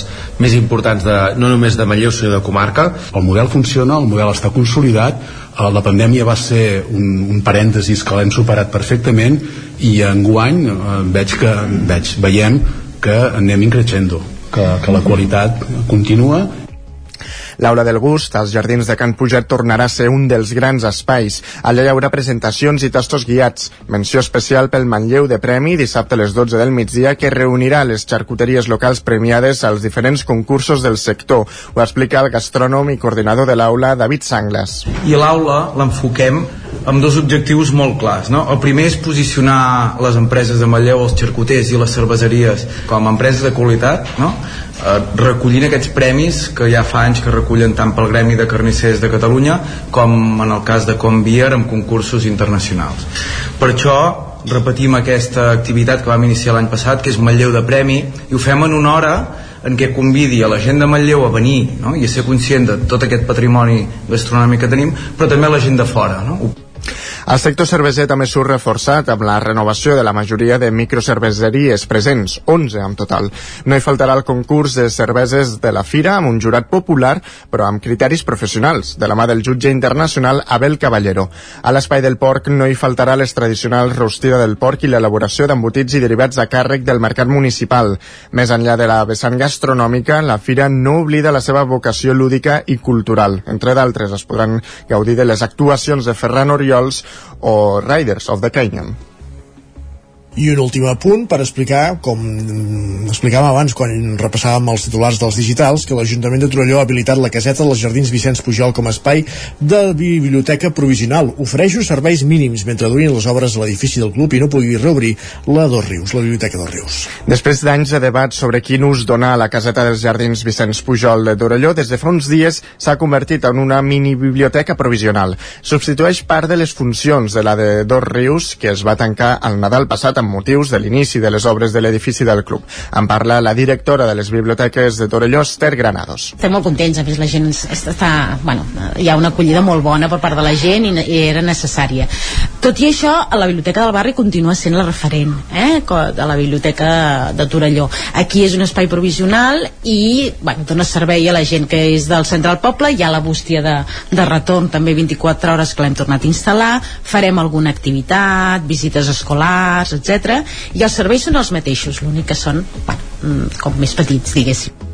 més importants de, no només de Manlleu sinó de comarca. El model funciona, el model està consolidat, la pandèmia va ser un, un parèntesis que l'hem superat perfectament i enguany eh, veig que veig, veiem que anem increixendo que, que la qualitat continua L'aula del gust als Jardins de Can Puget tornarà a ser un dels grans espais. Allà hi haurà presentacions i tastos guiats. Menció especial pel Manlleu de Premi dissabte a les 12 del migdia que reunirà les xarcuteries locals premiades als diferents concursos del sector. Ho explica el gastrònom i coordinador de l'aula, David Sangles. I l'aula l'enfoquem amb dos objectius molt clars. No? El primer és posicionar les empreses de Manlleu, els xarcuters i les cerveseries com a empreses de qualitat, no? Eh, recollint aquests premis que ja fa anys que recullen tant pel Gremi de Carnissers de Catalunya com en el cas de Convier amb concursos internacionals. Per això repetim aquesta activitat que vam iniciar l'any passat, que és Manlleu de Premi, i ho fem en una hora en què convidi a la gent de Manlleu a venir no? i a ser conscient de tot aquest patrimoni gastronòmic que tenim, però també a la gent de fora. No? El sector cerveser també surt reforçat amb la renovació de la majoria de microcerveseries presents, 11 en total. No hi faltarà el concurs de cerveses de la Fira amb un jurat popular, però amb criteris professionals, de la mà del jutge internacional Abel Caballero. A l'espai del porc no hi faltarà les tradicionals rostida del porc i l'elaboració d'embotits i derivats a càrrec del mercat municipal. Més enllà de la vessant gastronòmica, la Fira no oblida la seva vocació lúdica i cultural. Entre d'altres, es podran gaudir de les actuacions de Ferran Oriols o Riders of the Canyon. I un últim apunt per explicar, com explicàvem abans quan repassàvem els titulars dels digitals, que l'Ajuntament de Torelló ha habilitat la caseta dels Jardins Vicenç Pujol com a espai de biblioteca provisional. Ofereixo serveis mínims mentre durin les obres a l'edifici del club i no pugui reobrir la dos Rius, la Biblioteca dos Rius. Després d'anys de debat sobre quin ús donar a la caseta dels Jardins Vicenç Pujol de Torelló, des de fa uns dies s'ha convertit en una mini biblioteca provisional. Substitueix part de les funcions de la de dos Rius, que es va tancar el Nadal passat amb amb motius de l'inici de les obres de l'edifici del club. En parla la directora de les biblioteques de Torelló, Esther Granados. Estem molt contents, a més la gent està, bueno, hi ha una acollida molt bona per part de la gent i, i era necessària. Tot i això, la Biblioteca del Barri continua sent la referent eh, de la Biblioteca de Torelló. Aquí és un espai provisional i bueno, dona servei a la gent que és del centre del poble, hi ha la bústia de, de retorn també 24 hores que l'hem tornat a instal·lar, farem alguna activitat, visites escolars, etc. i els serveis són els mateixos, l'únic que són bueno, com més petits, diguéssim.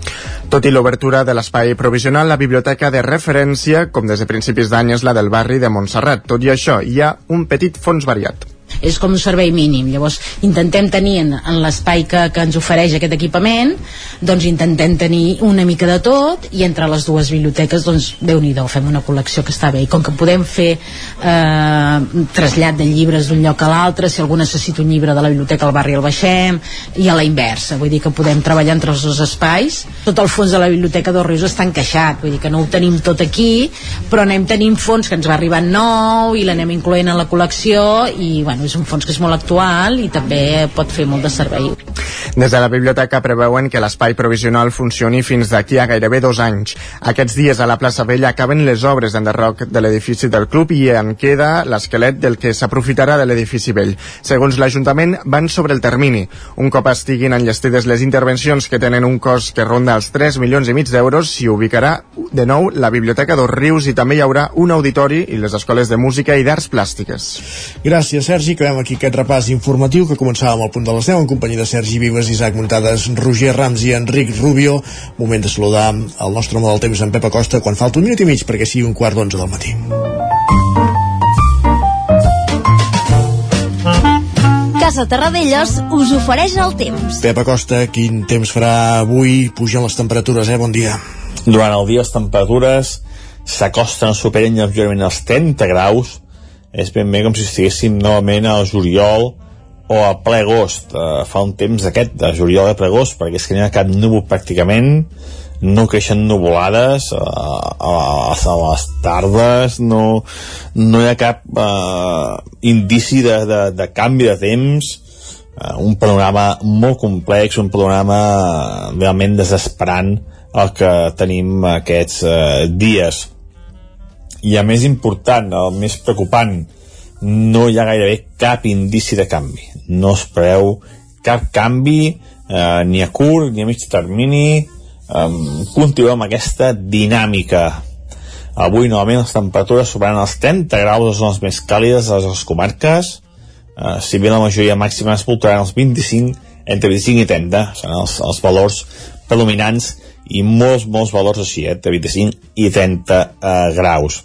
Tot i l'obertura de l'espai provisional, la biblioteca de referència, com des de principis d'any, és la del barri de Montserrat. Tot i això, hi ha un petit fons variat és com un servei mínim. Llavors intentem tenir en, en l'espai que, que ens ofereix aquest equipament doncs intentem tenir una mica de tot i entre les dues biblioteques doncs déu nhi fem una col·lecció que està bé. I com que podem fer eh, trasllat de llibres d'un lloc a l'altre si algú necessita un llibre de la biblioteca al barri el baixem i a la inversa. Vull dir que podem treballar entre els dos espais. Tot el fons de la biblioteca dos Rius està encaixat. Vull dir que no ho tenim tot aquí però anem tenint fons que ens va arribar nou i l'anem incloent a la col·lecció i bueno, és un fons que és molt actual i també pot fer molt de servei. Des de la biblioteca preveuen que l'espai provisional funcioni fins d'aquí a gairebé dos anys. Aquests dies a la plaça Vella acaben les obres d'enderroc de l'edifici del club i en queda l'esquelet del que s'aprofitarà de l'edifici vell. Segons l'Ajuntament, van sobre el termini. Un cop estiguin enllestides les intervencions que tenen un cost que ronda els 3 milions i mig d'euros, s'hi ubicarà de nou la Biblioteca dos Rius i també hi haurà un auditori i les escoles de música i d'arts plàstiques. Gràcies, Sergi. Acabem aquí aquest repàs informatiu que començàvem al punt de les 10 en companyia de Sergi Vives, Isaac Muntades, Roger Rams i Enric Rubio. Moment de saludar el nostre home del temps, en Pep Acosta, quan falta un minut i mig perquè sigui un quart d'onze del matí. Casa Terradellos us ofereix el temps. Pep Acosta, quin temps farà avui? Pugen les temperatures, eh? Bon dia. Durant el dia les temperatures s'acosten, superen lleugerament els 30 graus, és ben bé com si estiguéssim novament al juliol o a ple agost. Uh, fa un temps d'aquest, de juliol a ple agost perquè és que n'hi ha cap núvol pràcticament. No creixen nuvolades uh, a, a, a les tardes no, no hi ha cap uh, indici de, de, de canvi de temps. Uh, un panorama molt complex un panorama realment desesperant el que tenim aquests uh, dies i a més important, el més preocupant no hi ha gairebé cap indici de canvi. No es preveu cap canvi eh, ni a curt ni a mig termini. Eh, continuem amb aquesta dinàmica. Avui novament les temperatures superaran els 30 graus les zones més càlides de les comarques. Eh, si bé la majoria màxima es voltaran els 25 entre 25 i 30 seran els, els valors predominants i molts, molts valors així, eh, entre 25 i 30 eh, graus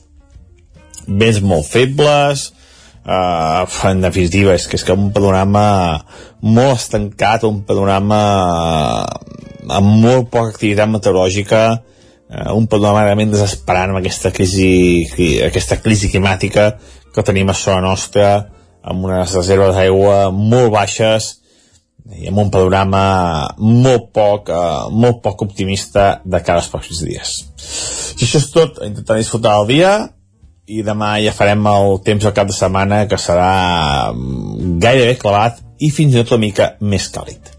vents molt febles uh, en definitiva és que és que un panorama molt estancat un panorama amb molt poca activitat meteorològica uh, un panorama realment desesperant amb aquesta crisi aquesta crisi climàtica que tenim a sobre nostra amb unes reserves d'aigua molt baixes i amb un panorama molt poc, uh, molt poc optimista de cara als pròxims dies. I això és tot, intentar disfrutar el dia, i demà ja farem el temps al cap de setmana que serà mm, gairebé clavat i fins i tot una mica més càlid.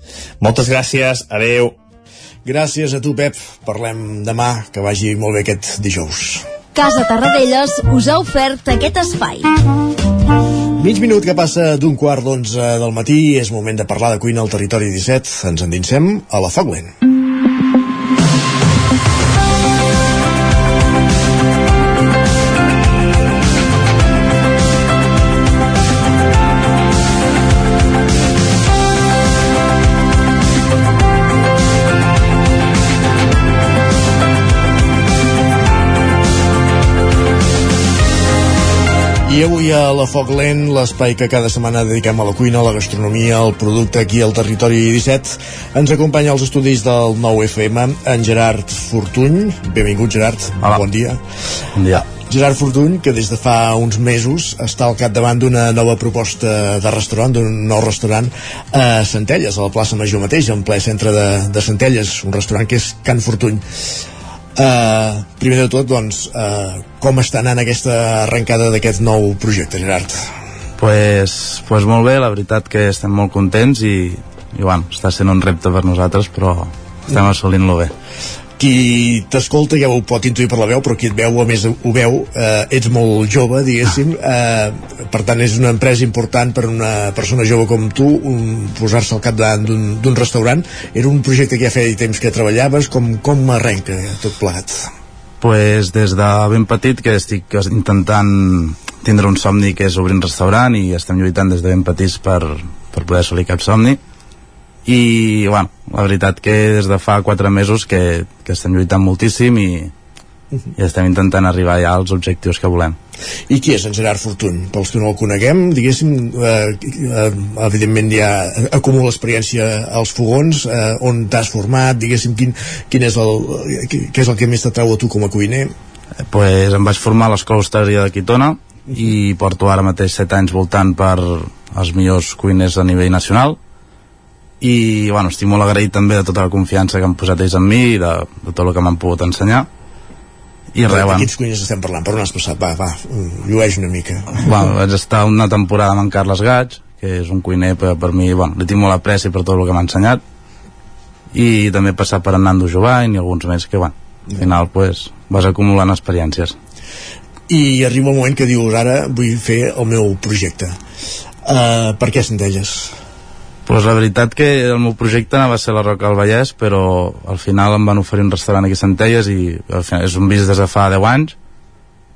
Moltes gràcies, adeu. Gràcies a tu, Pep. Parlem demà, que vagi molt bé aquest dijous. Casa Tarradellas us ha ofert aquest espai. Mig minut que passa d'un quart d'onze del matí, és moment de parlar de cuina al territori 17. Ens endinsem a la Foglen. I avui a la Foc Lent, l'espai que cada setmana dediquem a la cuina, a la gastronomia, al producte aquí al territori 17, ens acompanya als estudis del 9FM en Gerard Fortuny. Benvingut, Gerard. Hola. Bon dia. Bon dia. Gerard Fortuny, que des de fa uns mesos està al capdavant d'una nova proposta de restaurant, d'un nou restaurant a Centelles, a la plaça Major mateix, en ple centre de, de Centelles, un restaurant que és Can Fortuny. Uh, primer de tot, doncs, uh, com està anant aquesta arrencada d'aquest nou projecte, Gerard? Pues, pues molt bé, la veritat que estem molt contents i, i bueno, està sent un repte per nosaltres, però estem assolint-lo bé. Qui t'escolta ja ho pot intuir per la veu, però qui et veu, a més ho veu, eh, ets molt jove, diguéssim, eh, per tant és una empresa important per una persona jove com tu, posar-se al capdavant d'un restaurant. Era un projecte que ja feia temps que treballaves, com, com arrenca tot plegat? pues des de ben petit que estic intentant tindre un somni que és obrir un restaurant i estem lluitant des de ben petits per, per poder assolir cap somni i bueno, la veritat que des de fa 4 mesos que, que estem lluitant moltíssim i, i estem intentant arribar ja als objectius que volem. I qui és en Gerard Fortuny? Pels que no el coneguem, diguéssim, eh, eh, evidentment ja acumula experiència als fogons, eh, on t'has format, diguéssim, quin, quin és el, què és el que més t'atrau a tu com a cuiner? Pues em vaig formar a l'Escola Hostaleria de Quitona i porto ara mateix 7 anys voltant per els millors cuiners a nivell nacional i bueno, estic molt agraït també de tota la confiança que han posat ells en mi i de, de tot el que m'han pogut ensenyar i res, bueno. quins cuiners estem parlant? Per on has passat? Va, va, llueix una mica. Bueno, vaig estar una temporada amb en Carles Gaig, que és un cuiner per, per mi, bueno, li tinc molt apreci per tot el que m'ha ensenyat, i també he passat per en Nando Jovany i alguns més que, bueno, al final, pues, vas acumulant experiències. I arriba un moment que dius, ara vull fer el meu projecte. Uh, per què Centelles? Pues la veritat que el meu projecte anava a ser la Roca del Vallès, però al final em van oferir un restaurant aquí a Centelles i al final és un bis des de fa 10 anys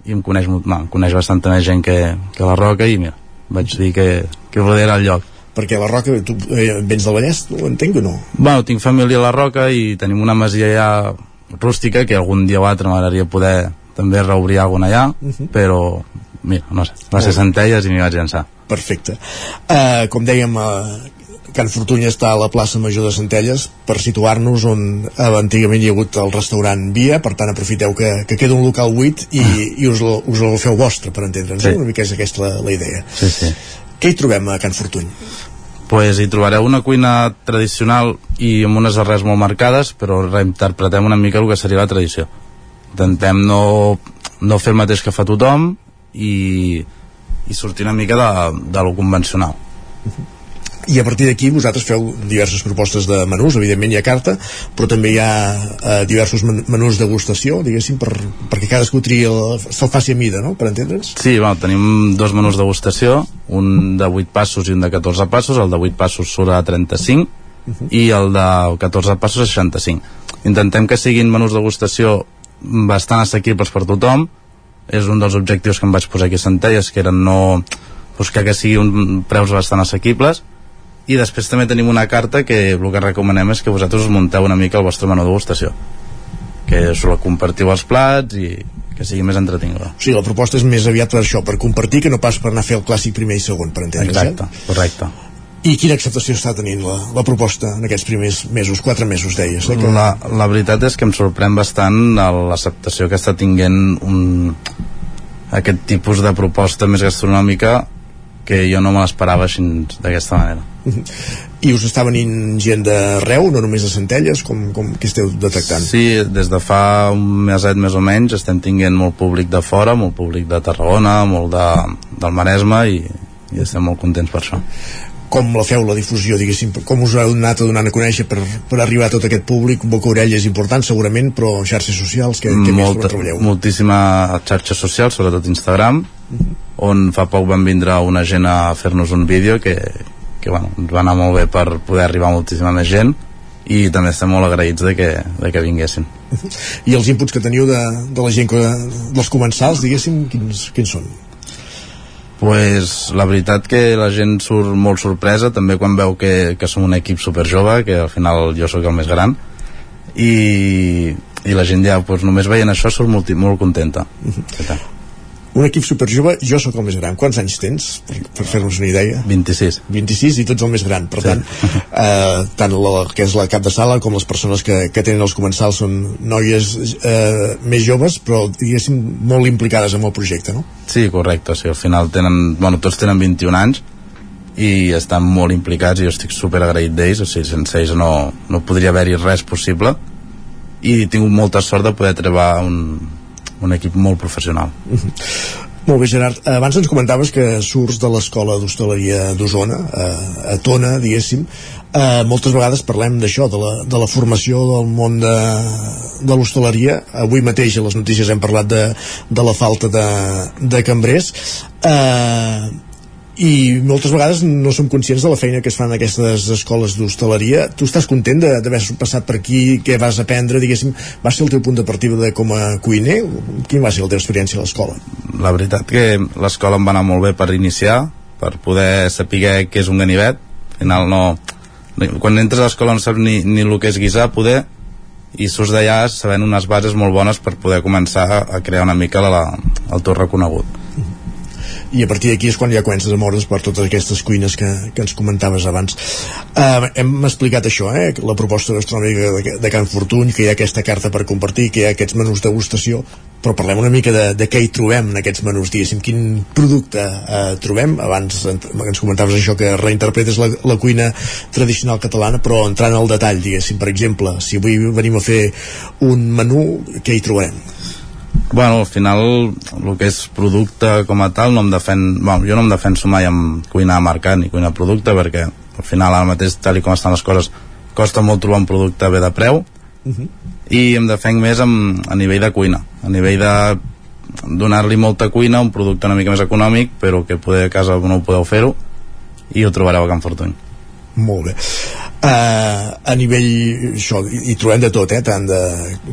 i em coneix, no, em coneix bastanta més gent que, que la Roca i mira, vaig dir que, que volia era el lloc. Perquè la Roca, tu eh, vens del Vallès, ho entenc o no? Bueno, tinc família a la Roca i tenim una masia ja rústica que algun dia o altre m'agradaria poder també reobrir alguna allà, uh -huh. però mira, no sé, va ser Centelles i m'hi vaig llançar. Perfecte. Uh, com dèiem, uh, Can Fortuny està a la plaça Major de Centelles per situar-nos on eh, antigament hi ha hagut el restaurant Via, per tant aprofiteu que, que queda un local buit i, i us, lo, us el feu vostre, per entendre'ns. Sí. Una mica és aquesta la, la idea. Sí, sí. Què hi trobem a Can Fortuny? pues hi trobareu una cuina tradicional i amb unes arrels molt marcades, però reinterpretem una mica el que seria la tradició. Intentem no, no fer el mateix que fa tothom i, i sortir una mica de, de lo convencional. Uh -huh i a partir d'aquí vosaltres feu diverses propostes de menús, evidentment hi ha carta però també hi ha eh, diversos menús de degustació, diguéssim per, perquè cadascú tria se'l faci a mida, no? per entendre'ns? Sí, bueno, tenim dos menús de degustació un de 8 passos i un de 14 passos el de 8 passos surt a 35 uh -huh. i el de 14 passos a 65 intentem que siguin menús de degustació bastant assequibles per tothom és un dels objectius que em vaig posar aquí a Centelles que eren no buscar que siguin preus bastant assequibles i després també tenim una carta que el que recomanem és que vosaltres us munteu una mica el vostre menú degustació que us la compartiu els plats i que sigui més entretinguda. Sí, la proposta és més aviat per això, per compartir que no pas per anar a fer el clàssic primer i segon, per entendre's. Exacte, eh? correcte. I quina acceptació està tenint la, la proposta en aquests primers mesos, quatre mesos deies? Eh, que... la, la veritat és que em sorprèn bastant l'acceptació que està tinguent un, aquest tipus de proposta més gastronòmica que jo no me l'esperava així d'aquesta manera. I us està venint gent d'arreu, no només de Centelles, com, com que esteu detectant? Sí, des de fa un meset més o menys estem tinguent molt públic de fora, molt públic de Tarragona, molt de, del Maresme i, i estem molt contents per això com la feu la difusió, diguéssim, com us heu anat a donar a conèixer per, per arribar a tot aquest públic, boca orella és important segurament, però xarxes socials, que, que Molta, més treballeu? Moltíssima xarxes socials, sobretot Instagram, uh mhm. -huh. on fa poc van vindre una gent a fer-nos un vídeo que, que bueno, ens va anar molt bé per poder arribar a moltíssima més gent i també estem molt agraïts de que, de que vinguessin. Uh -huh. I els inputs que teniu de, de la gent que, dels comensals, diguéssim, quins, quins són? Pues, la veritat que la gent surt molt sorpresa també quan veu que, que som un equip super jove que al final jo sóc el més gran i, i la gent ja pues, només veient això surt molt, molt contenta. Uh -huh un equip superjove, jo sóc el més gran. Quants anys tens, per, per fer-nos una idea. 26 26 i tots el més gran per sí. tant, eh, tant la, que és la cap de sala com les persones que, que tenen els comensals són noies eh, més joves però diguéssim molt implicades en el projecte no? Sí, correcte, sí, al final tenen, bueno, tots tenen 21 anys i estan molt implicats i jo estic super agraït d'ells, o sigui, sense ells no, no podria haver-hi res possible. I tinc molta sort de poder treballar un, un equip molt professional. Molt bé, Gerard. Abans ens comentaves que surts de l'escola d'hostaleria d'Osona, a, a Tona, diguéssim. Eh, moltes vegades parlem d'això, de, la, de la formació del món de, de l'hostaleria. Avui mateix a les notícies hem parlat de, de la falta de, de cambrers. Eh, i moltes vegades no som conscients de la feina que es fan en aquestes escoles d'hostaleria. Tu estàs content d'haver passat per aquí? Què vas aprendre, diguéssim va ser el teu punt de partida de com a cuiner? Quin va ser la teva experiència a l'escola? La veritat que l'escola em va anar molt bé per iniciar per poder saber què és un ganivet. Al final no quan entres a l'escola no saps ni, ni el que és guisar poder i surts d'allà sabent unes bases molt bones per poder començar a crear una mica la, el teu reconegut i a partir d'aquí és quan ja comences a moure's per totes aquestes cuines que, que ens comentaves abans uh, hem explicat això eh? la proposta gastronòmica de, de Can Fortuny que hi ha aquesta carta per compartir que hi ha aquests menús degustació però parlem una mica de, de què hi trobem en aquests menús, diguéssim, quin producte eh, trobem, abans ens comentaves això que reinterpretes la, la cuina tradicional catalana, però entrant al detall diguéssim, per exemple, si avui venim a fer un menú, què hi trobarem? Bueno, al final el que és producte com a tal no em defen, bueno, jo no em defenso mai amb cuinar mercat ni cuinar producte perquè al final ara mateix tal com estan les coses costa molt trobar un producte bé de preu. Uh -huh. i em defenc més amb, a nivell de cuina. A nivell de donar-li molta cuina, un producte una mica més econòmic però que poder a casa no ho podeu fer-ho i ho trobareu a Can Fortuny. Molt bé uh, a nivell això, hi, trobem de tot, eh? tant de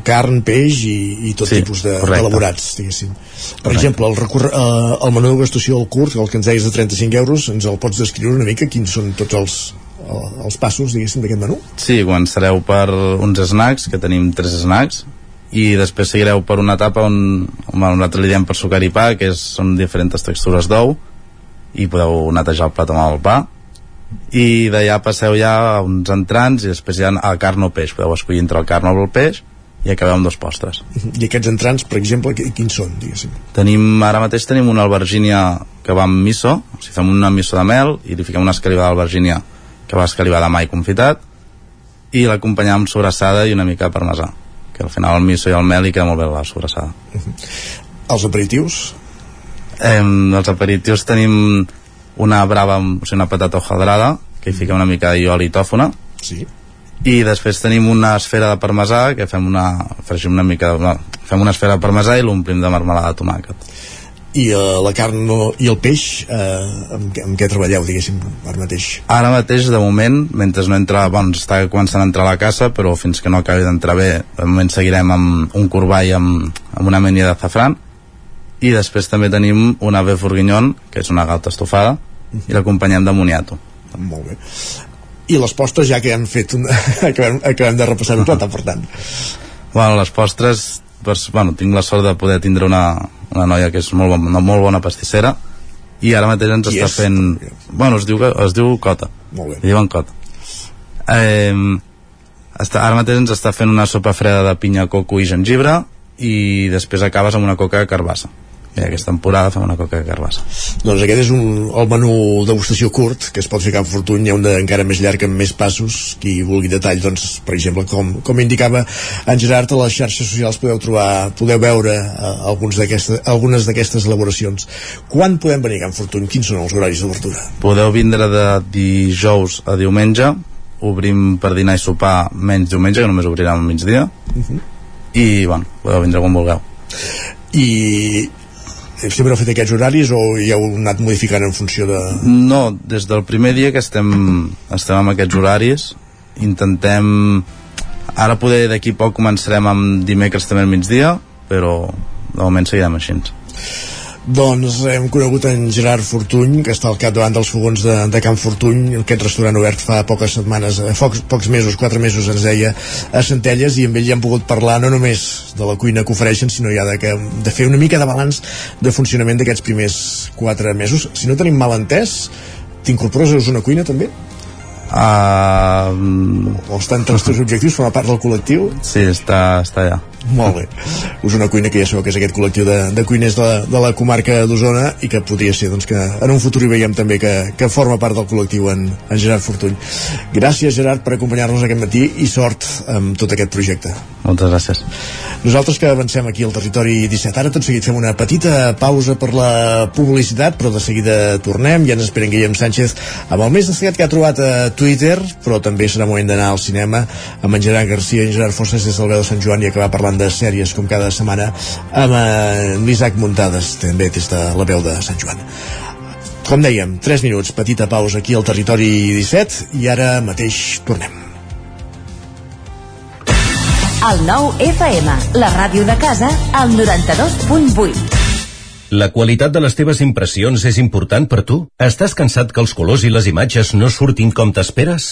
carn, peix i, i tot Sí, tipus de- correcte. d'elaborats diguéssim. per Correcte. exemple, el, recor- uh, el menú de degustació del curt el que ens deies de 35 euros ens el pots descriure una mica quins són tots els, el- els passos diguéssim d'aquest menú Sí, començareu per uns snacks, que tenim tres snacks, i després seguireu per una etapa on, on nosaltres li diem per sucar i pa, que és, són diferents textures d'ou, i podeu netejar el plat amb el pa, i d'allà passeu ja a uns entrants, i després ja a carn o peix, podeu escollir entre el carn o el peix, i acabeu amb dos postres. i aquests entrants, per exemple, qui- quins són diguéssim Tenim, ara mateix tenim una albergínia que va amb miso, o sigui, fem una miso de mel i li fiquem una escalivada d'albergínia que va escalivada mai confitat i l'acompanyam amb sobrassada i una mica de parmesà que al final el miso i el mel hi queda molt bé la sobrassada els aperitius? Eh, els aperitius tenim una brava, amb- o sigui, una patata hojadrada que hi fiquem una mica d'oli i tòfona sí. i després tenim una esfera de parmesà que fem una, fregim una mica de, no, fem una esfera de parmesà i l'omplim de marmelada de tomàquet. I uh, la carn no, i el peix eh, amb, amb què treballeu diguéssim ara mateix? Ara mateix, de moment, mentre no entra, bueno, ens està començant a entrar a la casa, però fins que no acabi d'entrar bé, de moment seguirem amb un corball amb, amb una menia de zafran, i després també tenim un ave forguinyon, que és una galta estofada, i l'acompanyem de moniato. Molt bé. I les postres, ja que hem fet un... acabem, acabem de repassar un plat, per tant. Bueno, les postres, doncs, bueno, tinc la sort de poder tindre una, una noia que és molt, bon, una molt bona pastissera, i ara mateix ens Qui està és? fent... Bueno, es diu, es diu Cota. Molt bé. Li diuen Cota. Eh, està, ara mateix ens està fent una sopa freda de pinya, coco i gengibre i després acabes amb una coca de carbassa. I aquesta temporada fem una coca de carbassa. Doncs aquest és un, el menú degustació curt, que es pot a Can Fortuny, hi ha un de, encara més llarg amb més passos, qui vulgui detall, doncs, per exemple, com, com indicava en Gerard, a les xarxes socials podeu trobar, podeu veure eh, alguns algunes d'aquestes elaboracions. Quan podem venir a Can Fortuny? Quins són els horaris d'obertura? Podeu vindre de dijous a diumenge, obrim per dinar i sopar menys diumenge, que només obrirem al migdia, i, bueno, podeu vindre quan vulgueu. I sempre heu fet aquests horaris o hi heu anat modificant en funció de... No, des del primer dia que estem, estem amb aquests horaris, intentem... Ara poder d'aquí poc començarem amb dimecres també al migdia, però de moment seguirem així. Doncs hem conegut en Gerard Fortuny, que està al capdavant dels fogons de, de Can Fortuny, aquest restaurant obert fa poques setmanes, eh, pocs, pocs mesos, quatre mesos ens deia, a Centelles, i amb ell ja hem pogut parlar no només de la cuina que ofereixen, sinó ja de, que, de fer una mica de balanç de funcionament d'aquests primers quatre mesos. Si no tenim mal entès, t'incorpores a una cuina també? Uh, o està entre els teus objectius, forma part del col·lectiu? Sí, està, està allà. Molt bé. Osona Cuina, que ja sabeu que és aquest col·lectiu de, de cuiners de, de la comarca d'Osona i que podria ser doncs, que en un futur hi veiem també que, que forma part del col·lectiu en, en Gerard Fortuny. Gràcies, Gerard, per acompanyar-nos aquest matí i sort amb tot aquest projecte. Moltes gràcies. Nosaltres que avancem aquí al territori 17. Ara tot seguit fem una petita pausa per la publicitat, però de seguida tornem. Ja ens esperen Guillem Sánchez amb el més destacat que ha trobat a Twitter, però també serà moment d'anar al cinema amb en Gerard Garcia i en Gerard Fosses des del veu de Sant Joan i acabar parlant de sèries com cada setmana amb en l'Isaac Muntades, també des de la veu de Sant Joan. Com dèiem, 3 minuts, petita pausa aquí al territori 17 i ara mateix tornem. El nou FM, la ràdio de casa, al 92.8. La qualitat de les teves impressions és important per tu? Estàs cansat que els colors i les imatges no surtin com t'esperes?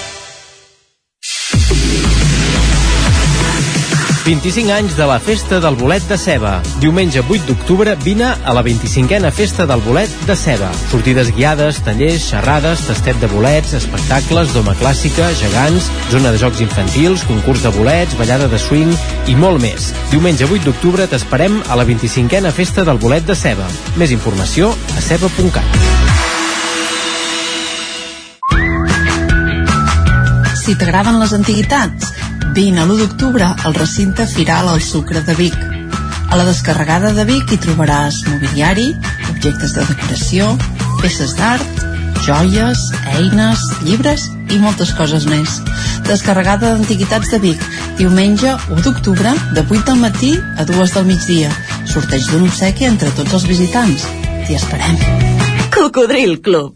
25 anys de la Festa del Bolet de Ceba. Diumenge 8 d'octubre vine a la 25a Festa del Bolet de Ceba. Sortides guiades, tallers, xerrades, tastet de bolets, espectacles, doma clàssica, gegants, zona de jocs infantils, concurs de bolets, ballada de swing i molt més. Diumenge 8 d'octubre t'esperem a la 25a Festa del Bolet de Ceba. Més informació a ceba.cat. Si t'agraden les antiguitats, vine a l'1 d'octubre al recinte Firal al Sucre de Vic. A la descarregada de Vic hi trobaràs mobiliari, objectes de decoració, peces d'art, joies, eines, llibres i moltes coses més. Descarregada d'Antiguitats de Vic, diumenge 1 d'octubre, de 8 del matí a 2 del migdia. Sorteig d'un obsequi entre tots els visitants. T'hi esperem. Cocodril Club.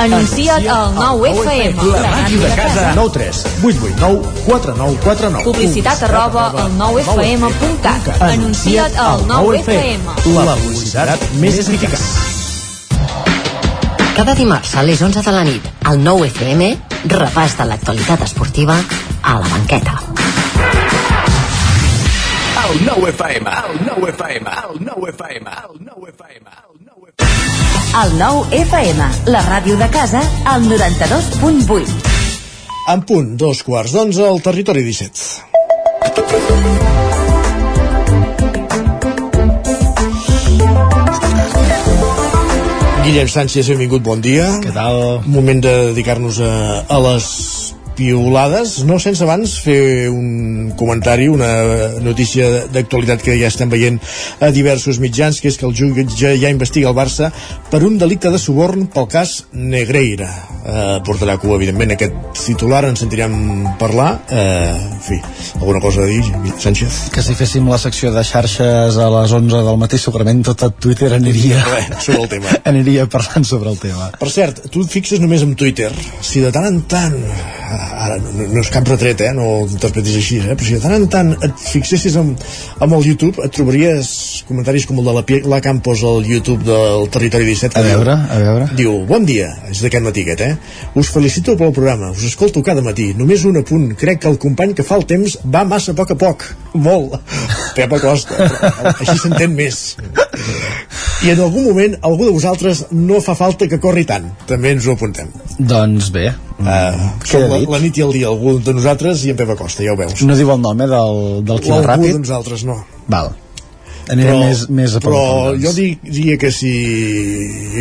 Anuncia't al 9FM. La màquina de casa. 9 3 8 8 9 4 9 4 9. Publicitat arroba al 9FM.cat. Anuncia't al 9FM. La publicitat més eficaç. Cada dimarts a les 11 de la nit, al 9 FM, repàs de l'actualitat esportiva a la banqueta. El 9 FM, el 9 FM, el 9 FM, el 9 FM. El 9 FM, la ràdio de casa, al 92.8. En punt, dos quarts d'onze al territori 17. Guillem Sánchez, benvingut, bon dia. Què tal? Moment de dedicar-nos a, a les piulades, no sense abans fer un comentari, una notícia d'actualitat que ja estem veient a diversos mitjans, que és que el jutge ja investiga el Barça per un delicte de suborn pel cas Negreira. Eh, portarà cua, evidentment, aquest titular, en sentirem parlar. Eh, en fi, alguna cosa a dir, Sánchez? que si féssim la secció de xarxes a les 11 del matí segurament tot a Twitter aniria Bé, sobre el tema. aniria parlant sobre el tema Per cert, tu et fixes només en Twitter. Si de tant en tant, ara no, no és cap retret, eh, no ho interpretis així, eh, però si de tant en tant et fixessis amb, amb el YouTube, et trobaries comentaris com el de la, la Campos al YouTube del Territori 17. que a diu- veure, a veure Diu, bon dia, és d'aquest matí aquest, eh? Us felicito pel programa, us escolto cada matí. Només un apunt, crec que el company que fa el temps va massa a poc a poc. Molt. Pep Acosta, però així s'entén més. I en algun moment, algú de vosaltres no fa falta que corri tant. També ens ho apuntem. Doncs bé. Uh, la, la nit i el dia, algú de nosaltres i en Pep Acosta, ja ho veus. No diu el nom, eh, del, del qui va Algú ràpid? de nosaltres no. Val. Anirem més, més a però jo dic, diria que si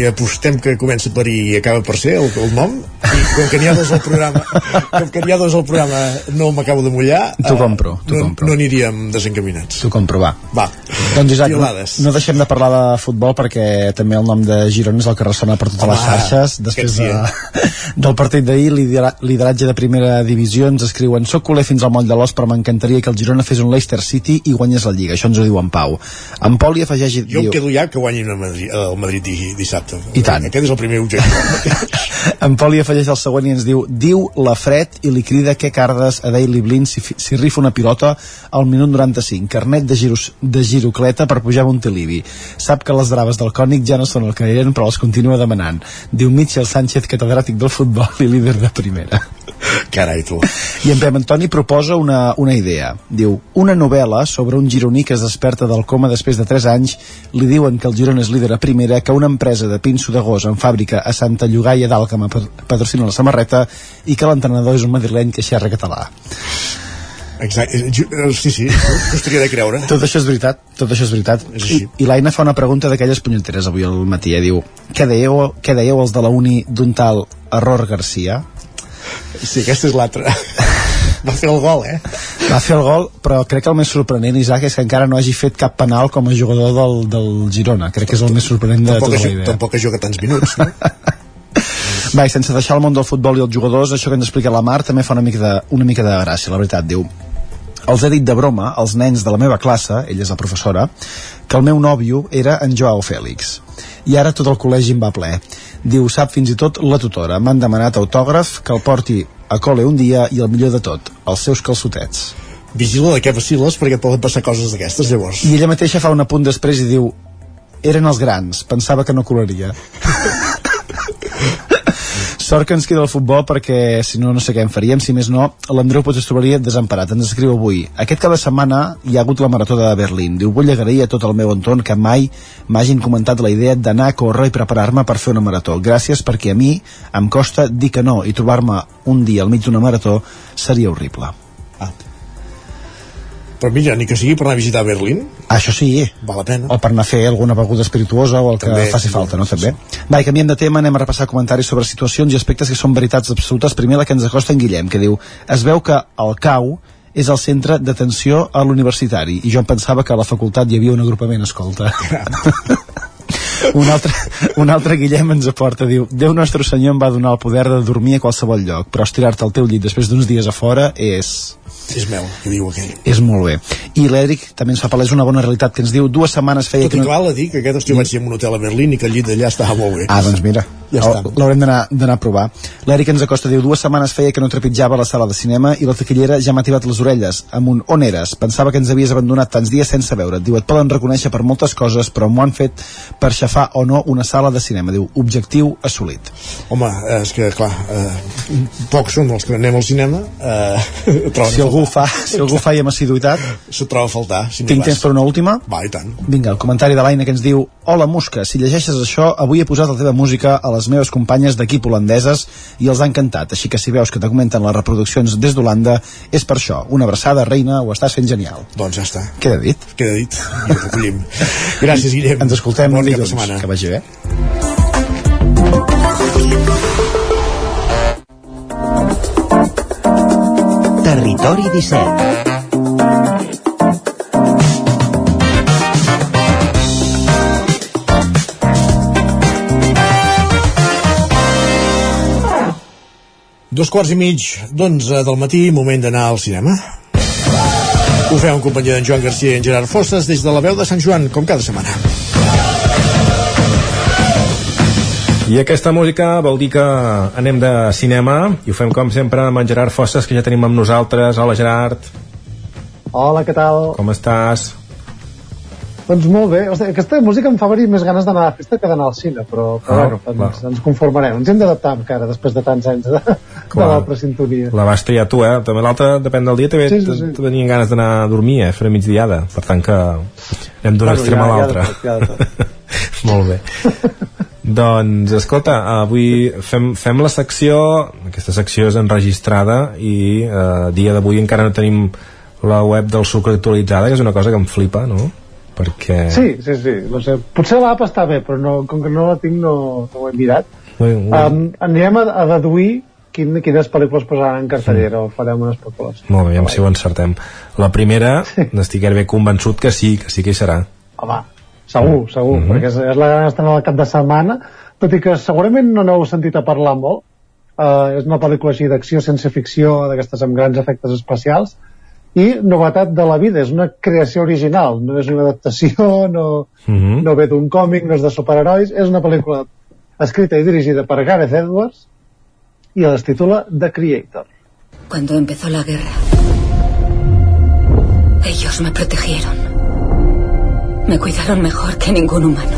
apostem que comença per I i acaba per C el, el nom i com que n'hi ha dos al programa com que n'hi ha dos al programa no m'acabo de mullar T'ho eh, compro, t'ho no, compro. no aniríem desencaminats. T'ho compro, va. va, Doncs Isaac, no, no deixem de parlar de futbol perquè també el nom de Girona és el que ressona per totes Home, les xarxes. després de, aquest del partit d'ahir lidera, lideratge de primera divisió ens escriuen soc culer fins al moll de l'os però m'encantaria que el Girona fes un Leicester City i guanyés la Lliga, això ens ho diu en Pau en Pol hi afegeix jo em diu, quedo ja que guanyin el Madrid, el Madrid di- dissabte. I tant. aquest és el primer objectiu. En Pol hi afegeix el següent i ens diu diu la fred i li crida que cardes a Daily Blind si, si rifa una pilota al minut 95 carnet de, giros, de girocleta per pujar a Montilivi. Sap que les braves del Cònic ja no són el que eren però les continua demanant. Diu Mitchell Sánchez catedràtic del futbol i líder de primera carai tu. I en Pep Antoni proposa una, una idea. Diu, una novel·la sobre un gironí que es desperta del coma després de 3 anys. Li diuen que el Girona és líder a primera que una empresa de pinso de gos en fàbrica a Santa Llogaia d'Alcama patrocina la samarreta i que l'entrenador és un madrileny que xerra català. Exacte, eh, eh, sí, sí, costaria de creure. Tot això és veritat, tot això és veritat. I, i l'Aina fa una pregunta d'aquelles punyeteres avui al matí, eh? diu què deieu, què deieu els de la uni d'un tal Error Garcia? Sí, aquesta és l'altra va fer el gol, eh? Va fer el gol, però crec que el més sorprenent, Isaac, és que encara no hagi fet cap penal com a jugador del, del Girona. Crec que és el més sorprenent de tampoc, tota la idea. tampoc que juga tants minuts no? Va, sense deixar el món del futbol i els jugadors, això que ens explica la Mar també fa una mica de, una mica de gràcia, la veritat. Diu, els he dit de broma als nens de la meva classe, ella és la professora, que el meu nòvio era en Joao Fèlix. I ara tot el col·legi em va ple. Diu, sap fins i tot la tutora. M'han demanat autògraf, que el porti a col·le un dia i el millor de tot, els seus calçotets. vigila de què vaciles perquè et poden passar coses d'aquestes llavors I ella mateixa fa un apunt després i diu eren els grans, pensava que no colaria Sort que ens queda el futbol perquè si no no sé què en faríem, si més no l'Andreu potser es trobaria desemparat, ens escriu avui aquest cada setmana hi ha hagut la marató de Berlín. Diu, vull agrair a tot el meu entorn que mai m'hagin comentat la idea d'anar a córrer i preparar-me per fer una marató. Gràcies perquè a mi em costa dir que no i trobar-me un dia al mig d'una marató seria horrible però mira, ni que sigui per anar a visitar Berlín això sí, val la pena o per anar a fer alguna beguda espirituosa o el que També, faci també, falta, no? També. Va, i canviem de tema, anem a repassar comentaris sobre situacions i aspectes que són veritats absolutes. Primer la que ens acosta en Guillem, que diu es veu que el CAU és el centre d'atenció a l'universitari i jo em pensava que a la facultat hi havia un agrupament, escolta. un altre, un altre Guillem ens aporta, diu Déu nostre senyor em va donar el poder de dormir a qualsevol lloc, però estirar-te al teu llit després d'uns dies a fora és és meu, que diu aquell és molt bé. I l'Eric també ens fa palès una bona realitat que ens diu dues setmanes feia tot i que val a dir que aquest estiu vaig ser en un hotel a Berlín i que el llit d'allà estava molt bé Ah, doncs mira, Ja l'haurem d'anar a provar. L'Eric ens acosta diu, dues setmanes feia que no trepitjava la sala de cinema i la taquillera ja m'ha tibat les orelles amb un on eres? Pensava que ens havies abandonat tants dies sense veure't. Diu, et poden reconèixer per moltes coses, però m'ho han fet per xafar o no una sala de cinema. Diu, objectiu assolit. home, eh, és que clar eh, pocs són els que anem al cinema eh, troben Si a algú faltar. fa, si algú fa i amb assiduïtat, se't troba a faltar si tinc temps per una última? va, i tant Vinga, el comentari de l'Aina que ens diu Hola Musca, si llegeixes això, avui he posat la teva música a les meves companyes d'equip holandeses i els ha encantat, així que si veus que t'augmenten les reproduccions des d'Holanda, és per això. Una abraçada, reina, ho estàs fent genial. doncs ja està Queda dit. queda dit i ho recollim gràcies Guillem Ens escoltem bon dilluns. setmana Que vagi bé. Territori 17 Dos quarts i mig d'onze del matí, moment d'anar al cinema. Ho fem en companyia d'en Joan Garcia i en Gerard Fosses des de la veu de Sant Joan, com cada setmana. I aquesta música vol dir que anem de cinema i ho fem com sempre amb en Gerard Fosses que ja tenim amb nosaltres. Hola Gerard, Hola, què tal? com estàs? Doncs molt bé. Hosti, aquesta música em fa venir més ganes d'anar a la festa que d'anar al cine, però, però Ah, bueno, clar. ens, ens conformarem. Ens hem d'adaptar encara després de tants anys de, de l'altra sintonia. La vas triar tu, eh? També l'altra, depèn del dia, també Sí, sí, sí. te tenien ganes d'anar a dormir, eh? Fer migdiada. Per tant que anem d'un Bueno, extrem ja- a ja l'altre. tot, ja de tot. Molt bé. doncs, escolta, avui fem, fem la secció, aquesta secció és enregistrada i eh, dia d'avui encara no tenim la web del sucre actualitzada, que és una cosa que em flipa, no? Perquè... Sí, sí, sí. No sé, potser l'app està bé, però no, com que no la tinc no, no ho he mirat. Ui, ui. Um, anirem a, a deduir quin, quines pel·lícules posaran en cartellera o farem una especulació. Molt bé, aviam si ho encertem. La primera, n'estic gairebé convençut que sí, que sí que hi serà. Home, segur, segur, Mhm. perquè és, és la gran estrena del cap de setmana, tot i que segurament no n'heu sentit a parlar molt. Uh, és una pel·lícula així d'acció, sense ficció, d'aquestes amb grans efectes especials, i novetat de la vida, és una creació original, no és una adaptació, no, Mhm. no ve d'un còmic, no és de superherois, és una pel·lícula escrita i dirigida per Gareth Edwards i es titula The Creator. Cuando empezó la guerra, ellos me protegieron. Me cuidaron mejor que ningún humano.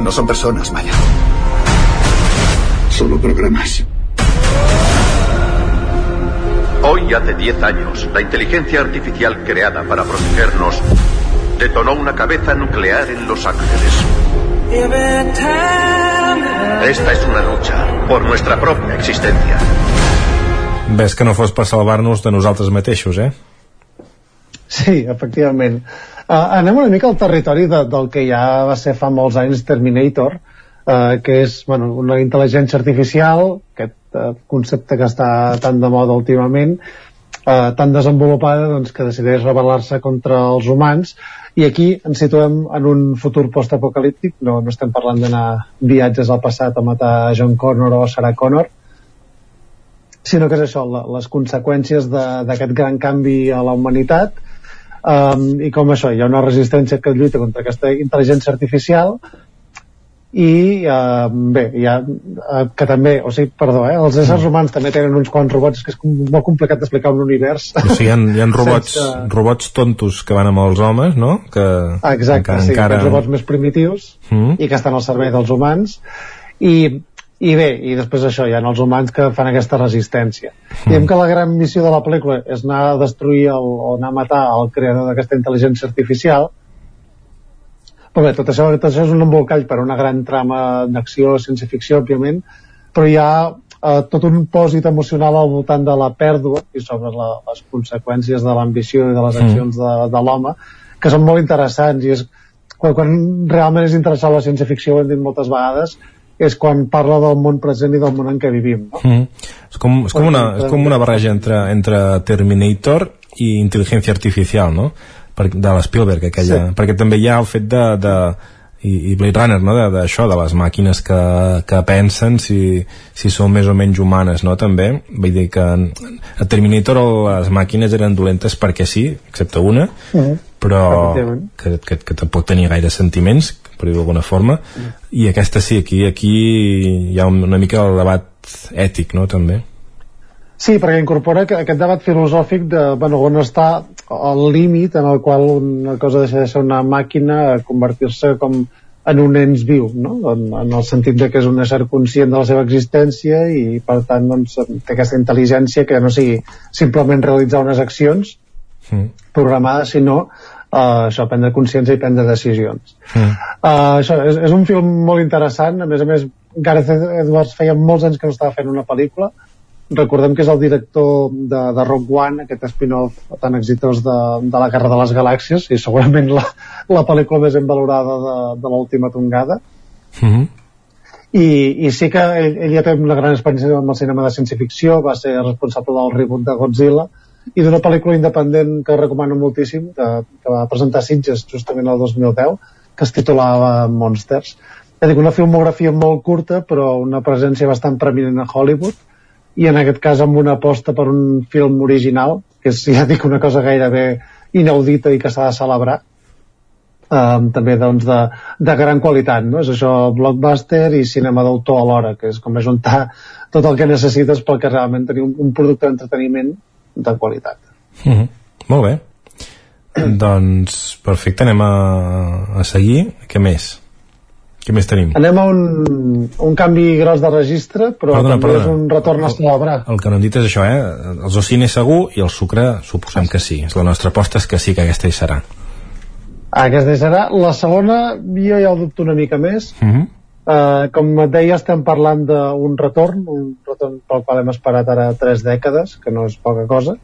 No son personas, Maya. Solo programas. Hoy hace 10 años, la inteligencia artificial creada para protegernos detonó una cabeza nuclear en Los Ángeles. Esta es una lucha por nuestra propia existencia. Ves que no fos per salvar-nos de nosaltres mateixos, eh? Sí, efectivament. Uh, anem una mica al territori de, del que ja va ser fa molts anys Terminator, uh, que és bueno, una intel·ligència artificial, aquest uh, concepte que està tan de moda últimament, uh, tan desenvolupada doncs, que decideix rebel·lar-se contra els humans, i aquí ens situem en un futur postapocalíptic, no, no estem parlant d'anar viatges al passat a matar John Connor o Sarah Connor, sinó que és això, la, les conseqüències d'aquest gran canvi a la humanitat um, i com això, hi ha una resistència que lluita contra aquesta intel·ligència artificial i uh, bé, hi ha, uh, que també, o sigui, perdó, eh, els éssers humans també tenen uns quants robots, que és molt complicat d'explicar un univers. O sigui, hi ha, hi ha robots, Sense- robots tontos que van amb els homes, no? Que Ah, Exacte, encara, sí, encara... robots més primitius Mm. i que estan al servei dels humans i, i bé, i després això, hi ha els humans que fan aquesta resistència. Mm. Diem que la gran missió de la pel·lícula és anar a destruir el, o anar a matar el creador d'aquesta intel·ligència artificial però bé, tot això, tot això és un embolcall per a una gran trama d'acció, sense ficció, òbviament, però hi ha eh, tot un pòsit emocional al voltant de la pèrdua i sobre la, les conseqüències de l'ambició i de les Mm. accions de, de l'home, que són molt interessants i és, quan, quan realment és interessant la ciència-ficció, ho hem dit moltes vegades, és quan parla del món present i del món en què vivim. No? Mm. És, com, és, com una, és com una barreja entre, entre Terminator i intel·ligència artificial, no? Per, de l'Spielberg, aquella... Sí. Perquè també hi ha el fet de... de i, i Blade Runner, no? De- d'això, de, de les màquines que, que pensen si, si són més o menys humanes, no? També, vull dir que a Terminator les màquines eren dolentes perquè sí, excepte una, Mhm. però que, que, que tampoc tenia gaire sentiments per dir d'alguna forma i aquesta sí, aquí, aquí hi ha un- una mica el debat ètic, no, també Sí, perquè incorpora que- aquest debat filosòfic de bueno, on està el límit en el qual una cosa deixa de ser una màquina a convertir-se com en un ens viu, no? en, en el sentit de que és un ésser conscient de la seva existència i per tant doncs, té aquesta intel·ligència que no sigui simplement realitzar unes accions mm. programades, sinó uh, això, prendre consciència i prendre decisions. Mm. Uh, això, és, és un film molt interessant, a més a més Gareth Edwards feia molts anys que no estava fent una pel·lícula recordem que és el director de, de Rock One aquest spin-off tan exitós de, de la Guerra de les Galàxies i segurament la, la pel·lícula més ben valorada de, de l'última tongada Mm -hmm. i, i sí que ell, ell ja té una gran experiència amb el cinema de ciència-ficció va ser responsable del reboot de Godzilla i d'una pel·lícula independent que recomano moltíssim que, que va presentar Sitges justament el 2010 que es titulava Monsters ja dic, una filmografia molt curta però una presència bastant preeminent a Hollywood i en aquest cas amb una aposta per un film original que és, ja dic, una cosa gairebé inaudita i que s'ha de celebrar um, també doncs, de, de gran qualitat no? és això blockbuster i cinema d'autor alhora que és com ajuntar tot el que necessites perquè realment tenir un, un producte d'entreteniment de qualitat Mm -hmm. Molt bé. doncs, perfecte, anem a, a seguir. Què més? Què més tenim? anem a un, un canvi gros de registre però Perdona, també perdona. és un retorn a celebrar El que no hem dit és això, eh? Els ocines segur i el sucre suposem que sí. La nostra aposta és que sí que aquesta hi serà. Aquesta serà. La segona, jo ja ho dubto una mica més. Uh -huh. Uh, com et deia, estem parlant d'un retorn, un retorn pel qual hem esperat ara tres dècades, que no és poca cosa,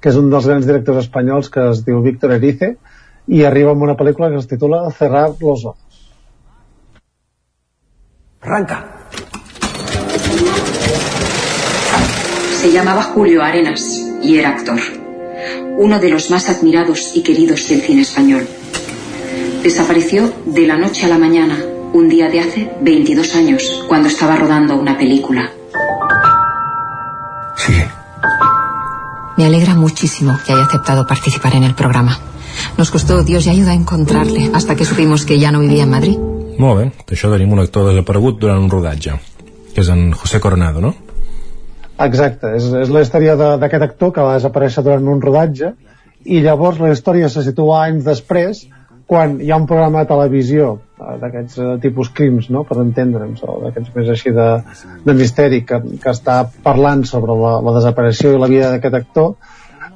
que és un dels grans directors espanyols que es diu Víctor Erice, i arriba amb una pel·lícula que es titula Cerrar los ojos. Arranca. Se llamaba Julio Arenas y era actor. Uno de los más admirados y queridos del cine español. Desapareció de la noche a la mañana, un día de hace 22 años, cuando estaba rodando una película. Me alegra muchísimo que haya aceptado participar en el programa. Nos costó Dios y ayuda a encontrarle hasta que supimos que ya no vivía en Madrid. Molt bé, d'això tenim un actor desaparegut durant un rodatge, que és en José Coronado, no? Exacte, és, és la història de- d'aquest actor que va desaparèixer durant un rodatge i llavors la història se situa anys després quan hi ha un programa de televisió d'aquests eh, tipus crims, no? per entendre'ns, o d'aquests més així de, de misteri que, que està parlant sobre la, la desaparició i la vida d'aquest actor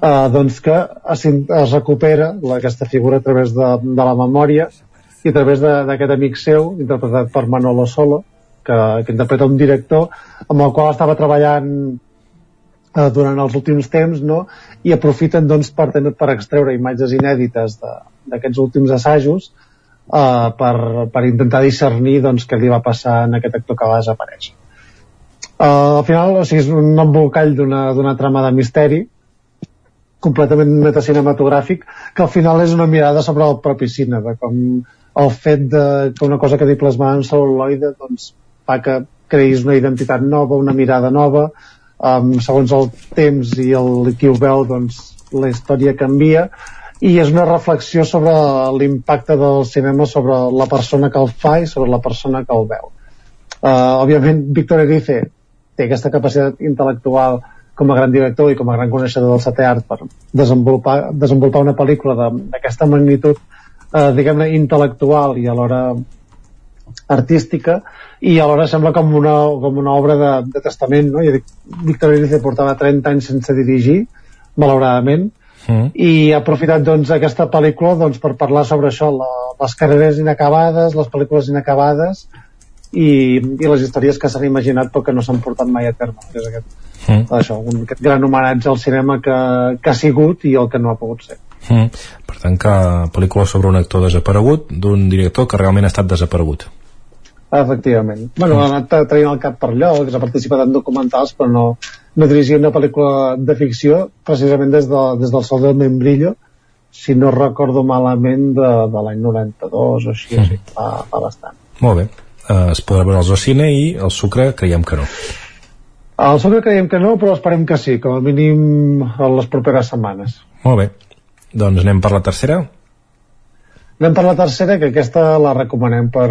eh, doncs que es, es recupera la, aquesta figura a través de, de la memòria i a través d'aquest amic seu interpretat per Manolo Solo que, que interpreta un director amb el qual estava treballant eh, durant els últims temps no? i aprofiten doncs, per, per extreure imatges inèdites de- d'aquests últims assajos eh, per, per intentar discernir doncs, què li va passar en aquest actor que va desaparèixer. Uh, al final, o sigui, és un embolcall d'una trama de misteri completament metacinematogràfic que al final és una mirada sobre el propi cine de com el fet de que una cosa quedi plasmada en celuloide doncs, fa que creïs una identitat nova, una mirada nova um, segons el temps i el qui ho veu doncs, la història canvia i és una reflexió sobre l'impacte del cinema sobre la persona que el fa i sobre la persona que el veu uh, òbviament Víctor Erice té aquesta capacitat intel·lectual com a gran director i com a gran coneixedor del setè art per desenvolupar, desenvolupar una pel·lícula d'aquesta magnitud eh, diguem-ne intel·lectual i alhora artística i alhora sembla com una, com una obra de, de testament no? Dic, Víctor Erice portava 30 anys sense dirigir malauradament Mm. i ha aprofitat doncs aquesta pel·lícula doncs, per parlar sobre això, la, les carreres inacabades, les pel·lícules inacabades i, i les històries que s'han imaginat però que no s'han portat mai a terme que és aquest, Mm. això, un, aquest gran homenatge al cinema que, que ha sigut i el que no ha pogut ser Mm. Per tant, que pel·lícula sobre un actor desaparegut d'un director que realment ha estat desaparegut. efectivament bueno, ha anat traient el cap per llocs ha participat en documentals però no, no dirigia una pel·lícula de ficció precisament des, de, des del sol del membrillo si no recordo malament de, de l'any 92 o així, o sigui, fa, fa bastant Molt bé. Uh, es podrà veure al cine i el sucre creiem que no. El sobre creiem que no, però esperem que sí, com a mínim en les properes setmanes. Molt bé. Doncs anem per la tercera. Anem per la tercera, que aquesta la recomanem per,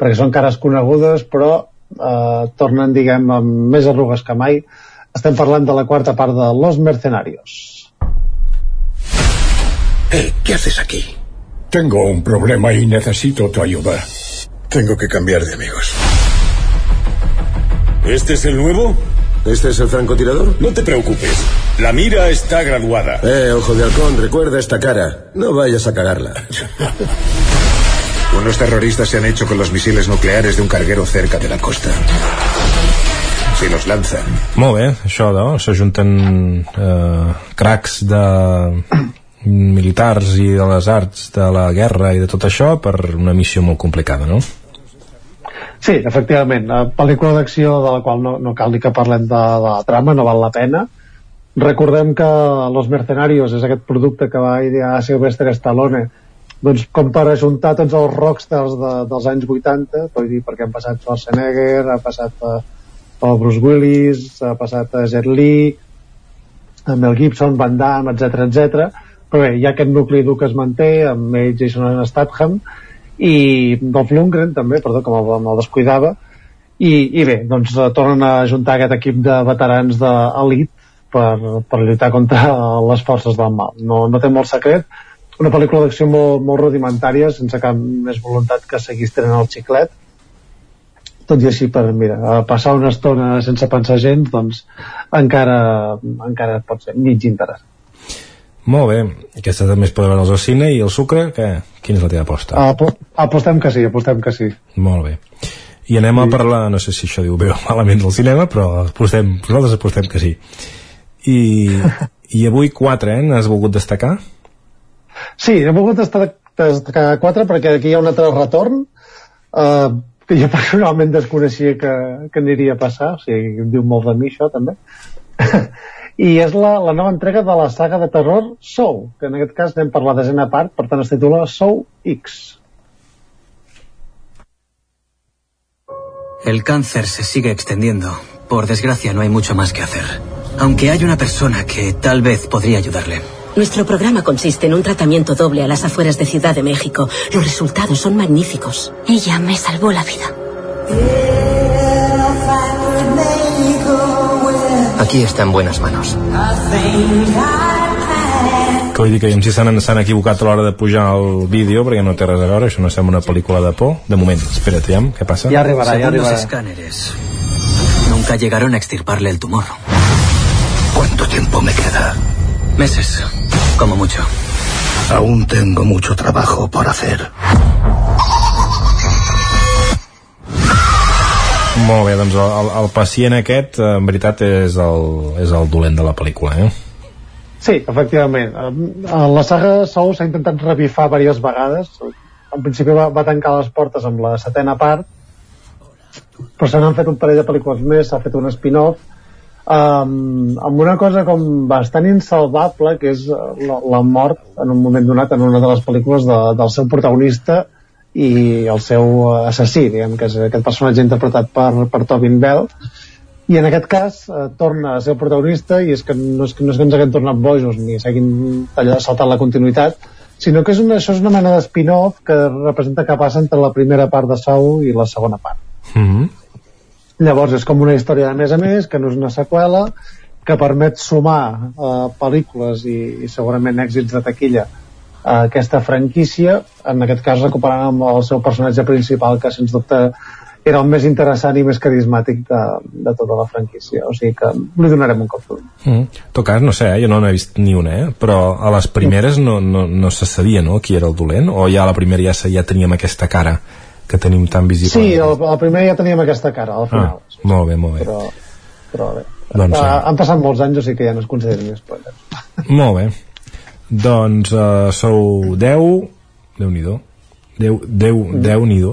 perquè són cares conegudes, però eh, tornen, diguem, amb més arrugues que mai. Estem parlant de la quarta part de Los Mercenarios. Eh, ¿qué haces aquí? Tengo un problema y necesito tu ayuda. Tengo que cambiar de amigos. ¿Este es el nuevo? ¿Este es el francotirador? No te preocupes. La mira está graduada. Eh, ojo de halcón, recuerda esta cara. No vayas a cagarla. Unos terroristas se han hecho con los misiles nucleares de un carguero cerca de la costa. Si los lanzan, Molt bé, això, no? S'ajunten eh, cracs de militars i de les arts de la guerra i de tot això per una missió molt complicada, no? Sí, efectivament, la pel·lícula d'acció de la qual no, no cal ni que parlem de, de la trama, no val la pena. Recordem que Los Mercenarios és aquest producte que va idear Sylvester Stallone doncs com per ajuntar tots els rockstars de, dels anys 80, vull dir, perquè han passat Schwarzenegger, ha passat eh, el Bruce Willis, ha passat a Jet Li, a Mel Gibson, Van Damme, etc etc. Però bé, hi ha aquest nucli dur que es manté, amb ell Jason Statham, i Dolph Lundgren també, perdó, que me'l me descuidava, i, i bé, doncs eh, tornen a juntar aquest equip de veterans d'elit per, per lluitar contra les forces del mal. No, no té molt secret, una pel·lícula d'acció molt, molt rudimentària, sense cap més voluntat que seguís tenint el xiclet, tot i així per, mira, passar una estona sense pensar gens, doncs encara, encara pot ser mig interessant. Molt bé, aquesta també es pot veure al cine i el sucre, què? Quina és la teva aposta? Apo apostem que sí, apostem que sí. Molt bé. I anem a parlar, no sé si això diu bé o malament del cinema, però apostem, nosaltres apostem que sí. I, i avui quatre, eh? N'has volgut destacar? Sí, he volgut destacar, quatre perquè aquí hi ha un altre retorn eh, que jo personalment desconeixia que, que aniria a passar, o sigui, em diu molt de mi això també. I és la, la nova entrega de la saga de terror Soul, que en aquest cas anem per la desena part, per tant es titula Soul X. El cáncer se sigue extendiendo. Por desgracia no hay mucho más que hacer. Aunque hay una persona que tal vez podría ayudarle. Nuestro programa consiste en un tratamiento doble a las afueras de Ciudad de México. Los resultados son magníficos. Ella me salvó la vida. Aquí está en buenas manos. Que vull dir que si s'han equivocat a l'hora de pujar el vídeo perquè no té res a veure, això no sembla una pel·lícula de por de moment, espera't, ja, què passa? Ja arribarà, ja Según los arribarà. escáneres, nunca llegaron a extirparle el tumor. ¿Cuánto tiempo me queda? Meses, como mucho. Aún tengo mucho trabajo por hacer. Molt bé, doncs el, el, pacient aquest eh, en veritat és el, és el dolent de la pel·lícula, eh? Sí, efectivament. Eh, La saga Sou s'ha intentat revifar diverses vegades. En principi va, va tancar les portes amb la setena part, però se n'han fet un parell de pel·lícules més, s'ha fet un spin-off, um, amb una cosa com bastant insalvable, que és la, la mort en un moment donat en una de les pel·lícules de, del seu protagonista i el seu assassí, diguem que és aquest personatge interpretat per, per Tobin Bell, i en aquest cas eh, torna a ser el protagonista i és que no és que, no és que ens haguem tornat bojos ni s'hagin saltat la continuïtat sinó que és una, això és una mena de spin-off que representa què passa entre la primera part de Sau i la segona part Mm -hmm. Llavors és com una història de més a més que no és una seqüela que permet sumar eh, pel·lícules i, i segurament èxits de taquilla a aquesta franquícia en aquest cas recuperant amb el seu personatge principal que sens dubte era el més interessant i més carismàtic de, de tota la franquícia o sigui que li donarem un cop d'ull Mm. En tot cas, no sé, eh? jo no n'he vist ni una, eh? però a les primeres no, no, no se sabia no? qui era el dolent, o ja a la primera ja, ja teníem aquesta cara que tenim tan visible. sí, el, el primer ja teníem aquesta cara al final ah, molt bé, molt bé. però, però bé Doncs, eh. han passat molts anys o sigui que ja no es consideren spoilers Molt bé. Doncs uh, sou 10... Déu-n'hi-do. 10, 10, 10 n'hi do.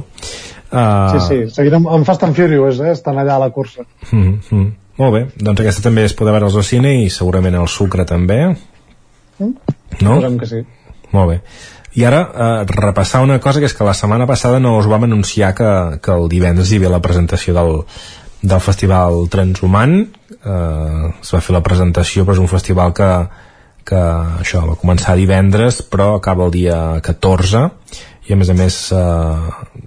Uh, sí, sí, seguirem amb Fast and Furious eh? estan allà a la cursa Mm, mm. Molt bé, doncs aquesta també es pot veure al cine i segurament el sucre també, Mm? no? Posem que sí Molt bé. I ara, eh, repassar una cosa que és que la setmana passada no us vam anunciar que, que el divendres hi havia la presentació del, del Festival Transhumant. Eh, es va fer la presentació, però és un festival que, que això va començar divendres, però acaba el dia 14, i a més a més, eh,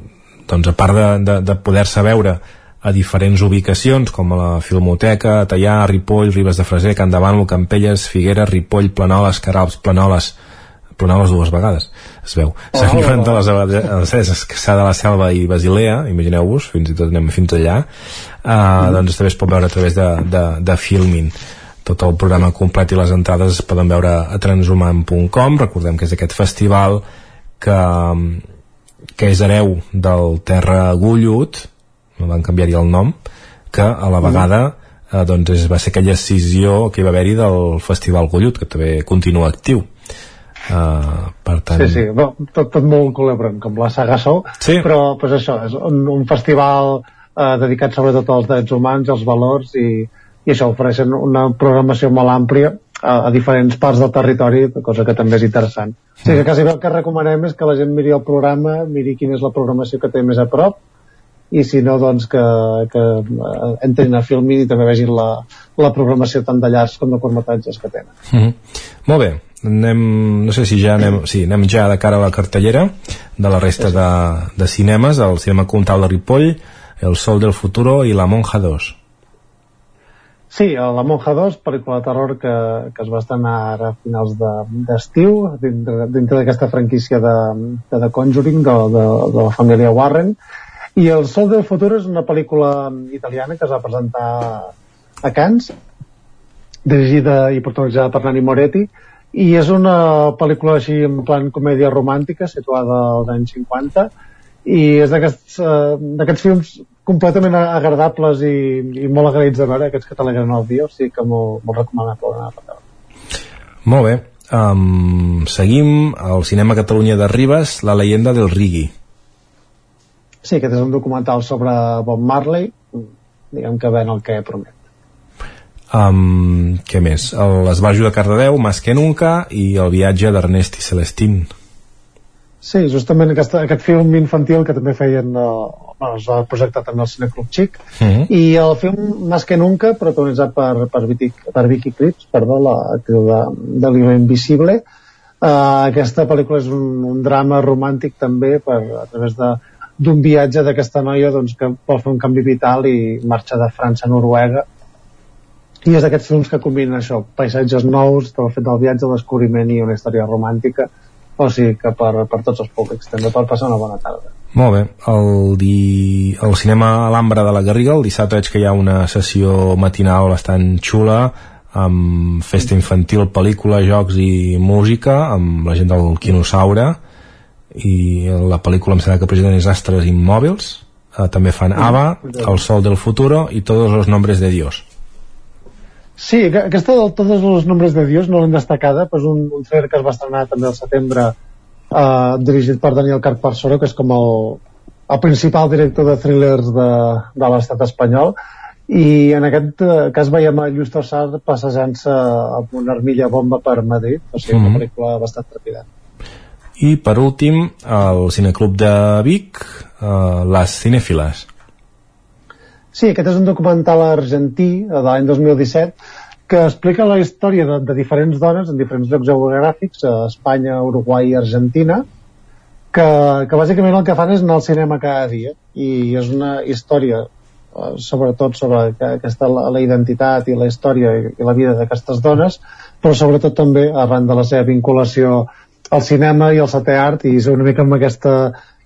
doncs a part de, de, de poder-se veure a diferents ubicacions com a la Filmoteca, Tallà, Ripoll, Ribes de Freser, Can Campelles, Figueres, Ripoll, Planoles, Caralps, Planoles, Planoles dues vegades, es veu. Sant Joan de les Abadeses, Caçà de la Selva i Basilea, imagineu-vos, fins i tot anem fins allà, uh, doncs també es pot veure a través de, de, de Filmin. Tot el programa complet i les entrades es poden veure a transhuman.com recordem que és aquest festival que, que és hereu del Terra Gullut no van canviar-hi el nom que a la vegada eh, doncs és, va ser aquella decisió que hi va haver-hi del Festival Gullut que també continua actiu Uh, per tant... Sí, sí, no, tot, tot molt culebron, com la saga Sou, sí. però pues això, és un, un festival eh, dedicat sobretot als drets humans, als valors i, i això ofereixen una programació molt àmplia a, a diferents parts del territori, cosa que també és interessant. O sigui que quasi el que recomanem és que la gent miri el programa, miri quina és la programació que té més a prop i si no, doncs que, que eh, entrin a Filmin i també vegin la, la programació tant de llargs com de curtmetratges que tenen. Mm -hmm. Molt bé, anem, no sé si ja anem, sí, anem ja de cara a la cartellera de la resta de, de cinemes, el cinema Comtal de Ripoll, El Sol del Futuro i La Monja 2. Sí, La Monja 2, pel·lícula de terror que, que es va estrenar ara a finals de- d'estiu, de, dintre, dintre d'aquesta franquícia de, de The Conjuring, de, de, de la família Warren. I El Sol del Futur és una pel·lícula italiana que es va presentar a Cannes, dirigida i protagonitzada per Nani Moretti, i és una pel·lícula així en plan comèdia romàntica situada als anys 50 i és d'aquests uh, films completament agradables i, i molt agraïts de veure, aquests que t'alegren el dia, o sigui que molt, molt recomanable anar a veure. Molt bé. Um, seguim al Cinema Catalunya de Ribes, La leyenda del Rigi. Sí, aquest és un documental sobre Bob Marley, diguem que ven el que promet. Um, què més? L'esbarjo de Cardedeu, Mas que Nunca i el viatge d'Ernest i Celestín. Sí, justament aquest, aquest film infantil que també feien uh, es va projectar també al Cineclub Xic Mhm. -huh. i el film Más que Nunca protagonitzat per, per, Vicky, per Vicky Cripps perdó, l'actriu de, de l'Hilo Invisible uh, aquesta pel·lícula és un, un drama romàntic també per, a través de d'un viatge d'aquesta noia doncs, que vol fer un canvi vital i marxa de França a Noruega. I és d'aquests films que combinen això, paisatges nous, el fet del viatge, el descobriment i una història romàntica. O sigui que per, per tots els públics també per passar una bona tarda. Molt bé. El, di... el cinema Alhambra de la Garriga, el dissabte veig que hi ha una sessió matinal bastant xula amb festa infantil, pel·lícula, jocs i música, amb la gent del Quinosaure i la pel·lícula em sembla que presenten és Astres Immòbils eh, també fan ABBA, El Sol del Futuro i Todos los Nombres de Dios Sí, que- aquesta del Todos los nombres de Dios no l'hem destacada, però és un, un trailer que es va estrenar també al setembre eh, dirigit per Daniel Carparsoro, que és com el, el principal director de thrillers de, de l'estat espanyol i en aquest eh, cas veiem a Lluís Tossar passejant-se amb una armilla bomba per Madrid, o sigui, una Mhm. pel·lícula bastant trepidant. I per últim el Cineclub de Vic eh, Les Cinefiles Sí, aquest és un documental argentí eh, de l'any 2017 que explica la història de, de diferents dones en diferents llocs geogràfics, a Espanya, Uruguai i Argentina, que, que bàsicament el que fan és anar al cinema cada dia. I és una història eh, sobretot sobre que- aquesta, la, la identitat i la història i, i la vida d'aquestes dones però sobretot també arran de la seva vinculació al cinema i al setè art i és una mica amb aquesta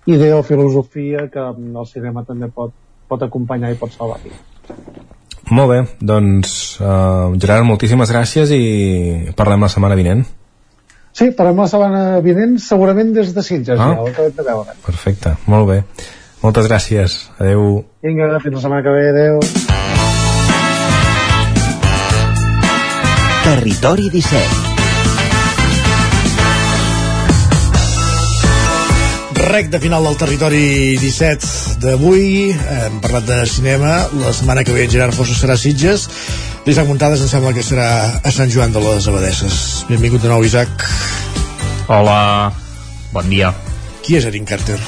idea o filosofia que el cinema també pot, pot acompanyar i pot salvar vides. Molt bé, doncs uh, Gerard, moltíssimes gràcies i parlem la setmana vinent. Sí, parlem la setmana vinent segurament des de Sitges Ah. ja, ho acabem de veure. Perfecte, molt bé. Moltes gràcies. Adeu. Vinga, fins la setmana que ve, adeu. Territori 17 Recte final del territori 17 d'avui. Hem parlat de cinema. La setmana que ve en Gerard Fossa serà a Sitges. L'Isaac Montades em sembla que serà a Sant Joan de les Abadesses. Benvingut de nou, Isaac. Hola, bon dia. Qui és Erin Carter?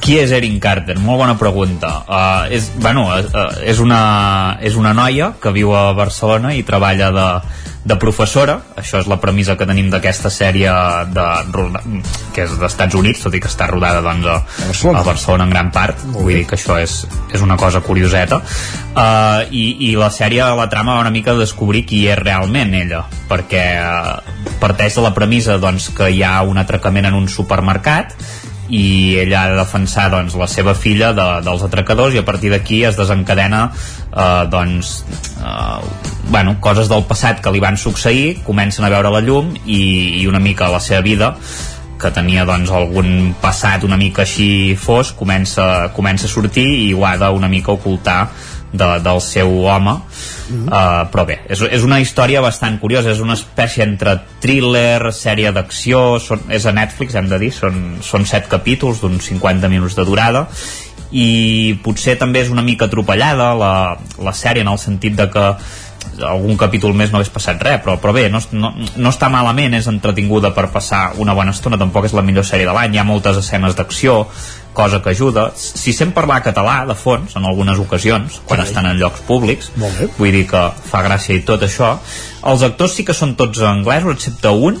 Qui és Erin Carter? Molt bona pregunta. Uh, és, bueno, uh, és, una, és una noia que viu a Barcelona i treballa de, de professora. Això és la premissa que tenim d'aquesta sèrie de, que és dels Estats Units, tot i que està rodada doncs, a, a Barcelona en gran part. Vull dir que això és, és una cosa curioseta. Uh, i, I la sèrie, la trama va una mica de descobrir qui és realment ella, perquè uh, parteix de la premissa doncs, que hi ha un atracament en un supermercat i ella ha de defensar doncs, la seva filla de, dels atracadors i a partir d'aquí es desencadena eh, doncs, eh, bueno, coses del passat que li van succeir comencen a veure la llum i, i una mica la seva vida que tenia doncs, algun passat una mica així fos comença, comença a sortir i ho ha de una mica ocultar de, del seu home uh, però bé, és, és una història bastant curiosa, és una espècie entre thriller, sèrie d'acció és a Netflix, hem de dir són, són set capítols d'uns 50 minuts de durada i potser també és una mica atropellada la, la sèrie en el sentit de que algun capítol més no hagués passat res però, però bé, no, no, no està malament és entretinguda per passar una bona estona tampoc és la millor sèrie de l'any, hi ha moltes escenes d'acció cosa que ajuda. Si sent parlar català de fons en algunes ocasions quan estan en llocs públics vull dir que fa gràcia i tot això. Els actors sí que són tots anglesos excepte un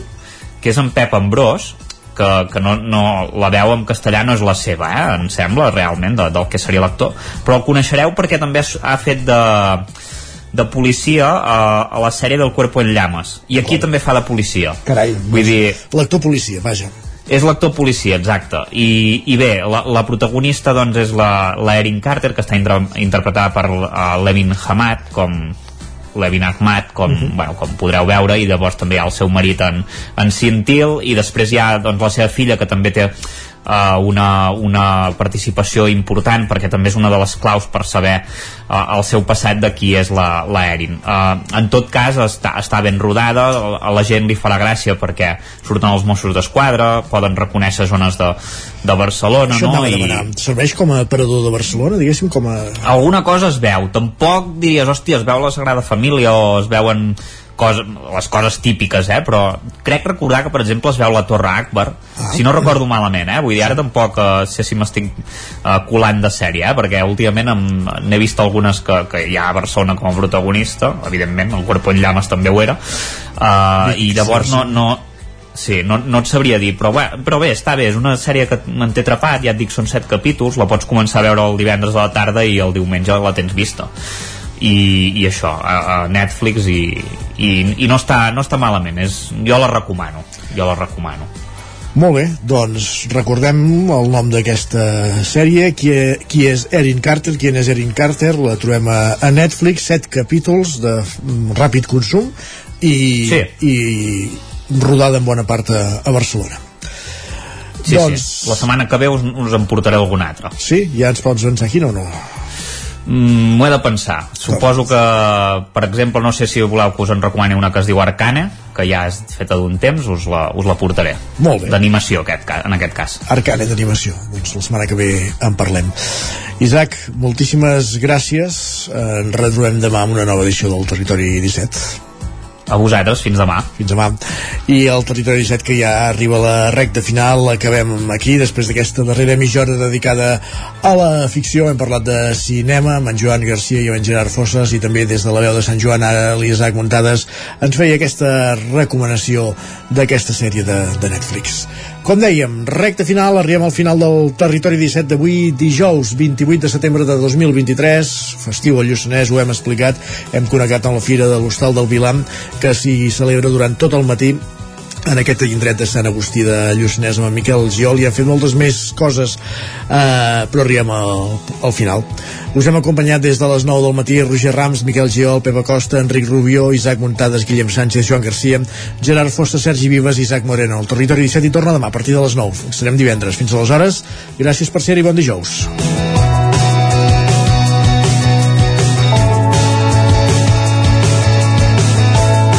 que és en Pep Ambrós que, que no, no, la veu en castellà no és la seva, eh, em sembla, realment, de, del que seria l'actor, però el coneixereu perquè també ha fet de, de policia a, a la sèrie del Cuerpo en Llamas, i aquí també fa de policia. Carai, Vull dir... L'actor policia, vaja. És l'actor policia, exacte. I, i bé, la, la protagonista doncs és la, la Erin Carter, que està intra, interpretada per uh, Levin Hamad, com, Levin Ahmad com, uh -huh. bueno, com podreu veure i llavors també hi ha el seu marit en, en Cintil i després hi ha doncs, la seva filla que també té uh, una, una participació important perquè també és una de les claus per saber uh, el seu passat de qui és la, la Erin. Uh, en tot cas està, està ben rodada, a la gent li farà gràcia perquè surten els Mossos d'Esquadra, poden reconèixer zones de, de Barcelona, Això no? I... Serveix com a parador de Barcelona, diguéssim, com a... Alguna cosa es veu, tampoc diries, hòstia, es veu la Sagrada Família o es veuen coses, les coses típiques, eh? però crec recordar que, per exemple, es veu la Torre Akbar, ah, si no recordo malament, eh? vull dir, ara tampoc eh, sé si m'estic eh, colant de sèrie, eh? perquè últimament n'he vist algunes que, que hi ha a Barcelona com a protagonista, evidentment, el Cuerpo en Llamas també ho era, eh, i llavors no, no, Sí, no, no et sabria dir, però bé, però bé, està bé, és una sèrie que m'en té atrapat, ja et dic, són set capítols, la pots començar a veure el divendres a la tarda i el diumenge la tens vista i, i això, a, a Netflix i, i, i no, està, no està malament és, jo la recomano jo la recomano molt bé, doncs recordem el nom d'aquesta sèrie, qui, qui és Erin Carter, qui és Erin Carter, la trobem a, a Netflix, set capítols de mm, ràpid consum i, sí. i rodada en bona part a, a Barcelona. Sí, doncs... sí, la setmana que ve us, us en portaré algun altre. Sí? Ja ens pots avançar quin o no? Mm, m'ho he de pensar. Suposo que, per exemple, no sé si voleu que us en recomani una que es diu Arcana, que ja és feta d'un temps, us la, us la portaré. Molt bé. D'animació, aquest, en aquest cas. Arcana d'animació. Doncs la setmana que ve en parlem. Isaac, moltíssimes gràcies. Ens retrobem demà amb una nova edició del Territori 17 a vosaltres, fins demà. Fins demà. I el Territori 17 que ja arriba a la recta final, acabem aquí, després d'aquesta darrera mitja hora dedicada a la ficció. Hem parlat de cinema amb en Joan Garcia i en Gerard Fosses i també des de la veu de Sant Joan, ara l'Isaac Muntades, ens feia aquesta recomanació d'aquesta sèrie de, de Netflix. Com dèiem, recta final, arribem al final del Territori 17 d'avui, dijous 28 de setembre de 2023, festiu al Lluçanès, ho hem explicat, hem connectat amb la Fira de l'Hostal del Vilam, que s'hi celebra durant tot el matí en aquest indret de Sant Agustí de Lluçanès amb en Miquel Giol i han fet moltes més coses eh, però arribem al, al final. Us hem acompanyat des de les 9 del matí Roger Rams, Miquel Giol, Pepa Costa Enric Rubió, Isaac Muntades, Guillem Sánchez Joan Garcia, Gerard Fosta, Sergi Vives Isaac Moreno, el Territori 17 i torna demà a partir de les 9, serem divendres. Fins aleshores gràcies per ser i bon dijous